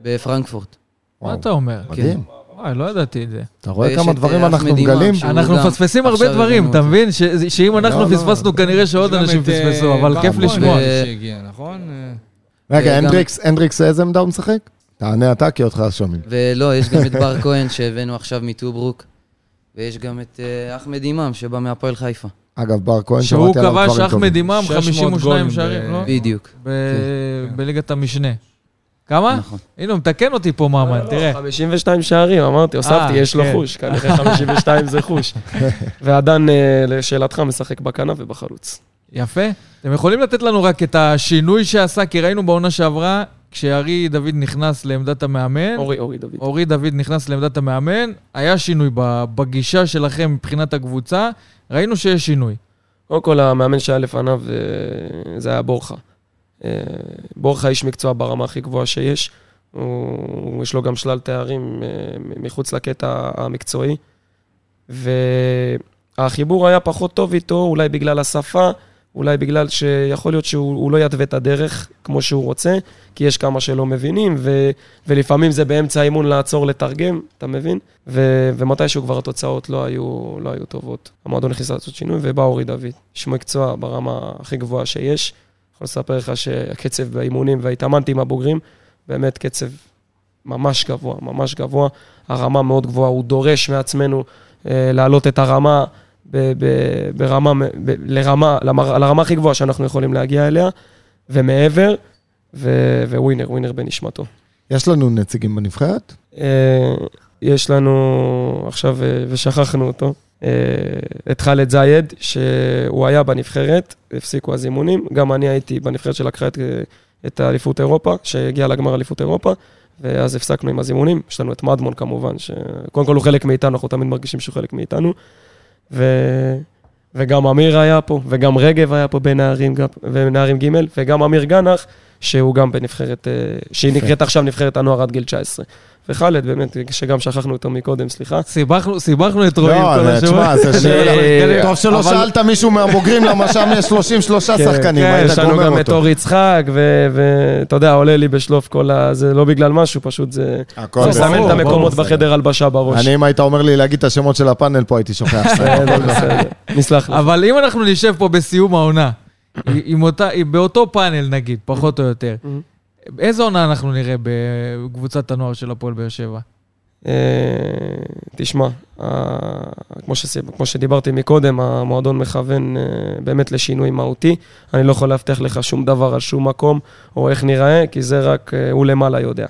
בפרנקפורט. מה אתה אומר? מדהים. וואי, לא ידעתי את זה. אתה רואה כמה את, דברים אה, אנחנו מגלים? שהוא אנחנו מפספסים הרבה דברים, אתה. מבין? שאם אנחנו לא, לא. פספסנו, כנראה שעוד אנשים את, אה, פספסו, אבל כיף לשמוע. שהגיע, נכון? אה, רגע, הנדריקס, הנדריקס איזה עמדה הוא משחק? תענה אתה, כי אותך שומעים. ולא, יש גם את בר (laughs) כהן שהבאנו עכשיו מטוברוק. ויש גם את אה, אחמד אימאם שבא מהפועל חיפה. אגב, בר כהן, שהוא שמעתי עליו דברים כבש טובים. אחמד אימאם 600 52 גולים שערים, לא? בדיוק. ב- בליגת המשנה. כמה? נכון. הנה, הוא מתקן אותי פה, ממן, תראה. 52 שערים, אמרתי, הוספתי, אה, יש לו כן. חוש, כנראה (laughs) 52 זה חוש. (laughs) ועדן, אה, לשאלתך, משחק בכנף ובחלוץ. יפה. אתם יכולים לתת לנו רק את השינוי שעשה, כי ראינו בעונה שעברה, כשארי דוד נכנס לעמדת המאמן, אורי, אורי דוד. אורי דוד נכנס לעמדת המאמן, היה שינוי ב- בגישה שלכם מבחינת הקבוצה, ראינו שיש שינוי. קודם כל, המאמן שהיה לפניו, אה, זה היה בורחה. אה, בורחה איש מקצוע ברמה הכי גבוהה שיש. הוא, יש לו גם שלל תארים אה, מחוץ לקטע המקצועי. והחיבור היה פחות טוב איתו, אולי בגלל השפה, אולי בגלל שיכול להיות שהוא הוא לא יתווה את הדרך כמו שהוא רוצה, כי יש כמה שלא מבינים, ו, ולפעמים זה באמצע האימון לעצור לתרגם, אתה מבין? ו, ומתישהו כבר התוצאות לא היו, לא היו טובות. המועדון נכנס לעשות שינוי, ובא אורי דוד, איש מקצוע ברמה הכי גבוהה שיש. יכול לספר לך שהקצב באימונים, והתאמנתי עם הבוגרים, באמת קצב ממש גבוה, ממש גבוה. הרמה מאוד גבוהה, הוא דורש מעצמנו אה, להעלות את הרמה. ברמה, ב, לרמה, למר, לרמה הכי גבוהה שאנחנו יכולים להגיע אליה, ומעבר, ו, ווינר, ווינר בנשמתו. יש לנו נציגים בנבחרת? אה, יש לנו, עכשיו, אה, ושכחנו אותו, את חאלד זייד, שהוא היה בנבחרת, הפסיקו הזימונים, גם אני הייתי בנבחרת שלקחה את, את האליפות אירופה, שהגיעה לגמר אליפות אירופה. ואז הפסקנו עם הזימונים. יש לנו את מדמון כמובן, שקודם כל הוא חלק מאיתנו, אנחנו תמיד מרגישים שהוא חלק מאיתנו. ו... וגם אמיר היה פה, וגם רגב היה פה בנערים, בנערים ג', וגם אמיר גנח, שהוא גם בנבחרת, אה, שהיא נקראת עכשיו נבחרת הנוער עד גיל 19. וחאלד, באמת, שגם שכחנו אותו מקודם, סליחה. סיבכנו את רועי כל השבוע. לא, תשמע, זה שאלה. (laughs) טוב שלא שאלת מישהו מהבוגרים, למה שם יש 33 כן, שחקנים, היית גומר אותו. יש לנו גם את אור יצחק, ואתה יודע, עולה לי בשלוף כל ה... זה לא בגלל משהו, פשוט זה... מסמן את המקומות בחדר הלבשה בראש. אני, אם היית אומר לי להגיד את השמות של הפאנל פה, הייתי שוכח. (laughs) בסדר, בסדר. נסלח לך. אבל אם אנחנו נשב פה בסיום העונה, באותו פאנל נגיד, פחות או יותר, איזה עונה אנחנו נראה בקבוצת הנוער של הפועל באר שבע? אה, תשמע, כמו שדיברתי מקודם, המועדון מכוון אה, באמת לשינוי מהותי. אני לא יכול להבטיח לך שום דבר על שום מקום, או איך נראה, כי זה רק אה, הוא למעלה יודע.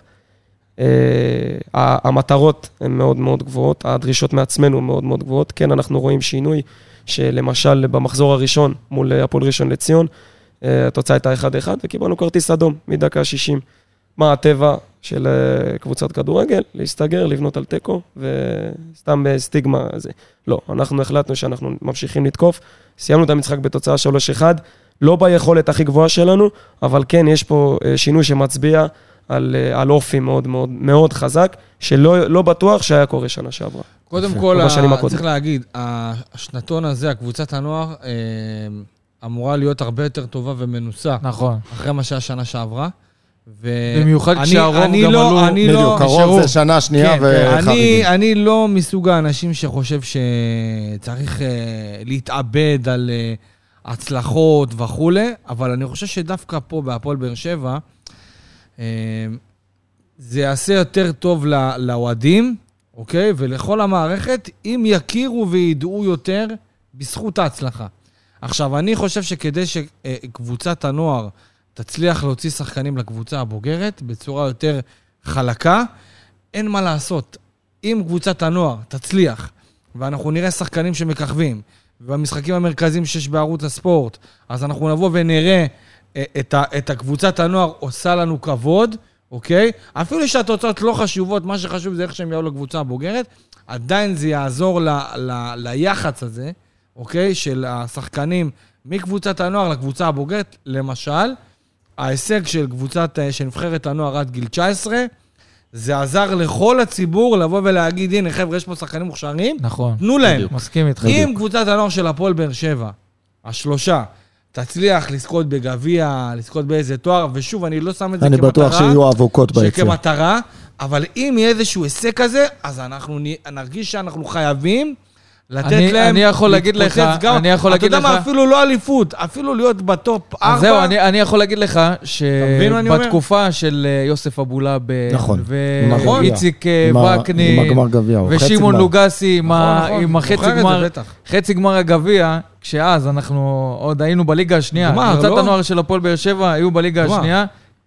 המטרות הן מאוד מאוד גבוהות, הדרישות מעצמנו מאוד מאוד גבוהות. כן, אנחנו רואים שינוי, שלמשל במחזור הראשון מול הפועל ראשון לציון, אה, התוצאה הייתה 1-1, וקיבלנו כרטיס אדום מדקה 60. מה הטבע של אה, קבוצת כדורגל? להסתגר, לבנות על תיקו, וסתם סטיגמה זה. לא, אנחנו החלטנו שאנחנו ממשיכים לתקוף. סיימנו את המשחק בתוצאה 3-1, לא ביכולת הכי גבוהה שלנו, אבל כן, יש פה אה, שינוי שמצביע על, על אופי מאוד מאוד מאוד חזק, שלא לא בטוח שהיה קורה שנה שעברה. קודם כל, צריך להגיד, השנתון הזה, הקבוצת הנוער, אמורה להיות הרבה יותר טובה ומנוסה. נכון. אחרי מה שהיה שנה שעברה. ו... במיוחד כשהרוב גם לא, עלו... אני בדיוק, לא, הרוב זה שנה שנייה כן, וחריגים. אני, אני לא מסוג האנשים שחושב שצריך uh, להתאבד על uh, הצלחות וכולי, אבל אני חושב שדווקא פה, בהפועל באר שבע, uh, זה יעשה יותר טוב לאוהדים, אוקיי? ולכל המערכת, אם יכירו וידעו יותר בזכות ההצלחה. עכשיו, אני חושב שכדי שקבוצת הנוער תצליח להוציא שחקנים לקבוצה הבוגרת בצורה יותר חלקה, אין מה לעשות. אם קבוצת הנוער תצליח, ואנחנו נראה שחקנים שמככבים, ובמשחקים המרכזיים שיש בערוץ הספורט, אז אנחנו נבוא ונראה אה, את, ה, את הקבוצת הנוער עושה לנו כבוד, אוקיי? אפילו שהתוצאות לא חשובות, מה שחשוב זה איך שהם יעלו לקבוצה הבוגרת, עדיין זה יעזור ל, ל, ליח"צ הזה, אוקיי? של השחקנים מקבוצת הנוער לקבוצה הבוגרת. למשל, ההישג של קבוצת, אה, של נבחרת הנוער עד גיל 19, זה עזר לכל הציבור לבוא ולהגיד, הנה חבר'ה, יש פה שחקנים מוכשרים, נכון. תנו להם. בדיוק. מסכים איתך. אם קבוצת הנוער של הפועל באר שבע, השלושה, תצליח לזכות בגביע, לזכות באיזה תואר, ושוב, אני לא שם את זה אני כמטרה. אני בטוח שיהיו אבוקות ביציע. שכמטרה, אבל אם יהיה איזשהו הישג כזה, אז אנחנו נרגיש שאנחנו חייבים לתת אני, להם, אני יכול להגיד לך, גם, אני יכול להגיד לך... אתה יודע מה, אפילו לא אליפות, אפילו להיות ב top ארבע. זהו, אני, אני יכול להגיד לך שבתקופה של אה, יוסף אבולאב, נכון, ואיציק אה, וקנין, ושמעון לוגסי, עם נכון, נכון, החצי גמר, חצי גמר הגביע, כשאז אנחנו עוד היינו בליגה השנייה, קבוצת לא? הנוער של הפועל באר שבע היו בליגה השנייה,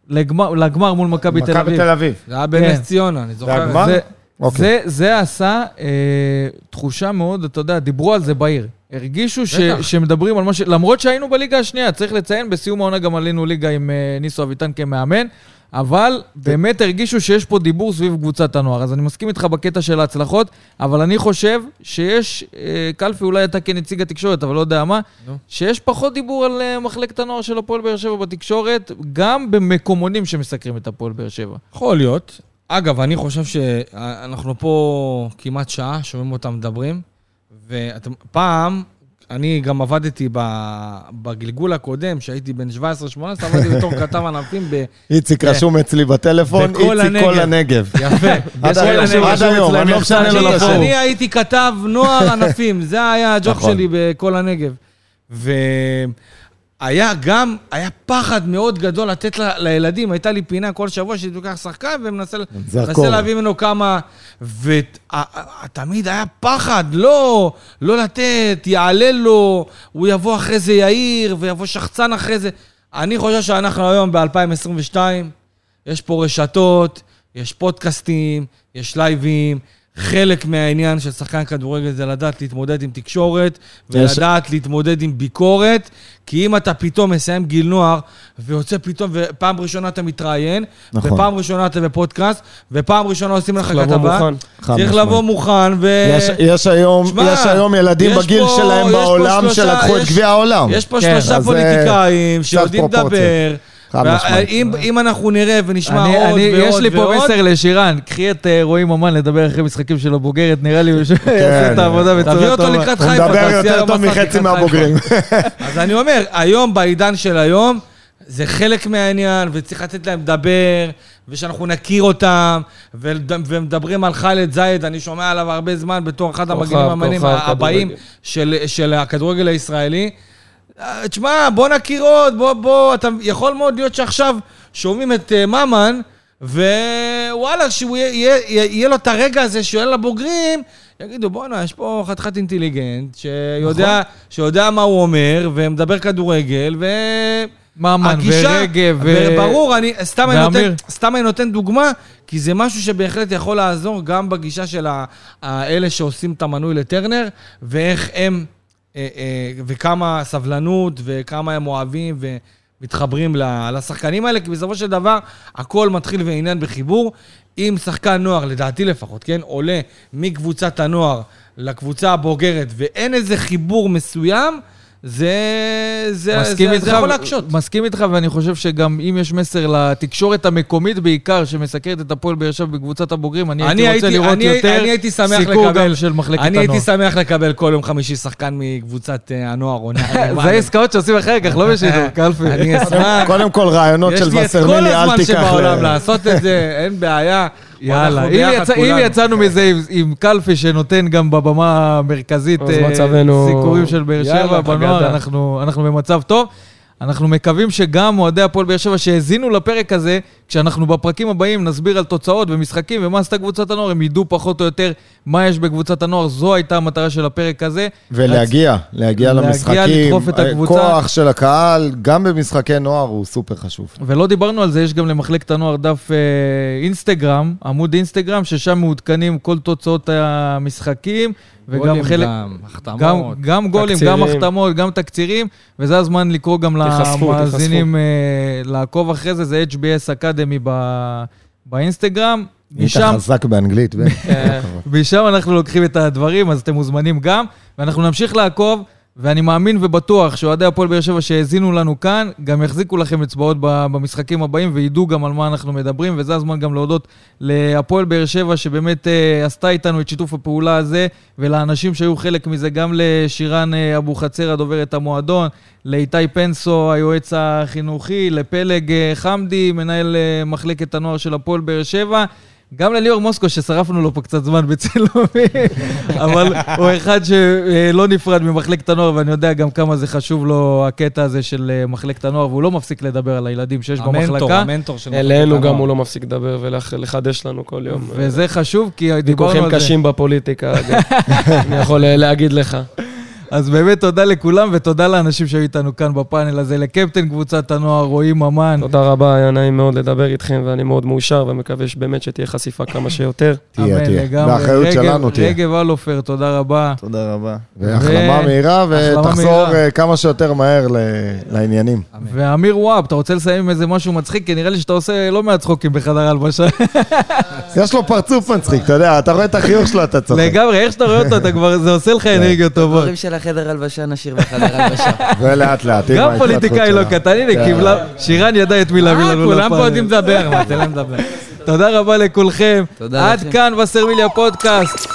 לגמר מול מכבי תל אביב. מכבי תל אביב. זה היה בנס כן. ציונה, אני זוכר. זה הגמר? אוקיי. זה, זה עשה אה, תחושה מאוד, אתה יודע, דיברו על זה בעיר. הרגישו ש. שמדברים על מה ש... למרות שהיינו בליגה השנייה, צריך לציין, בסיום העונה גם עלינו ליגה עם אה, ניסו אביטן כמאמן, אבל באמת הרגישו שיש פה דיבור סביב קבוצת הנוער. אז אני מסכים איתך בקטע של ההצלחות, אבל אני חושב שיש, אה, קלפי אולי אתה כנציג התקשורת, אבל לא יודע מה, שיש פחות דיבור על אה, מחלקת הנוער של הפועל באר שבע בתקשורת, גם במקומונים שמסקרים את הפועל באר שבע. יכול להיות. אגב, אני חושב שאנחנו פה כמעט שעה, שומעים אותם מדברים, ופעם, אני גם עבדתי בגלגול הקודם, שהייתי בן 17-18, עבדתי בתור (laughs) כתב ענפים ב... איציק. רשום אצלי בטלפון, איציק כל הנגב. יפה. (laughs) עד היום. עד היום, אני לא משנה לו לפורום. אני הייתי כתב נוער ענפים, זה היה הג'וב נכון. שלי בכל הנגב. והיה גם, היה פחד מאוד גדול לתת ל- לילדים, הייתה לי פינה כל שבוע שהייתי לוקח שחקן ומנסה להביא ממנו כמה... ותמיד היה פחד, לא, לא לתת, יעלה לו, הוא יבוא אחרי זה יאיר, ויבוא שחצן אחרי זה. אני חושב שאנחנו היום ב-2022, יש פה רשתות, יש פודקאסטים, יש לייבים. חלק מהעניין של שחקן כדורגל זה לדעת להתמודד עם תקשורת, יש- ולדעת להתמודד עם ביקורת, כי אם אתה פתאום מסיים גיל נוער, ויוצא פתאום, ופעם ראשונה אתה מתראיין, נכון. ופעם ראשונה אתה בפודקאסט, ופעם ראשונה עושים לך צריך לבוא כתבה, צריך. לבוא מוכן, ו... יש- יש היום שמע, יש היום ילדים יש בגיל פה- שלהם בעולם שלושה- שלקחו את יש- גביע העולם. יש פה כן, שלושה אז זה פוליטיקאים שיודעים. לדבר. ואם אם אנחנו נראה ונשמע אני, עוד אני, ועוד יש לי פה ועוד, מסר לשירן, קחי את אה, רועי ממן לדבר אחרי משחקים של הבוגרת, נראה לי שהוא כן. (laughs) יעשה את העבודה בצורה תביא טובה. אותו לקראת הוא חיפה. מדבר תעשי יותר טוב מחצי מהבוגרים. (laughs) אז אני אומר, היום, בעידן של היום, זה חלק מהעניין, וצריך לתת להם לדבר, ושאנחנו נכיר אותם, ומדברים על ח'אלד זייד, אני שומע עליו הרבה זמן בתור אחד המגנים המאמנים הבאים. של, של הכדורגל הישראלי. אה, תשמע, בוא נכיר עוד, בוא, בוא, אתה יכול מאוד להיות שעכשיו שומעים את uh, ממן, ווואלה, שהוא יהיה, יהיה, יהיה לו את הרגע הזה שהוא יהיה לבוגרים, יגידו, בואנה, יש פה חתיכת אינטליגנט, שיודע, שיודע מה הוא אומר, ומדבר כדורגל, ו... ממן הגישה- ורגב ו... ברור, אני סתם אני. נותן, סתם אני נותן דוגמה, כי זה משהו שבהחלט יכול לעזור גם בגישה של האלה שעושים את המנוי לטרנר, ואיך הם, וכמה סבלנות, וכמה הם אוהבים ומתחברים לשחקנים האלה, כי בסופו של דבר, הכל מתחיל ועניין בחיבור. אם שחקן נוער, לדעתי לפחות, כן, עולה מקבוצת הנוער לקבוצה הבוגרת, ואין איזה חיבור מסוים, זה, זה, מסכים זה, איתך, זה יכול להקשות. מסכים איתך, ואני חושב שגם אם יש מסר לתקשורת המקומית בעיקר, שמסקרת את הפועל באר שבע בקבוצת הבוגרים, אני הייתי רוצה לראות אני, יותר אני הייתי שמח סיקור לקבל, גם של מחלקת אני הנוער. הייתי שמח לקבל כל יום חמישי שחקן מקבוצת אה, הנוער או נער. (laughs) זה עסקאות שעושים אחר כך, לא בשידור, (laughs) קלפי. אני אשמח. קודם כל, רעיונות יש של לי את כל וסרמילי, אל הזמן תיקח שבעולם ל... לעשות את זה, אין בעיה. יאללה, אם, יצא, אם. יצאנו מזה עם, עם קלפי שנותן גם בבמה המרכזית אה, סיקורים של באר שבע בנוער. אנחנו, אנחנו במצב טוב. אנחנו מקווים שגם אוהדי הפועל באר שבע שהאזינו לפרק הזה, כשאנחנו בפרקים הבאים נסביר על תוצאות ומשחקים ומה עשתה קבוצת הנוער, הם ידעו פחות או יותר מה יש בקבוצת הנוער, זו הייתה המטרה של הפרק הזה. ולהגיע, להגיע להגיע, למשחקים. לדחוף את הקבוצה. כוח של הקהל, גם במשחקי נוער, הוא סופר חשוב. ולא דיברנו על זה, יש גם למחלקת הנוער דף אה, אינסטגרם, עמוד אינסטגרם, ששם מעודכנים כל תוצאות המשחקים, וגם גולים חלק... גם, החתמות. גם, גם גולים, תקצירים. גם החתמות, גם תקצירים, וזה הזמן לקרוא גם תיחשפו, למאזינים אה, לעקוב אחרי זה, זה HBS אקדמי ב- באינסטגרם. נהיית משם, חזק באנגלית, בן. אה, משם אנחנו לוקחים את הדברים, אז אתם מוזמנים גם, ואנחנו נמשיך לעקוב, ואני מאמין ובטוח שאוהדי הפועל באר שבע שהאזינו לנו כאן, גם יחזיקו לכם אצבעות במשחקים הבאים, וידעו גם על מה אנחנו מדברים, וזה הזמן גם להודות להפועל באר שבע, שבאמת אה, עשתה איתנו את שיתוף הפעולה הזה, ולאנשים שהיו חלק מזה, גם לשירן אה, אבוחצירא, דוברת המועדון, לאיתי פנסו, היועץ החינוכי, לפלג אה, חמדי, מנהל מחלקת הנוער של הפועל באר שבע. גם לליאור מוסקו, ששרפנו לו פה קצת זמן בצילומים, (laughs) אבל הוא אחד שלא נפרד ממחלקת הנוער, ואני יודע גם כמה זה חשוב לו, הקטע הזה של אה, מחלקת הנוער, והוא לא מפסיק לדבר על הילדים שיש המנטור, במחלקה. המנטור של מחלקת הנוער. גם הוא לא מפסיק לדבר ולחדש לנו כל יום. וזה חשוב, כי דיברנו ויכוחים על זה. קשים בפוליטיקה. (laughs) אני יכול להגיד לך. אז באמת תודה לכולם, ותודה לאנשים שהיו איתנו כאן בפאנל הזה, לקפטן קבוצת הנוער, רועי ממן. תודה רבה, היה נעים מאוד לדבר איתכם, ואני מאוד מאושר, ומקווה שבאמת שתהיה חשיפה כמה שיותר. (laughs) תהיה, תהיה. באחריות שלנו תהיה. רגב אלופר, תודה רבה. תודה רבה. והחלמה מהירה, ותחזור. אה, כמה שיותר מהר לעניינים. ואמיר וואב, אתה רוצה לסיים עם איזה משהו מצחיק? כי נראה לי שאתה עושה לא מעט צחוקים בחדר הלבשה. (laughs) יש לו פרצוף מצחיק, אתה יודע, אתה רואה את החיוך שלו, אתה צוחק. לגמרי, איך שאתה רואה אותו, זה עושה לך אנרגיות טובות. החדר הלבשה נשאיר בחדר הלבשה. (laughs) ולאט לאט, גם פוליטיקאי. לא קטן, הנה, כן. קיבלה, שירן ידע את מי להביא אה, לנו כולם פה יודעים. לדבר, מה, תן להם לדבר. (laughs) תודה רבה לכולכם. תודה עד לכם. כאן וסרמיליה פודקאסט.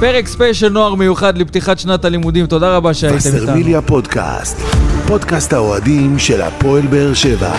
פרק ספיישל נוער מיוחד לפתיחת שנת הלימודים. תודה רבה שהייתם איתנו. וסרמיליה פודקאסט, פודקאסט האוהדים של הפועל באר שבע.